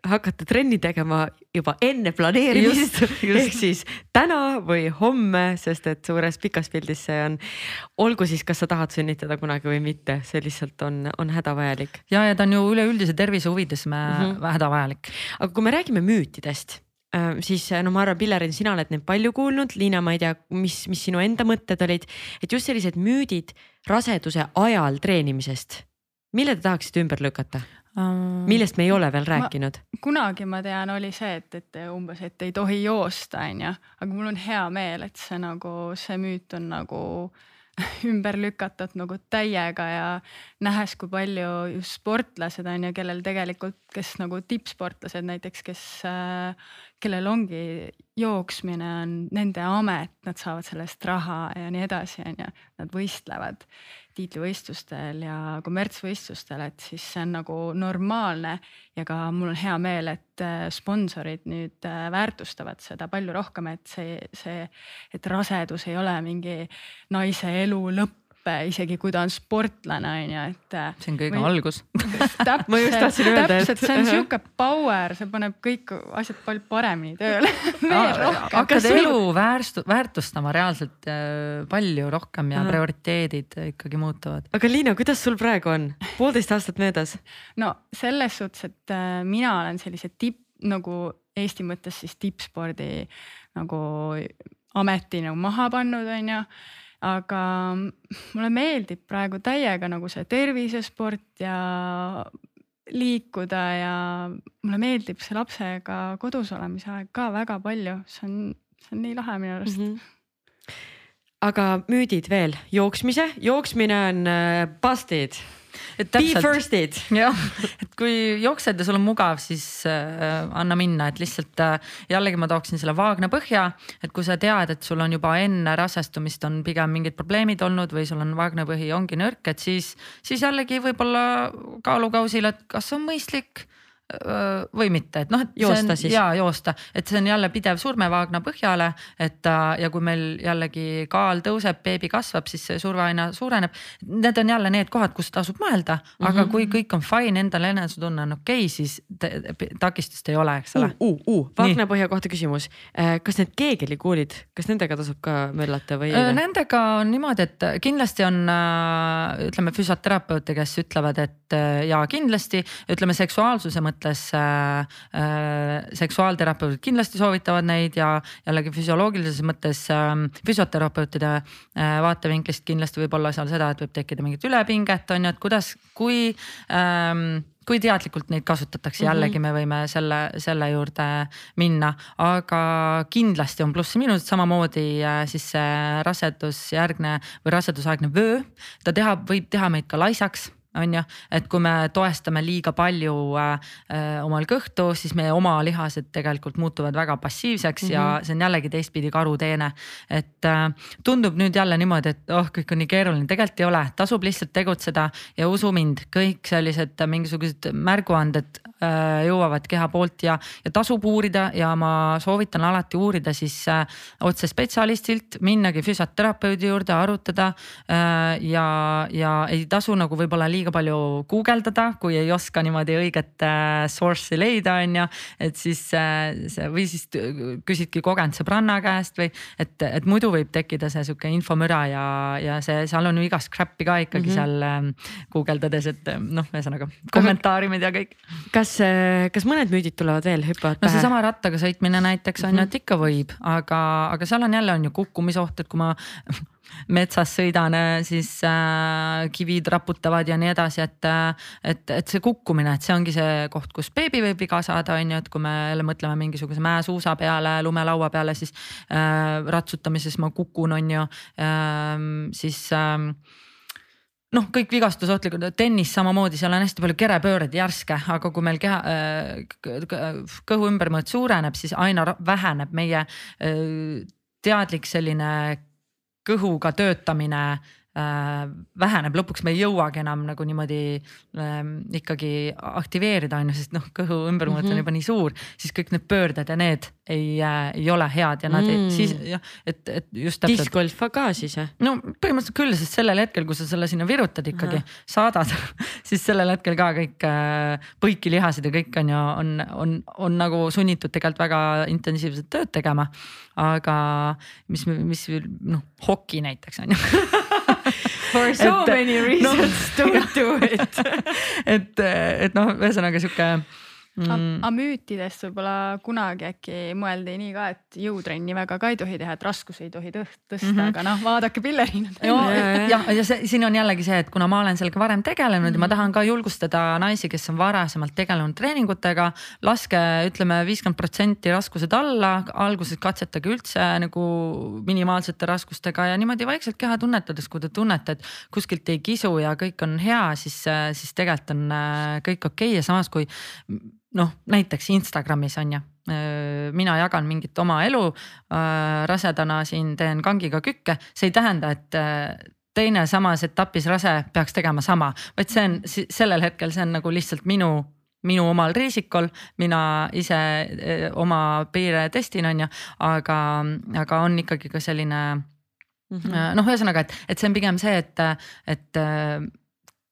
hakkate trenni tegema juba enne planeerimist ehk siis täna või homme, sest et suures pikas pildis see on, olgu siis, kas sa tahad sünnitada kunagi või mitte, see lihtsalt on, on hädavajalik. ja, ja ta on ju üleüldise tervise huvides me mm -hmm. hädavajalik. aga kui me räägime müütidest siis äh, no ma arvan, Pillerin, sina oled neid palju kuulnud, Liina, ma ei tea, mis, mis sinu enda mõtted olid, et just sellised müüdid raseduse ajal treenimisest, mille te tahaksite ümber lükata? millest me ei ole veel rääkinud? kunagi ma tean, oli see, et, et umbes, et ei tohi joosta, onju, aga mul on hea meel, et see nagu, see müüt on nagu ümber lükatud nagu täiega ja nähes, kui palju just sportlased on ju, kellel tegelikult, kes nagu tippsportlased näiteks, kes äh, kellel ongi jooksmine on nende amet, nad saavad sellest raha ja nii edasi, on ju. Nad võistlevad tiitlivõistlustel ja kommertsvõistlustel, et siis see on nagu normaalne. ja ka mul on hea meel, et äh, sponsorid nüüd äh, väärtustavad seda palju rohkem, et see, see, et rasedus ei ole mingi naise elu lõpp etappe, isegi kui ta on sportlane, on ju, et. see on kõige Või- algus. Ma just tahtsin öelda, et- täpselt, see on sihuke power, see paneb kõik asjad palju paremini tööle hakkad elu väärstu- väärtustama reaalselt äh, palju rohkem ja Ahah. prioriteedid ikkagi muutuvad. aga Liina, kuidas sul praegu on, poolteist aastat möödas? no selles suhtes, et äh, mina olen sellise tipp nagu Eesti mõttes siis tippspordi nagu ameti nagu maha pannud, on ju. Aga mulle meeldib praegu täiega nagu see tervisesport ja liikuda ja mulle meeldib see lapsega kodus olemise aeg ka väga palju, see on, see on nii lahe minu arust mm. -hmm. aga müüdid veel, jooksmise, jooksmine on äh, busted, be first'id. jah, et kui jooksed ja sul on mugav, siis äh, anna minna, et lihtsalt äh, jällegi ma tooksin selle vaagna põhja, et kui sa tead, et sul on juba enne rasestumist on pigem mingid probleemid olnud või sul on vaagnapõhi ongi nõrk, et siis, siis jällegi võib-olla kaalukausil, et kas on mõistlik või mitte, et noh, et. Joosta siis. ja joosta, et see on jälle pidev surmevaagna põhjale, et ta ja kui meil jällegi kaal tõuseb, beebi kasvab, siis see surve aina suureneb. Need on jälle need kohad, kus tasub mõelda, aga mm -hmm. kui kõik on fine, endal enesetunne on okei okay,, siis takistust ei ole, eks ole uh, uh, uh, Vagnapõhja kohta küsimus. kas need keegelikuulid, kas nendega tasub ka möllata või? Öö, Nendega on niimoodi, et kindlasti on äh, ütleme füsioterapeute, kes ütlevad, et äh, ja kindlasti. Ütleme seksuaalsuse mõttes äh, äh, seksuaalterapeudid kindlasti soovitavad neid ja jällegi füsioloogilises mõttes äh, füsioterapeutide äh, vaatevinklist kindlasti võib olla seal seda, et võib tekkida mingit ülepinget on ju, et kuidas, kui ähm, kui teadlikult neid kasutatakse, jällegi me võime selle, selle juurde minna, aga kindlasti on plusse-miinused, samamoodi äh, siis see rasedusjärgne või rasedusaegne vöö. ta teha, võib teha meid ka laisaks on ju, et kui me toestame liiga palju äh, äh, omal kõhtu, siis meie oma lihased tegelikult muutuvad väga passiivseks mm -hmm. ja see on jällegi teistpidi karuteene. et äh, tundub nüüd jälle niimoodi, et oh, kõik on nii keeruline, tegelikult ei ole, tasub lihtsalt tegutseda ja usu mind, kõik sellised mingisugused märguanded äh, jõuavad keha poolt ja, ja tasub uurida ja ma soovitan alati uurida siis äh, otse spetsialistilt, minnagi füsioterapeudi juurde, arutada äh, ja, ja ei tasu nagu võib-olla liiga palju guugeldada, kui ei oska niimoodi õiget äh, source'i leida, on ju. et siis äh, see või siis t- küsidki kogenud sõbranna käest või et, et muidu võib tekkida see sihuke infomüra ja, ja see, seal on ju igast crap'i ka ikkagi mm -hmm. seal äh, guugeldades, et äh, noh, ühesõnaga kommentaarimid ja kõik. kas, kas mõned müüdid tulevad veel, hüppavad no pähe? seesama rattaga sõitmine näiteks on ju, et ikka võib, aga, aga seal on jälle on ju kukkumisoht, et kui ma metsas sõidan, siis äh, kivid raputavad ja nii edasi, et, et, et see kukkumine, et see ongi see koht, kus beebi võib viga saada, on ju, et kui me jälle mõtleme mingisuguse mäesuusa peale, lumelaua peale, siis äh, ratsutamises ma kukun, on ju äh,, siis äh, noh, kõik vigastusohtlikud, tennis samamoodi, seal on hästi palju kerepööreid järske, aga kui meil keha, kõhu ümbermõõt suureneb, siis aina väheneb meie äh, teadlik selline kõhuga töötamine väheneb, lõpuks me ei jõuagi enam nagu niimoodi ähm, ikkagi aktiveerida on ju, sest noh, kõhu ümbermõõt mm -hmm. on juba nii suur, siis kõik need pöörded ja need ei äh,, ei ole head ja nad mm. Mm. ei, siis jah, et, et just täpselt discgolf ka siis või? no põhimõtteliselt küll, sest sellel hetkel, kui sa selle sinna virutad ikkagi, saadad siis sellel hetkel ka kõik äh, põikilihased ja kõik on ju, on, on, on nagu sunnitud tegelikult väga intensiivset tööd tegema. aga mis, mis noh, hoki näiteks on ju For so Et- many reasons no, don't do it. et, et noh, ühesõnaga sihuke mm, amüütidest võib-olla kunagi äkki mõeldi nii ka, et jõutrenni väga ka ei tohi teha, et raskusi ei tohi tõst- tõsta mm, Mhm. -hmm. aga noh, vaadake pilleriinad ja, ja, see, siin on jällegi see, et kuna ma olen sellega varem tegelenud mm -hmm. ja ma tahan ka julgustada naisi, kes on varasemalt tegelenud treeningutega. laske, ütleme viiskümmend protsenti raskused alla, alguses katsetage üldse nagu minimaalsete raskustega ja niimoodi vaikselt keha tunnetades, kui te tunnete, et kuskilt ei kisu ja kõik on hea, siis, siis tegelikult on äh, kõik okei okay. ja samas kui noh, näiteks Instagramis on ju. Mina jagan mingit oma elu rasedana siin teen kangiga kükke, see ei tähenda, et teine samas etapis rase peaks tegema sama, vaid see on sellel hetkel, see on nagu lihtsalt minu minu omal riisikul, mina ise oma piire testin, on ju, aga, aga on ikkagi ka selline Äh, noh, ühesõnaga, et, et see on pigem see, et, et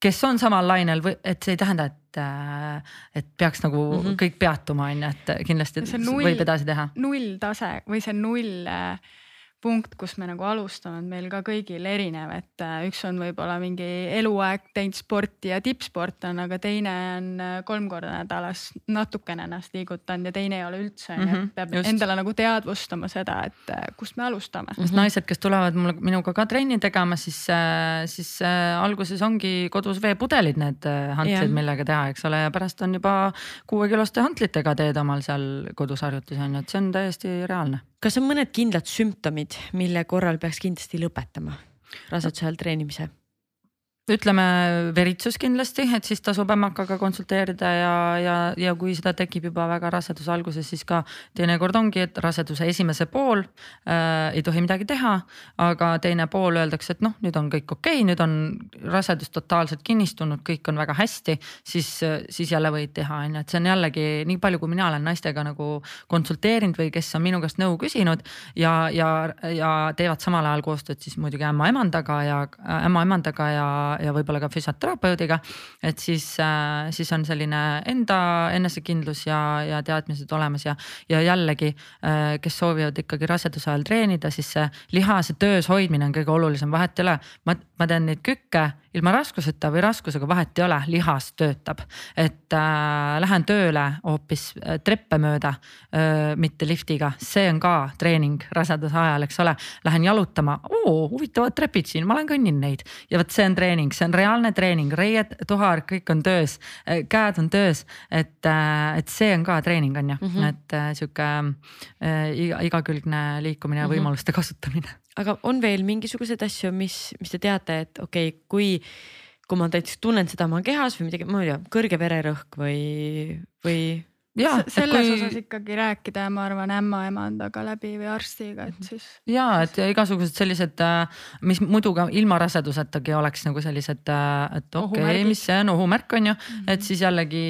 kes on samal lainel või et see ei tähenda, et, äh, et peaks nagu mm -hmm. kõik peatuma, on ju, et kindlasti võib edasi teha. nulltase või see null äh, punkt, kus me nagu alustame, on meil ka kõigil erinev, et äh, üks on võib-olla mingi eluaeg teinud sporti ja tippsport on, aga teine on äh, kolm korda nädalas natukene ennast liigutanud ja teine ei ole üldse, Mhm, et peab just. endale nagu teadvustama seda, et äh, kust me alustame. sest naised, kes tulevad mulle, minuga ka trenni tegema, siis, siis alguses ongi kodus veepudelid, need hantlid millega teha, eks ole, ja pärast on juba kuuekiloste hantlitega teed omal seal kodus harjutusi on ju, et see on täiesti reaalne. Kas on mõned kindlad sümptomid, mille korral peaks kindlasti lõpetama raseduse ajal treenimise? Ütleme veritsus kindlasti, et siis tasub ämmakaga konsulteerida ja, ja, ja kui seda tekib juba väga raseduse alguses, siis ka teinekord ongi, et raseduse esimese pool äh, ei tohi midagi teha. aga teine pool öeldakse, et noh, nüüd on kõik okei okay,, nüüd on rasedus totaalselt kinnistunud, kõik on väga hästi, siis, siis jälle võid teha, on ju, et see on jällegi nii palju, kui mina olen naistega nagu konsulteerinud või kes on minu käest nõu küsinud ja, ja, ja teevad samal ajal koostööd siis muidugi ämma-emandaga ja ämma-emandaga ja, ja võib-olla ka füsioterapeudiga. et siis, siis on selline enda enesekindlus ja, ja teadmised olemas ja, ja jällegi, kes soovivad ikkagi raseduse ajal treenida, siis see lihase töös hoidmine on kõige olulisem, vahet ei ole. ma, ma teen neid kükke ilma raskuseta või raskusega, vahet ei ole, lihas töötab. et äh, lähen tööle hoopis äh, treppe mööda äh,, mitte liftiga, see on ka treening raseduse ajal, eks ole. Lähen jalutama, oo huvitavad trepid siin, ma olen kõnnin neid ja vot see on treening, see on reaalne treening, reied, tuhar, kõik on töös, käed on töös, et, et see on ka treening on ju mm, -hmm. et äh, sihuke äh, iga, igakülgne liikumine ja Mhm. võimaluste kasutamine. Aga on veel mingisuguseid asju, mis, mis te teate, et okei okay,, kui, kui ma näiteks tunnen seda oma kehas või midagi, ma ei tea, kõrge vererõhk või, või ja, Se- selles kui... osas ikkagi rääkida, ma arvan, ämma-emandaga läbi või arstiga, et siis. ja et ja igasugused sellised, mis muidu ka ilma rasedusetagi oleks nagu sellised, et okei okay, mis see on, ohumärk on ju -hmm. et siis jällegi,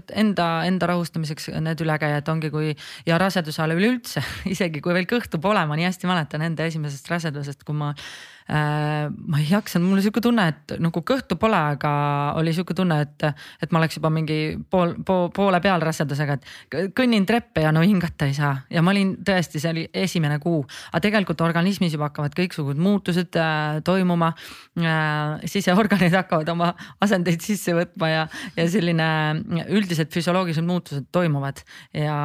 et enda, enda rahustamiseks need ülekäijad ongi, kui ja raseduse ajal üleüldse, isegi kui veel kõhtu pole, ma nii hästi mäletan enda esimesest rasedusest, kui ma äh, ma ei jaksanud, mul oli sihuke tunne, et nagu kõhtu pole, aga oli sihuke tunne, et, et ma oleks juba mingi pool po,, poole peal rasedusega, et kõnnin treppe ja no hingata ei saa. Ja ma olin tõesti, see oli esimene kuu, aga tegelikult organismis juba hakkavad kõiksugused muutused äh, toimuma. Äh,. siseorganid hakkavad oma asendeid sisse võtma ja, ja selline üldised füsioloogilised muutused toimuvad. Ja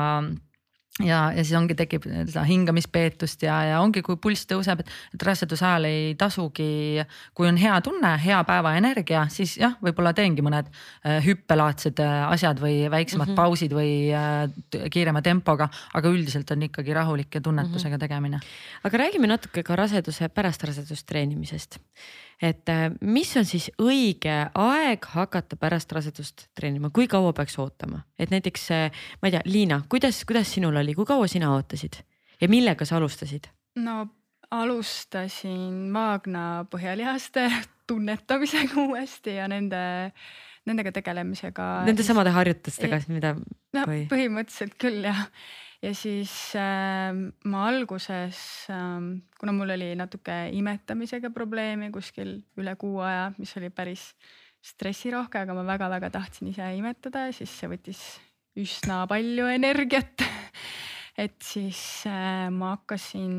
ja, ja siis ongi, tekib seda hingamispeetust ja, ja ongi, kui pulss tõuseb, et, et raseduse ajal ei tasugi, kui on hea tunne, hea päevaenergia, siis jah, võib-olla teengi mõned äh, hüppelaadsed äh, asjad või väiksemad mm -hmm. pausid või äh, kiirema tempoga, aga üldiselt on ikkagi rahulik ja tunnetusega tegemine. aga räägime natuke ka raseduse, pärast rasedust treenimisest. Et äh, mis on siis õige aeg hakata pärast rasedust treenima, kui kaua peaks ootama, et näiteks äh, ma ei tea, Liina, kuidas, kuidas sinul oli, kui kaua sina ootasid ja millega sa alustasid? no alustasin Vaagna põhjalihaste tunnetamisega uuesti ja nende, nendega tegelemisega. Nende samade harjutustega, mida no või? põhimõtteliselt küll jah. Ja siis äh, ma alguses äh,, kuna mul oli natuke imetamisega probleemi kuskil üle kuu aja, mis oli päris stressirohke, aga ma väga-väga tahtsin ise imetada ja siis see võttis üsna palju energiat. et siis äh, ma hakkasin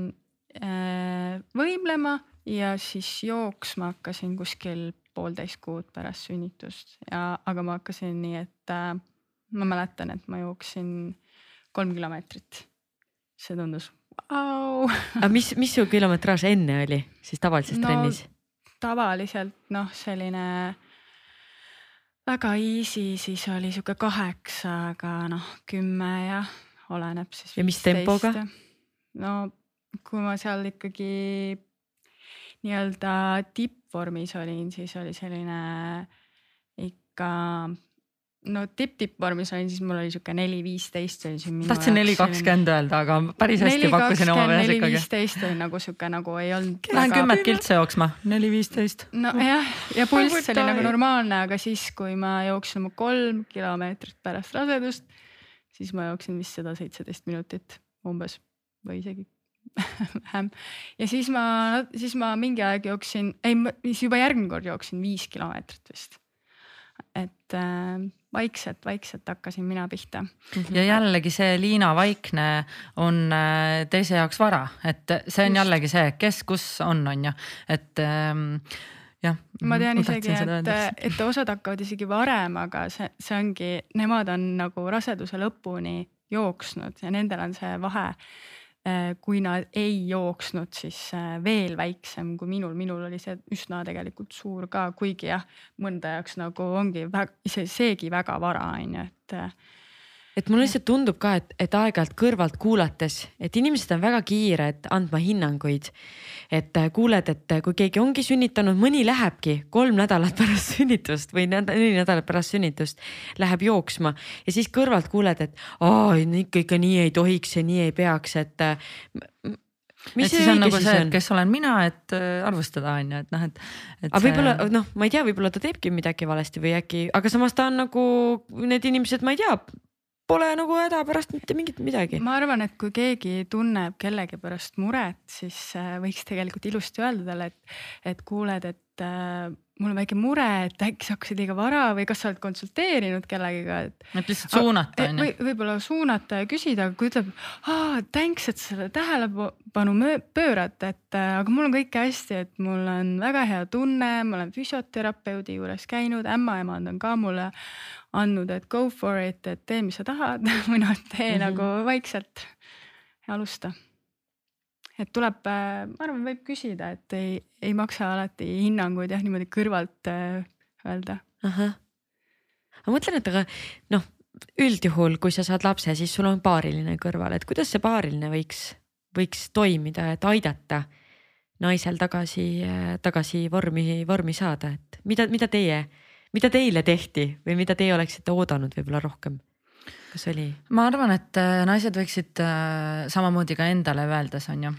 äh, võimlema ja siis jooksma hakkasin kuskil poolteist kuud pärast sünnitust ja, aga ma hakkasin nii, et äh, ma mäletan, et ma jooksin kolm kilomeetrit. see tundus vau. aga mis, mis su kilometraaž enne oli siis tavalises No, trennis? tavaliselt noh, selline väga easy, siis oli sihuke kaheksa, aga noh, kümme ja oleneb siis. Ja mis tempoga? no kui ma seal ikkagi nii-öelda tippvormis olin, siis oli selline ikka no tipp-tippvormis olin, siis mul oli sihuke neli, viisteist oli siin. tahtsin neli kakskümmend öelda, aga päris hästi pakkusin oma peas neli ikkagi. viisteist oli nagu sihuke nagu ei olnud. Lähen kümmet kiltse jooksma, neli viisteist. nojah, ja pulss oli nagu normaalne, aga siis, kui ma jooksin oma kolm kilomeetrit pärast rasedust, siis ma jooksin vist seda seitseteist minutit umbes või isegi vähem ja siis ma, siis ma mingi aeg jooksin, ei, siis juba järgmine kord jooksin viis kilomeetrit vist. et äh, vaikselt, vaikselt hakkasin mina pihta. ja jällegi see Liina Vaikne on äh, teise jaoks vara, et see on jällegi see, kes kus on, on ju, et ähm, jah. ma tean isegi, et, et osad hakkavad isegi varem, aga see, see ongi, nemad on nagu raseduse lõpuni jooksnud ja nendel on see vahe kui nad ei jooksnud, siis äh, veel väiksem kui minul, minul oli see üsna tegelikult suur ka, kuigi jah, mõnda jaoks nagu ongi väga, ise seegi väga vara on ju, et äh, et mulle lihtsalt tundub ka, et, et aeg-ajalt kõrvalt kuulates, et inimesed on väga kiired andma hinnanguid. et äh, kuuled, et äh, kui keegi ongi sünnitanud, mõni lähebki kolm nädalat pärast sünnitust või neli nädalat pärast sünnitust läheb jooksma ja siis kõrvalt kuuled, et aa, ikka, ikka nii ei tohiks ja nii ei peaks, et äh, mis et siis on nagu see, et kes olen mina, et arvustada on ju, et noh, et, et. aga see... võib-olla noh, ma ei tea, võib-olla ta teebki midagi valesti või äkki, aga samas ta on nagu need inimesed, ma ei tea, pole nagu häda pärast mitte mingit midagi. ma arvan, et kui keegi tunneb kellegi pärast muret, siis äh, võiks tegelikult ilusti öelda talle, et, et kuuled, et äh, mul on väike mure, et äkki sa hakkasid liiga vara või kas sa oled konsulteerinud kellegiga, et. et lihtsalt suunata on ju. võib-olla suunata ja küsida, kui ütleb, thanks, et sa selle tähelepanu pöörad, et äh, aga mul on kõik hästi, et mul on väga hea tunne, ma olen füsioterapeudi juures käinud, ämmaemand on ka mulle andnud, et go for it, et tee, mis sa tahad või noh, tee mm -hmm. nagu vaikselt ja alusta. Et tuleb, äh, ma arvan, võib küsida, et ei, ei maksa alati hinnanguid jah, niimoodi kõrvalt äh, öelda. ahah, ma mõtlen, et aga noh, üldjuhul, kui sa saad lapse, siis sul on paariline kõrval, et kuidas see paariline võiks, võiks toimida, et aidata naisel tagasi, tagasi vormi, vormi saada, et mida, mida teie mida teile tehti või mida teie oleksite oodanud võib-olla rohkem? Kas oli? ma arvan, et äh, naised võiksid äh, samamoodi ka endale öeldes, on ju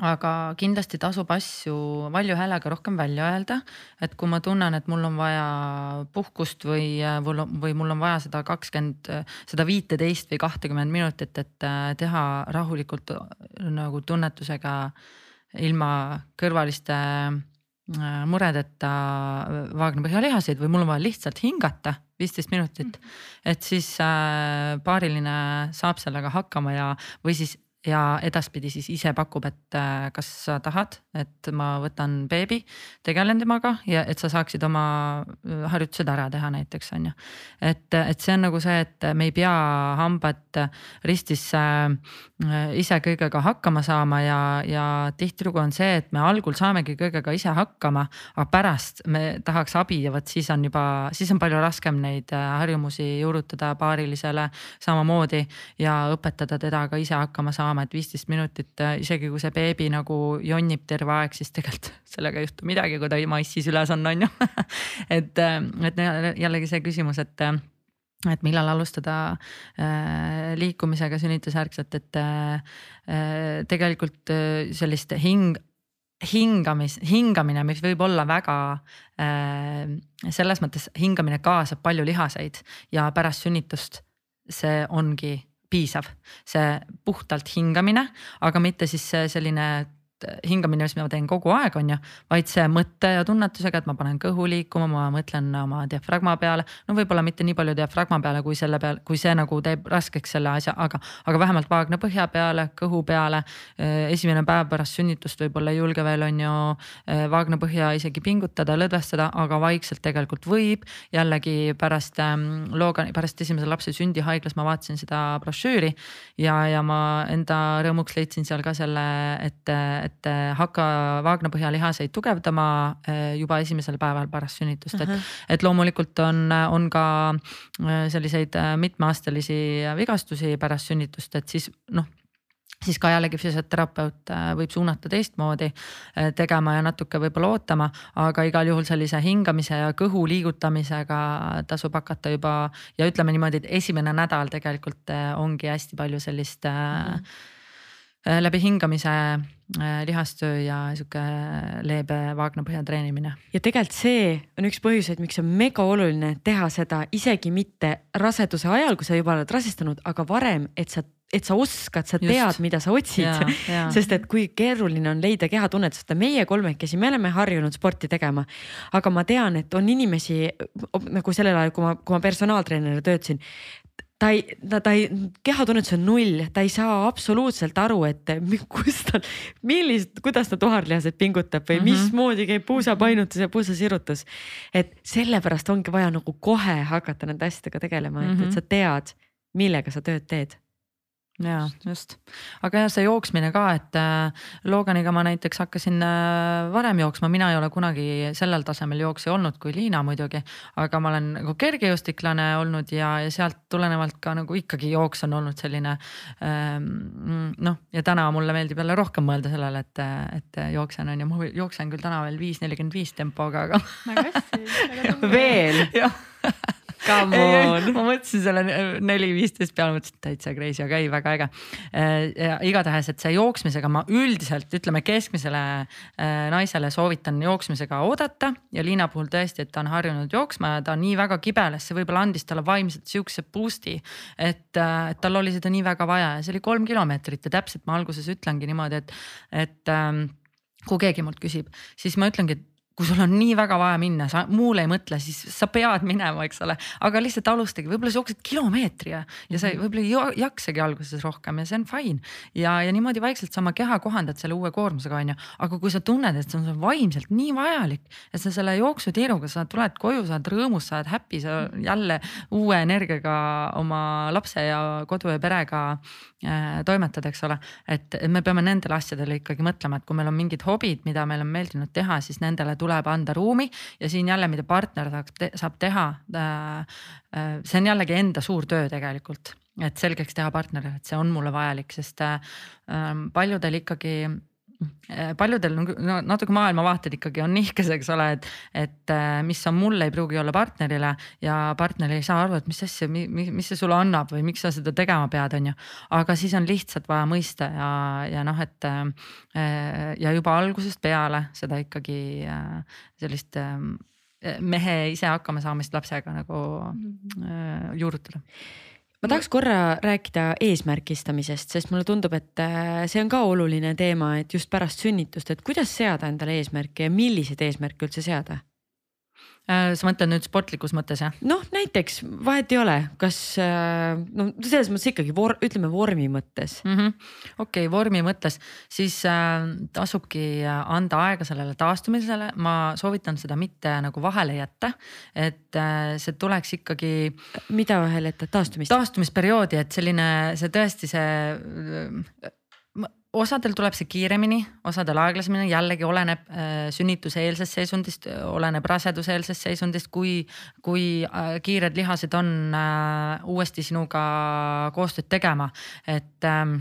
aga kindlasti tasub asju valju häälega rohkem välja öelda, et kui ma tunnen, et mul on vaja puhkust või, äh, või mul on vaja seda kakskümmend, seda viiteist või kahtekümmend minutit, et teha rahulikult nagu tunnetusega ilma kõrvaliste muredeta Vaagna põhjalihaseid või mul on vaja lihtsalt hingata viisteist minutit. Mm. et siis äh, paariline saab sellega hakkama ja, või siis ja edaspidi siis ise pakub, et äh, kas sa tahad, et ma võtan beebi, tegelen temaga ja et sa saaksid oma äh, harjutused ära teha näiteks on ju. et, et see on nagu see, et me ei pea hambad ristis äh, ise kõigega hakkama saama ja, ja tihtilugu on see, et me algul saamegi kõigega ise hakkama, aga pärast me tahaks abi ja vot siis on juba, siis on palju raskem neid harjumusi juurutada paarilisele samamoodi ja õpetada teda ka ise hakkama saama saama, et viisteist minutit, äh, isegi kui see beebi nagu jonnib terve aeg, siis tegelikult sellega ei juhtu midagi, kui ta massis üles on, on ju. Et, äh, et jällegi see küsimus, et äh, et millal alustada liikumisega sünnitusjärgselt, et tegelikult sellist hing, hingamis, hingamine, mis võib olla väga selles mõttes hingamine kaasab palju lihaseid ja pärast sünnitust see ongi piisav, see puhtalt hingamine, aga mitte siis selline hingamine, mis ma teen kogu aeg, on ju, vaid see mõtte ja tunnetusega, et ma panen kõhu liikuma, ma mõtlen oma diafragma peale. no võib-olla mitte nii palju diafragma peale, kui selle peale, kui see nagu teeb raskeks selle asja, aga, aga vähemalt vaagna põhja peale, kõhu peale. esimene päev pärast sünnitust võib-olla ei julge veel on ju vaagna põhja isegi pingutada, lõdvestada, aga vaikselt tegelikult võib. jällegi pärast ähm, looga, pärast esimese lapse sündi haiglas ma vaatasin seda brošüüri ja, ja ma enda rõõmuks leidsin seal ka selle, et, et et äh, hakka vaagnapõhjalihaseid tugevdama äh, juba esimesel päeval pärast sünnitust uh, -huh. et, et loomulikult on, on ka äh, selliseid mitmeaastalisi vigastusi pärast sünnitust, et siis noh siis ka jällegi füsioterapeut võib suunata teistmoodi tegema ja natuke võib-olla ootama, aga igal juhul sellise hingamise ja kõhu liigutamisega tasub hakata juba ja ütleme niimoodi, et esimene nädal tegelikult ongi hästi palju sellist mm -hmm läbi hingamise äh, lihastöö ja sihuke leebe vaagnapõhja treenimine. ja tegelikult see on üks põhjuseid, miks on mega oluline teha seda isegi mitte raseduse ajal, kui sa juba oled rasestunud, aga varem, et sa et sa oskad, sa Just. tead, mida sa otsid sest et kui keeruline on leida kehatunnetust, meie kolmekesi, me oleme harjunud sporti tegema. aga ma tean, et on inimesi nagu sellel ajal, kui ma, kui ma personaaltreenerina töötasin ta ei, ta, ta ei, kehatunnetus on null, ta ei saa absoluutselt aru, et kus ta, millist, kuidas ta tuharlihased pingutab või mm Mhm. -hmm. mismoodi käib puusapainutus ja puusasirutus. et sellepärast ongi vaja nagu kohe hakata nende asjadega tegelema mm, -hmm. et, Mhm. et sa tead, millega sa tööd teed. Ja just, aga jah, see jooksmine ka, et äh, Loganiga ma näiteks hakkasin äh, varem jooksma, mina ei ole kunagi sellel tasemel jooksja olnud kui Liina muidugi. aga ma olen nagu kergejõustiklane olnud ja, ja sealt tulenevalt ka nagu ikkagi jooks on olnud selline ähm, noh, ja täna mulle meeldib jälle rohkem mõelda sellele, et, et jooksen on ju, ma jooksen küll täna veel viis nelikümmend viis tempoga, aga väga hästi, väga tubli. veel, come on. ma mõtlesin selle neli viisteist peale, mõtlesin täitsa crazy, aga ei, väga äge. ja igatahes, et see jooksmisega ma üldiselt ütleme keskmisele äh, naisele soovitan jooksmisega oodata ja Liina puhul tõesti, et ta on harjunud jooksma ja ta on nii väga kibeless, see võib-olla andis talle vaimselt sihukese boost'i. et, et tal oli seda nii väga vaja ja see oli kolm kilomeetrit ja täpselt ma alguses ütlengi niimoodi, et, et ähm, kui keegi mult küsib, siis ma ütlengi, et kui sul on nii väga vaja minna, sa muule ei mõtle, siis sa pead minema, eks ole, aga lihtsalt alustage, võib-olla sa jooksed kilomeetri ja, ja sa võib-olla ei jaksagi alguses rohkem ja see on fine. ja, ja niimoodi vaikselt sa oma keha kohandad selle uue koormusega, on ju, aga kui sa tunned, et see on vaimselt nii vajalik, et sa selle jooksutiiruga, sa tuled koju, sa oled rõõmus, sa oled happy, sa jälle uue energiaga oma lapse ja kodu ja perega äh, toimetad, eks ole. et me peame nendele asjadele ikkagi mõtlema, et kui meil on mingid hobid, mida meil on meeldinud teha, siis nendele tuleb anda ruumi ja siin jälle, mida partner saab, teha äh,. Äh, see on jällegi enda suur töö tegelikult, et selgeks teha partnerile, et see on mulle vajalik, sest äh, paljudel ikkagi paljudel nagu no, natuke maailmavaated ikkagi on nihkes, eks ole, et, et äh, mis on mulle, ei pruugi olla partnerile ja partner ei saa aru, et mis asja, mis, mis see sulle annab või miks sa seda tegema pead, on ju. aga siis on lihtsalt vaja mõista ja, ja noh, et äh, ja juba algusest peale seda ikkagi äh, sellist äh, mehe ise hakkama saamist lapsega nagu äh, juurutada ma tahaks korra rääkida eesmärgistamisest, sest mulle tundub, et äh, see on ka oluline teema, et just pärast sünnitust, et kuidas seada endale eesmärke ja milliseid eesmärke üldse seada? Äh, sa mõtled nüüd sportlikus mõttes jah? noh, näiteks vahet ei ole, kas äh, no selles mõttes ikkagi vor, ütleme vormi mõttes mm -hmm.. okei okay,, vormi mõttes, siis äh, tasubki anda aega sellele taastumisele, ma soovitan seda mitte nagu vahele jätta. et äh, see tuleks ikkagi. mida vahele jätta, taastumist? taastumisperioodi, et selline, see tõesti see osadel tuleb see kiiremini, osadel aeglasemini, jällegi oleneb äh, sünnituseelsest seisundist, oleneb raseduseelsest seisundist, kui, kui äh, kiired lihased on äh, uuesti sinuga koostööd tegema, et ähm,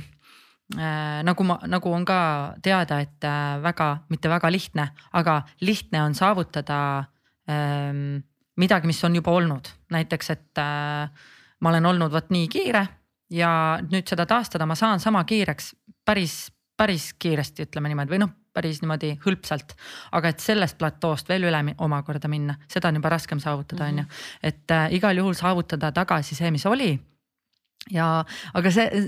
äh, nagu ma, nagu on ka teada, et äh, väga, mitte väga lihtne, aga lihtne on saavutada äh, midagi, mis on juba olnud, näiteks, et äh, ma olen olnud vot nii kiire ja nüüd seda taastada ma saan sama kiireks päris, päris kiiresti, ütleme niimoodi, või noh, päris niimoodi hõlpsalt. aga et sellest platoost veel üle omakorda minna, seda on juba raskem saavutada, on ju. et äh, igal juhul saavutada tagasi see, mis oli ja, aga see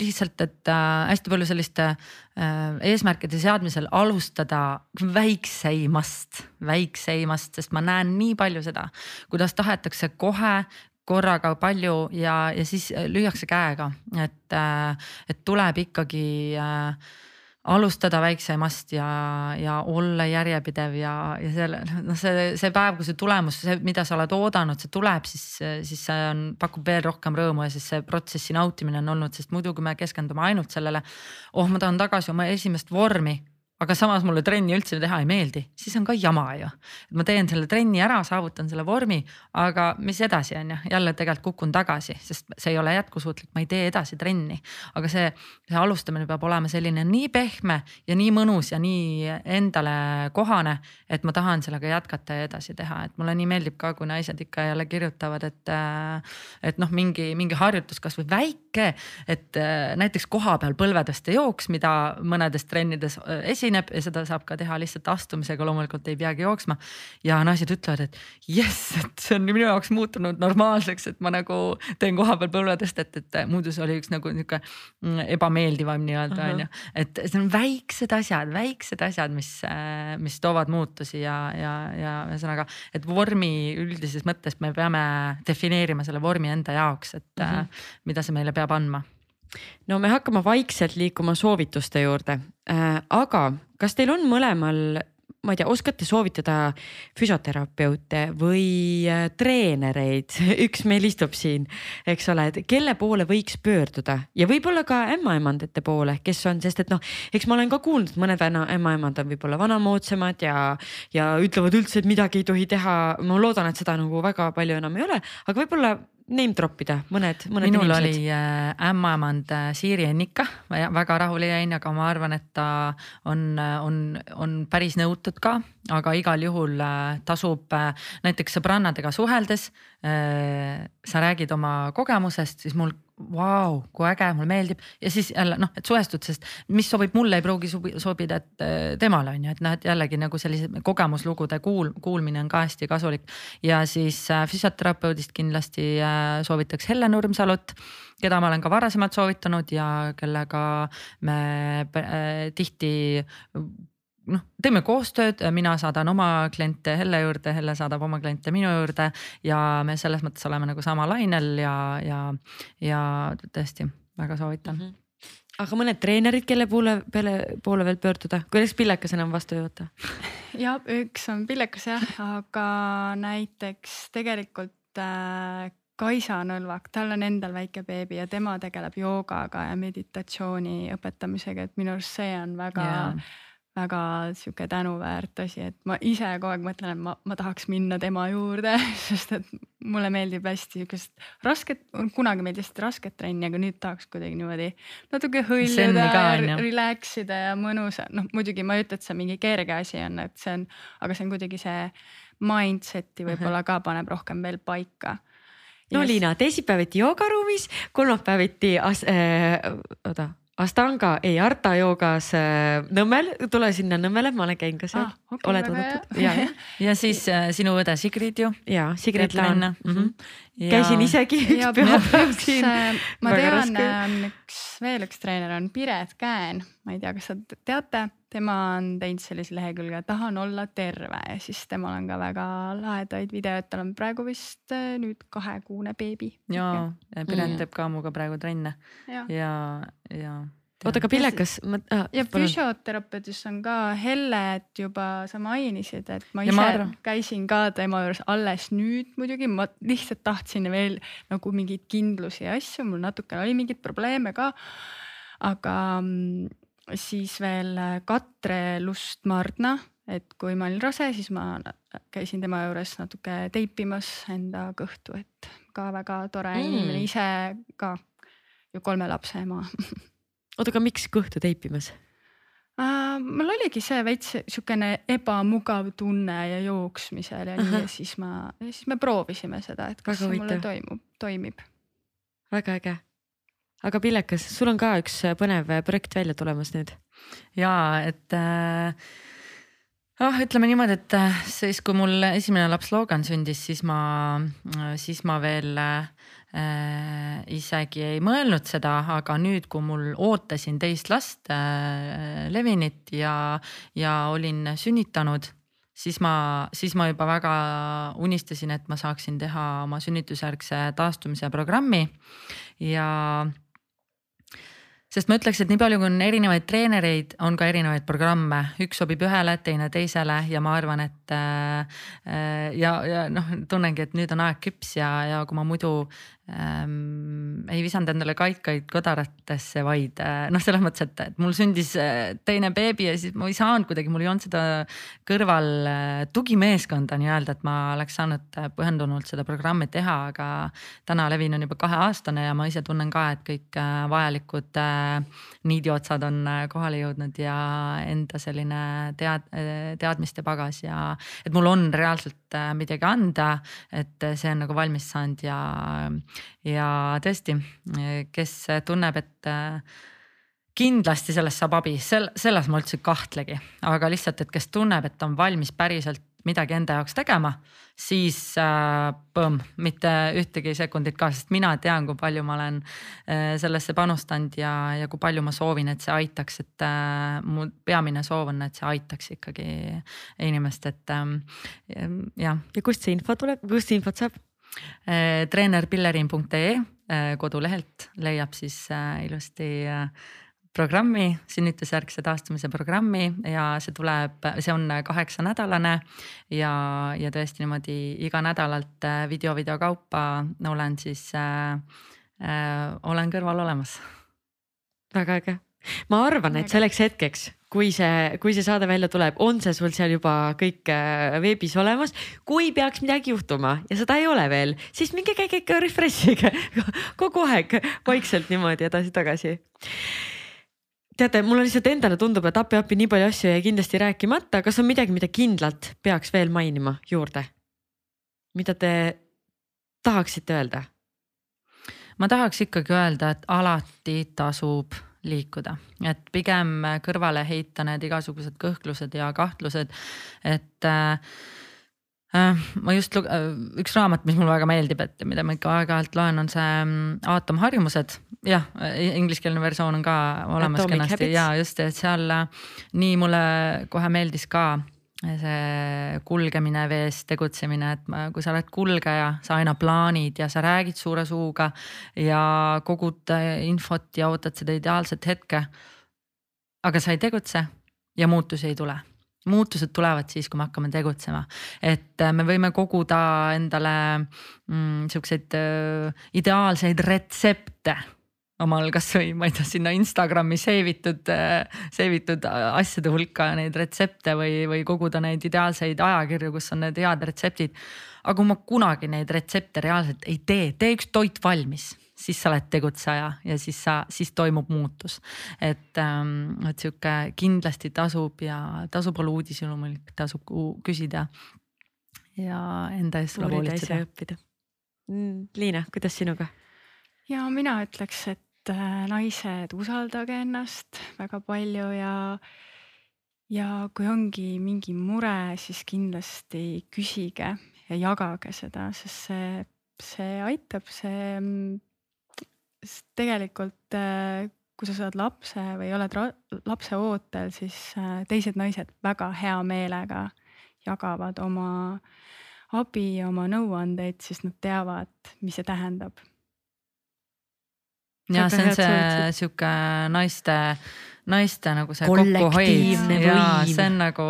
lihtsalt, et äh, hästi palju selliste äh, eesmärkide seadmisel alustada väikseimast, väikseimast, sest ma näen nii palju seda, kuidas tahetakse kohe korraga palju ja, ja siis lüüakse käega, et, et tuleb ikkagi äh, alustada väiksemast ja, ja olla järjepidev ja, ja selle noh, see, see päev, kui see tulemus, see, mida sa oled oodanud, see tuleb, siis, siis see on, pakub veel rohkem rõõmu ja siis see protsessi nautimine on olnud, sest muidu, kui me keskendume ainult sellele. oh, ma tahan tagasi oma esimest vormi aga samas mulle trenni üldse teha ei meeldi, siis on ka jama ju. ma teen selle trenni ära, saavutan selle vormi, aga mis edasi on ju, jälle tegelikult kukun tagasi, sest see ei ole jätkusuutlik, ma ei tee edasi trenni. aga see, see alustamine peab olema selline nii pehme ja nii mõnus ja nii endale kohane, et ma tahan sellega jätkata ja edasi teha, et mulle nii meeldib ka, kui naised ikka jälle kirjutavad, et. et noh, mingi, mingi harjutus kasvõi väike, et näiteks koha peal põlvedeste jooks, mida mõnedes trennides esimene esineb ja seda saab ka teha lihtsalt astumisega, loomulikult ei peagi jooksma. ja naised ütlevad, et jess, et see on minu jaoks muutunud normaalseks, et ma nagu teen kohapeal põlvetõstet, et muidu see oli üks nagu nihuke mm, ebameeldivam nii-öelda on ju. et see on väiksed asjad, väiksed asjad, mis, mis toovad muutusi ja, ja, ja ühesõnaga, et vormi üldises mõttes me peame defineerima selle vormi enda jaoks, et mm -hmm. mida see meile peab andma no me hakkame vaikselt liikuma soovituste juurde äh,, aga kas teil on mõlemal, ma ei tea, oskate soovitada füsioterapeute või äh, treenereid, üks meil istub siin, eks ole, et kelle poole võiks pöörduda ja võib-olla ka ämmaemandate poole, kes on, sest et noh, eks ma olen ka kuulnud, et mõned ämmaemand on võib-olla vanamoodsamad ja, ja ütlevad üldse, et midagi ei tohi teha. ma loodan, et seda nagu väga palju enam ei ole, aga võib-olla name drop ida mõned, mõned minul inimesed. oli äh, ämmaemand äh, Siiri Ennika, väga rahul jäin, aga ma arvan, et ta on, on, on päris nõutud ka, aga igal juhul äh, tasub näiteks sõbrannadega suheldes. sa räägid oma kogemusest, siis mul vau, kui äge, mulle meeldib ja siis jälle noh, et suhestud, sest mis sobib mulle, ei pruugi sobida äh, temale on ju, et noh, et jällegi nagu sellise kogemuslugude kuul-, kuulmine on ka hästi kasulik. ja siis äh, füsioterapeudist kindlasti äh, soovitaks Helle Nurmsalut, keda ma olen ka varasemalt soovitanud ja kellega me äh, tihti noh, teeme koostööd, mina saadan oma kliente Helle juurde, Helle saadab oma kliente minu juurde ja me selles mõttes oleme nagu samal lainel ja, ja, ja tõesti väga soovitan mm. -hmm aga mõned treenerid, kelle poole, peale, poole veel pöörduda, kuidas Pillekas enam vastu ei võta? ja üks on Pillekas jah, aga näiteks tegelikult äh, Kaisa Nõlvak, tal on endal väike beebi ja tema tegeleb joogaga ja meditatsiooni õpetamisega, et minu arust see on väga yeah väga sihuke tänuväärt asi, et ma ise kogu aeg mõtlen, et ma, ma tahaks minna tema juurde, sest et mulle meeldib hästi sihukest rasket, kunagi meeldis rasket trenni, aga nüüd tahaks kuidagi niimoodi natuke hõljuda ja relax ida ja mõnus, noh muidugi ma ei ütle, et see mingi kerge asi on, et see on, aga see on kuidagi see mindset'i võib-olla ka paneb rohkem veel paika. No yes. Liina, teisipäeviti joogaruumis, kolmapäeviti äh,, oota Astanga, ei Arta joogas äh, Nõmmel, tule sinna Nõmmele, ma olen käinud ka seal ah,, okay, oled oodatud. ja, ja. ja siis äh, sinu õde Sigrid ju. ja, Sigrid Laan mm. -hmm. Ja... käisin isegi üks pühapäev siin. Äh, ma tean, on üks veel üks treener on Piret Käen, ma ei tea, kas sa teate, tema on teinud sellise lehekülge Tahan olla terve ja siis temal on ka väga lahedaid videoid, tal on praegu vist äh, nüüd kahekuune beebi. ja, ja Piret teeb ka minuga praegu trenne. Ja, ja, ja oota, aga Pillekas ma ah,. ja füsioterapeudis on ka Hellet juba sa mainisid, et ma ise ma arvan... käisin ka tema juures alles nüüd muidugi, ma lihtsalt tahtsin veel nagu mingeid kindlusi ja asju, mul natukene oli mingeid probleeme ka. aga mm, siis veel Katre Lustmardna, et kui ma olin rase, siis ma käisin tema juures natuke teipimas enda kõhtu, et ka väga tore mm. inimene, ise ka ju kolme lapse ema oota, aga miks kõhtu teipimas uh,? mul oligi see veits sihukene ebamugav tunne ja jooksmisel ja nii ja siis ma, siis me proovisime seda, et kas see mulle toimub, toimib. väga äge. Aga Pillekas, sul on ka üks põnev projekt välja tulemas nüüd. ja et äh, ah, ütleme niimoodi, et äh, siis, kui mul esimene laps Logan sündis, siis ma, siis ma veel äh, äh, isegi ei mõelnud seda, aga nüüd, kui mul ootasin teist last äh, Levinit ja, ja olin sünnitanud, siis ma, siis ma juba väga unistasin, et ma saaksin teha oma sünnitusjärgse taastumise programmi ja sest ma ütleks, et nii palju, kui on erinevaid treenereid, on ka erinevaid programme, üks sobib ühele, teine teisele ja ma arvan, et äh, ja, ja noh, tunnengi, et nüüd on aeg küps ja, ja kui ma muidu ähm, ei visanud endale kaikaid kõdaratesse, vaid äh, noh, selles mõttes, et, et mul sündis äh, teine beebi ja siis ma ei saanud kuidagi, mul ei olnud seda kõrval äh, tugimeeskonda nii-öelda, et ma oleks saanud pühendunult seda programmi teha, aga täna Levin on juba kaheaastane ja ma ise tunnen ka, et kõik vajalikud niidiotsad on kohale jõudnud ja enda selline tead-, teadmiste pagas ja et mul on reaalselt äh, midagi anda, et see on nagu valmis saanud ja ja tõesti, kes tunneb, et kindlasti sellest saab abi, sel-, selles ma üldse ei kahtlegi, aga lihtsalt, et kes tunneb, et on valmis päriselt midagi enda jaoks tegema, siis äh, põmm, mitte ühtegi sekundit ka, sest mina tean, kui palju ma olen äh, sellesse panustanud ja, ja kui palju ma soovin, et see aitaks, et äh, mu peamine soov on, et see aitaks ikkagi inimest, et äh, jah. ja kust see info tuleb, kust infot saab? Äh, treenerpillerin.ee äh, kodulehelt leiab siis äh, ilusti programmi, sünnitusjärgse taastumise programmi ja see tuleb, see on kaheksanädalane. ja, ja tõesti niimoodi iganädalalt video, video kaupa olen siis äh,, olen kõrval olemas. väga äge, ma arvan, et selleks hetkeks, kui see, kui see saade välja tuleb, on see sul seal juba kõik veebis olemas. kui peaks midagi juhtuma ja seda ei ole veel, siis minge käige ikka refresh ige kogu aeg vaikselt niimoodi edasi-tagasi teate, mulle lihtsalt endale tundub, et appi-appi nii palju asju jäi kindlasti rääkimata, kas on midagi, mida kindlalt peaks veel mainima juurde? mida te tahaksite öelda? ma tahaks ikkagi öelda, et alati tasub liikuda, et pigem kõrvale heita need igasugused kõhklused ja kahtlused, et äh, ma just, äh, üks raamat, mis mulle väga meeldib, et mida ma ikka aeg-ajalt loen, on see mm, aatomharjumused. jah, ingliskeelne versioon on ka olemas Atomic kenasti Habits. ja just, et seal äh, nii mulle kohe meeldis ka see kulgemine vees, tegutsemine, et ma, kui sa oled kulgeja, sa aina plaanid ja sa räägid suure suuga ja kogud infot ja ootad seda ideaalset hetke. aga sa ei tegutse ja muutusi ei tule muutused tulevad siis, kui me hakkame tegutsema, et äh, me võime koguda endale mm, siukseid äh, ideaalseid retsepte omal kasvõi ma ei tea, sinna Instagrami save itud äh,, save itud asjade hulka neid retsepte või, või koguda neid ideaalseid ajakirju, kus on need head retseptid. aga kui ma kunagi neid retsepte reaalselt ei tee, tee üks toit valmis siis sa oled tegutseja ja siis sa, siis toimub muutus. et ähm,, et sihuke kindlasti tasub ja tasub olla uudishimulik, tasub küsida. ja enda eest tuleb hoolitseda. õppida. Mm, Liina, kuidas sinuga? ja mina ütleks, et äh, naised, usaldage ennast väga palju ja ja kui ongi mingi mure, siis kindlasti küsige ja jagage seda, sest see, see aitab, see mm, sest tegelikult äh, kui sa saad lapse või oled lapse ootel, siis äh, teised naised väga hea meelega jagavad oma abi ja oma nõuandeid, sest nad teavad, mis see tähendab. ja see on see sihuke naiste, naiste nagu see kokkuhoid. Ja see on nagu,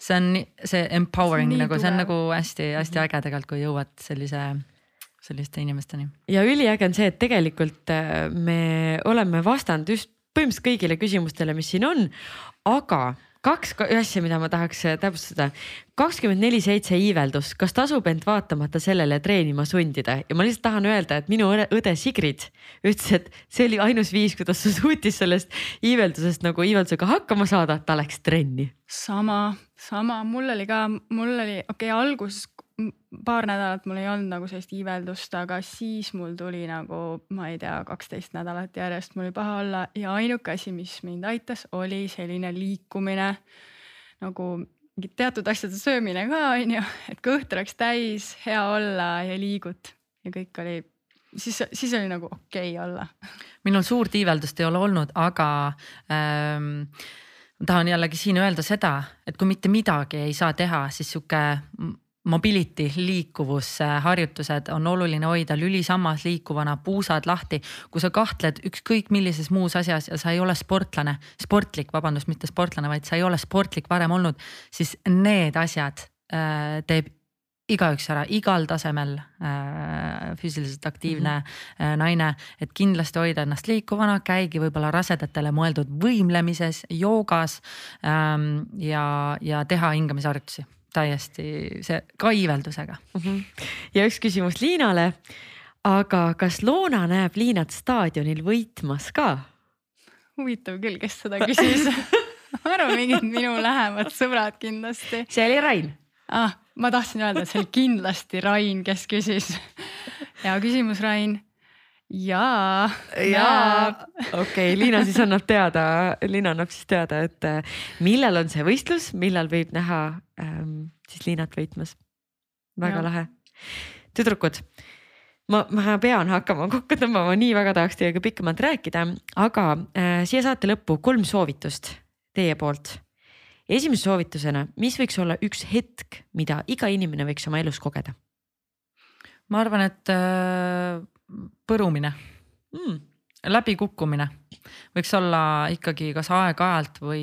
see on see empowering see nagu, see on nagu hästi-hästi äge tegelikult, kui jõuad sellise selliste inimesteni. ja üliäge on see, et tegelikult äh, me oleme vastanud just põhimõtteliselt kõigile küsimustele, mis siin on, aga kaks asja, mida ma tahaks äh, täpsustada. kakskümmend neli seitse iiveldus, kas tasub end vaatamata sellele treenima sundida ja ma lihtsalt tahan öelda, et minu õde Sigrid ütles, et see oli ainus viis, kuidas ta suutis sellest iiveldusest nagu iiveldusega hakkama saada, ta läks trenni. sama, sama, mul oli ka, mul oli okei okay,, alguses paar nädalat mul ei olnud nagu sellist iiveldust, aga siis mul tuli nagu, ma ei tea, kaksteist nädalat järjest mul oli paha olla ja ainuke asi, mis mind aitas, oli selline liikumine nagu mingid teatud asjade söömine ka onju, et kõht oleks täis, hea olla ja liigud ja kõik oli, siis, siis oli nagu okei okay olla. minul suurt iiveldust ei ole olnud, aga ähm, ma tahan jällegi siin öelda seda, et kui mitte midagi ei saa teha, siis sihuke mobility, liikuvus, harjutused on oluline hoida, lülisammas liikuvana, puusad lahti. kui sa kahtled ükskõik millises muus asjas ja sa ei ole sportlane, sportlik, vabandust, mitte sportlane, vaid sa ei ole sportlik varem olnud, siis need asjad äh, teeb igaüks ära, igal tasemel äh, füüsiliselt aktiivne mm -hmm. äh, naine, et kindlasti hoida ennast liikuvana, käigi võib-olla rasedatele mõeldud võimlemises, joogas ähm, ja, ja teha hingamisharjutusi täiesti see ka iiveldusega mm. -hmm. ja üks küsimus Liinale. aga kas Loona näeb Liinat staadionil võitmas ka? huvitav küll, kes seda küsis ma arvan, mingid minu lähemad sõbrad kindlasti. see oli Rain ah,. ma tahtsin öelda, et see oli kindlasti Rain, kes küsis. hea küsimus, Rain. Jaa. jaa, okei okay,, Liina siis annab teada, Liina annab siis teada, et äh, millal on see võistlus, millal võib näha ähm, siis Liinat võitmas. väga ja. lahe. tüdrukud, ma, ma pean hakkama kokku tõmbama, nii väga tahaks teiega pikemalt rääkida, aga äh, siia saate lõppu kolm soovitust teie poolt. esimese soovitusena, mis võiks olla üks hetk, mida iga inimene võiks oma elus kogeda? ma arvan, et äh, põrumine mm., läbikukkumine võiks olla ikkagi kas aeg-ajalt või,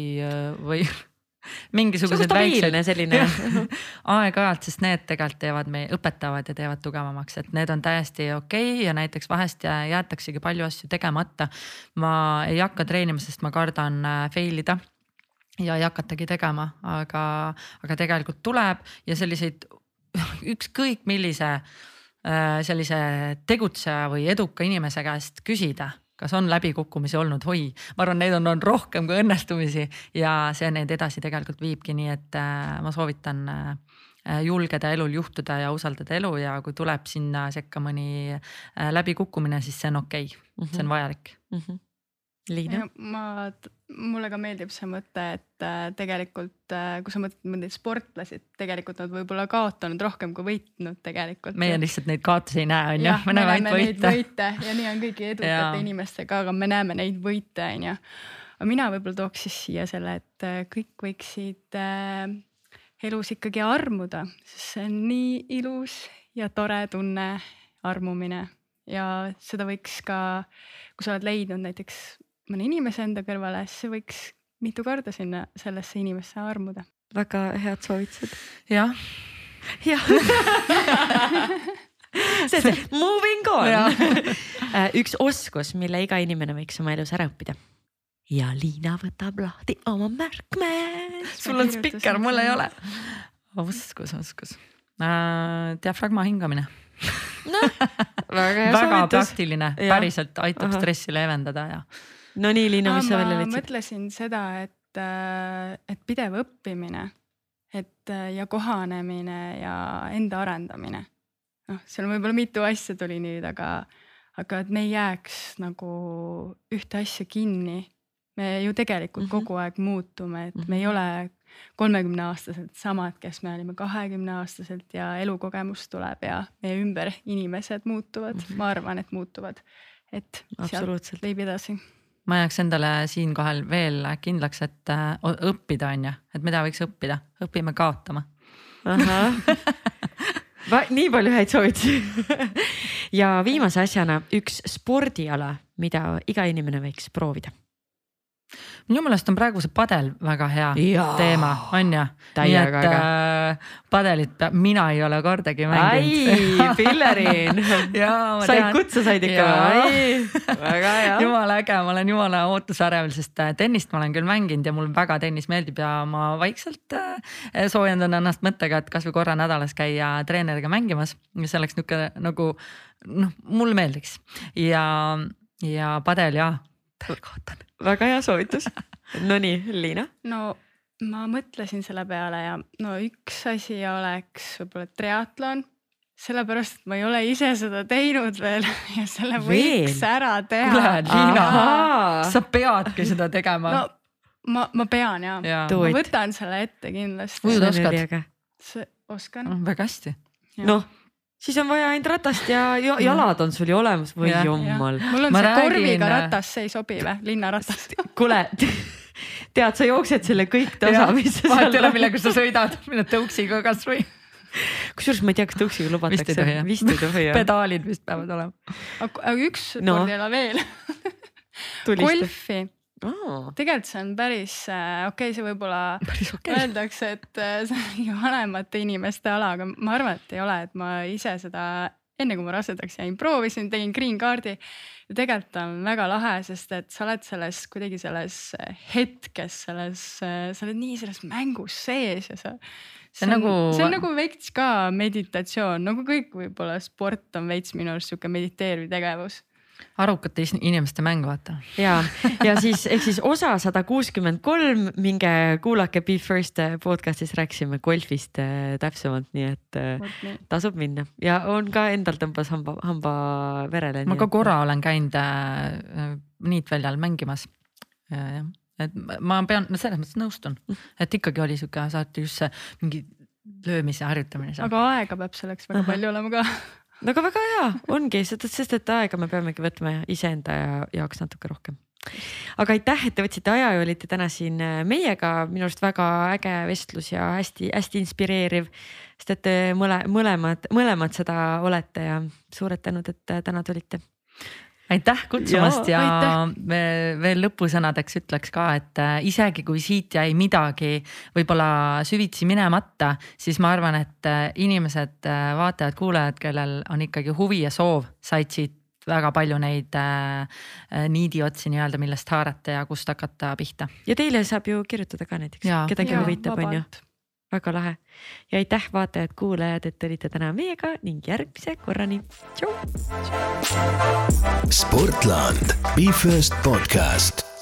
või mingisugused väiksed selline aeg-ajalt, sest need tegelikult teevad meie, õpetavad ja teevad tugevamaks, et need on täiesti okei okay ja näiteks vahest jäetaksegi palju asju tegemata. ma ei hakka treenima, sest ma kardan äh, fail ida ja ei hakatagi tegema, aga, aga tegelikult tuleb ja selliseid ükskõik millise sellise tegutseja või eduka inimese käest küsida, kas on läbikukkumisi olnud, oi, ma arvan, neid on olnud rohkem kui õnnestumisi ja see neid edasi tegelikult viibki, nii et äh, ma soovitan äh, julgeda elul juhtuda ja usaldada elu ja kui tuleb sinna sekka mõni läbikukkumine, siis see on okei okay. mm, -hmm. see on vajalik mm. -hmm. Liina? ma, mulle ka meeldib see mõte, et äh, tegelikult äh, kui sa mõtled neid sportlasi, et tegelikult nad võib-olla kaotanud rohkem kui võitnud tegelikult. meie lihtsalt neid kaotusi ei näe, on ju, me näeme ainult võite. võite ja nii on kõigi edukate inimestega, aga me näeme neid võite, on ju. aga mina võib-olla tooks siis siia selle, et äh, kõik võiksid elus ikkagi armuda, sest see on nii ilus ja tore tunne, armumine ja seda võiks ka, kui sa oled leidnud näiteks mõne inimese enda kõrvale, siis see võiks mitu korda sinna sellesse inimesse armuda. väga head soovitused. jah. jah see, see moving on äh, üks oskus, mille iga inimene võiks oma elus ära õppida. ja Liina võtab lahti oma märkmed. sul on spikker, mul ei ole. oskus, oskus äh,. diafragma hingamine noh, väga hea väga soovitus. praktiline, päriselt aitab Aha. stressi leevendada ja no nii, Liina, mis sa välja leidsid? mõtlesin seda, et, äh, et pidev õppimine, et äh, ja kohanemine ja enda arendamine. noh, seal võib-olla mitu asja tuli nüüd, aga, aga et me ei jääks nagu ühte asja kinni. me ju tegelikult mm -hmm. kogu aeg muutume, et mm -hmm. me ei mhm. ole kolmekümne aastaselt samad, kes me olime kahekümne aastaselt ja elukogemus tuleb ja meie ümber inimesed muutuvad mm, -hmm. ma arvan, et muutuvad. et sealt viib edasi ma jääks endale siinkohal veel kindlaks, et äh, õppida on ju, et mida võiks õppida, õpime kaotama. nii palju häid soovitusi. Ja viimase asjana üks spordiala, mida iga inimene võiks proovida minu meelest on praegu see padel väga hea ja. teema, on ju. nii et äh, padelit mina ei ole kordagi mänginud. ai, Pillerin said kutse, said ikka või? väga hea. jumala äge, ma olen jumala ootusärevil, sest äh, tennist ma olen küll mänginud ja mulle väga tennis meeldib ja ma vaikselt äh, soojendan ennast mõttega, et kasvõi korra nädalas käia treeneriga mängimas, mis oleks nihuke nagu noh, mulle meeldiks ja, ja padel ja kaotan. väga hea soovitus. Nonii, Liina? no ma mõtlesin selle peale ja no üks asi oleks võib-olla triatlon sellepärast, et ma ei ole ise seda teinud veel ja selle võiks veel? ära teha. kuule, Liina, sa peadki seda tegema. no ma, ma pean ja, ja., ma võtan selle ette kindlasti. ujud oskad? oskan. väga hästi. noh siis on vaja ainult ratast ja jalad on sul ju olemas või jummal. mul on ma see räägin... korviga ratas, see ei sobi või, linnaratas kuule tead, sa jooksed selle kõik tasapisi. vahet ei ole, millega sa sõidad, mine tõuksiga kasvõi. kusjuures ma ei tea, kas tõuksiga lubatakse. vist ei tohi jah. pedaalid vist peavad olema. aga üks no. spordiala veel golfi oh.. tegelikult see on päris äh, okei okay,, see võib-olla okay. öeldakse, et äh, see on mingi vanemate inimeste ala, aga ma arvan, et ei ole, et ma ise seda enne kui ma rasedaks jäin, proovisin, tegin green card'i ja tegelikult on väga lahe, sest et sa oled selles kuidagi selles hetkes, selles, sa oled nii selles mängus sees ja sa. see on nagu. see on nagu veits ka meditatsioon, nagu kõik võib-olla sport on veits minu arust sihuke mediteeriv tegevus arukate inimeste mäng, vaata. ja, ja siis ehk siis osa sada kuuskümmend kolm, minge kuulake Be First podcast'is rääkisime golfist äh, täpsemalt, nii et äh, tasub minna ja on ka endal tõmbas hamba, hamba verele. ma ka korra olen käinud äh, niitväljal mängimas. jah, et ma- ma pean, no selles mõttes nõustun, et ikkagi oli sihuke saati just see mingi löömise harjutamine aga aega peab selleks väga palju olema ka. No aga väga hea ongi, sest et aega me peamegi võtma iseenda ja- jaoks natuke rohkem. aga aitäh, et te võtsite aja ja olite täna siin äh, meiega, minu arust väga äge vestlus ja hästi-hästi inspireeriv. sest et te mõle, mõlemad, mõlemad seda olete ja suured tänud, et äh, täna tulite. Aitäh kutsumast ja, ja me veel lõpusõnadeks ütleks ka, et äh, isegi kui siit jäi midagi võib-olla süvitsi minemata, siis ma arvan, et äh, inimesed, vaatajad-kuulajad, kellel on ikkagi huvi ja soov, said siit väga palju neid äh, äh, niidiotsi nii-öelda, millest haarata ja kust hakata pihta. ja teile saab ju kirjutada ka näiteks. Kedagi huvitab, on ju, väga lahe. ja aitäh, vaatajad-kuulajad, et olite täna meiega ning järgmise korrani. tšau. Sportland, Be First podcast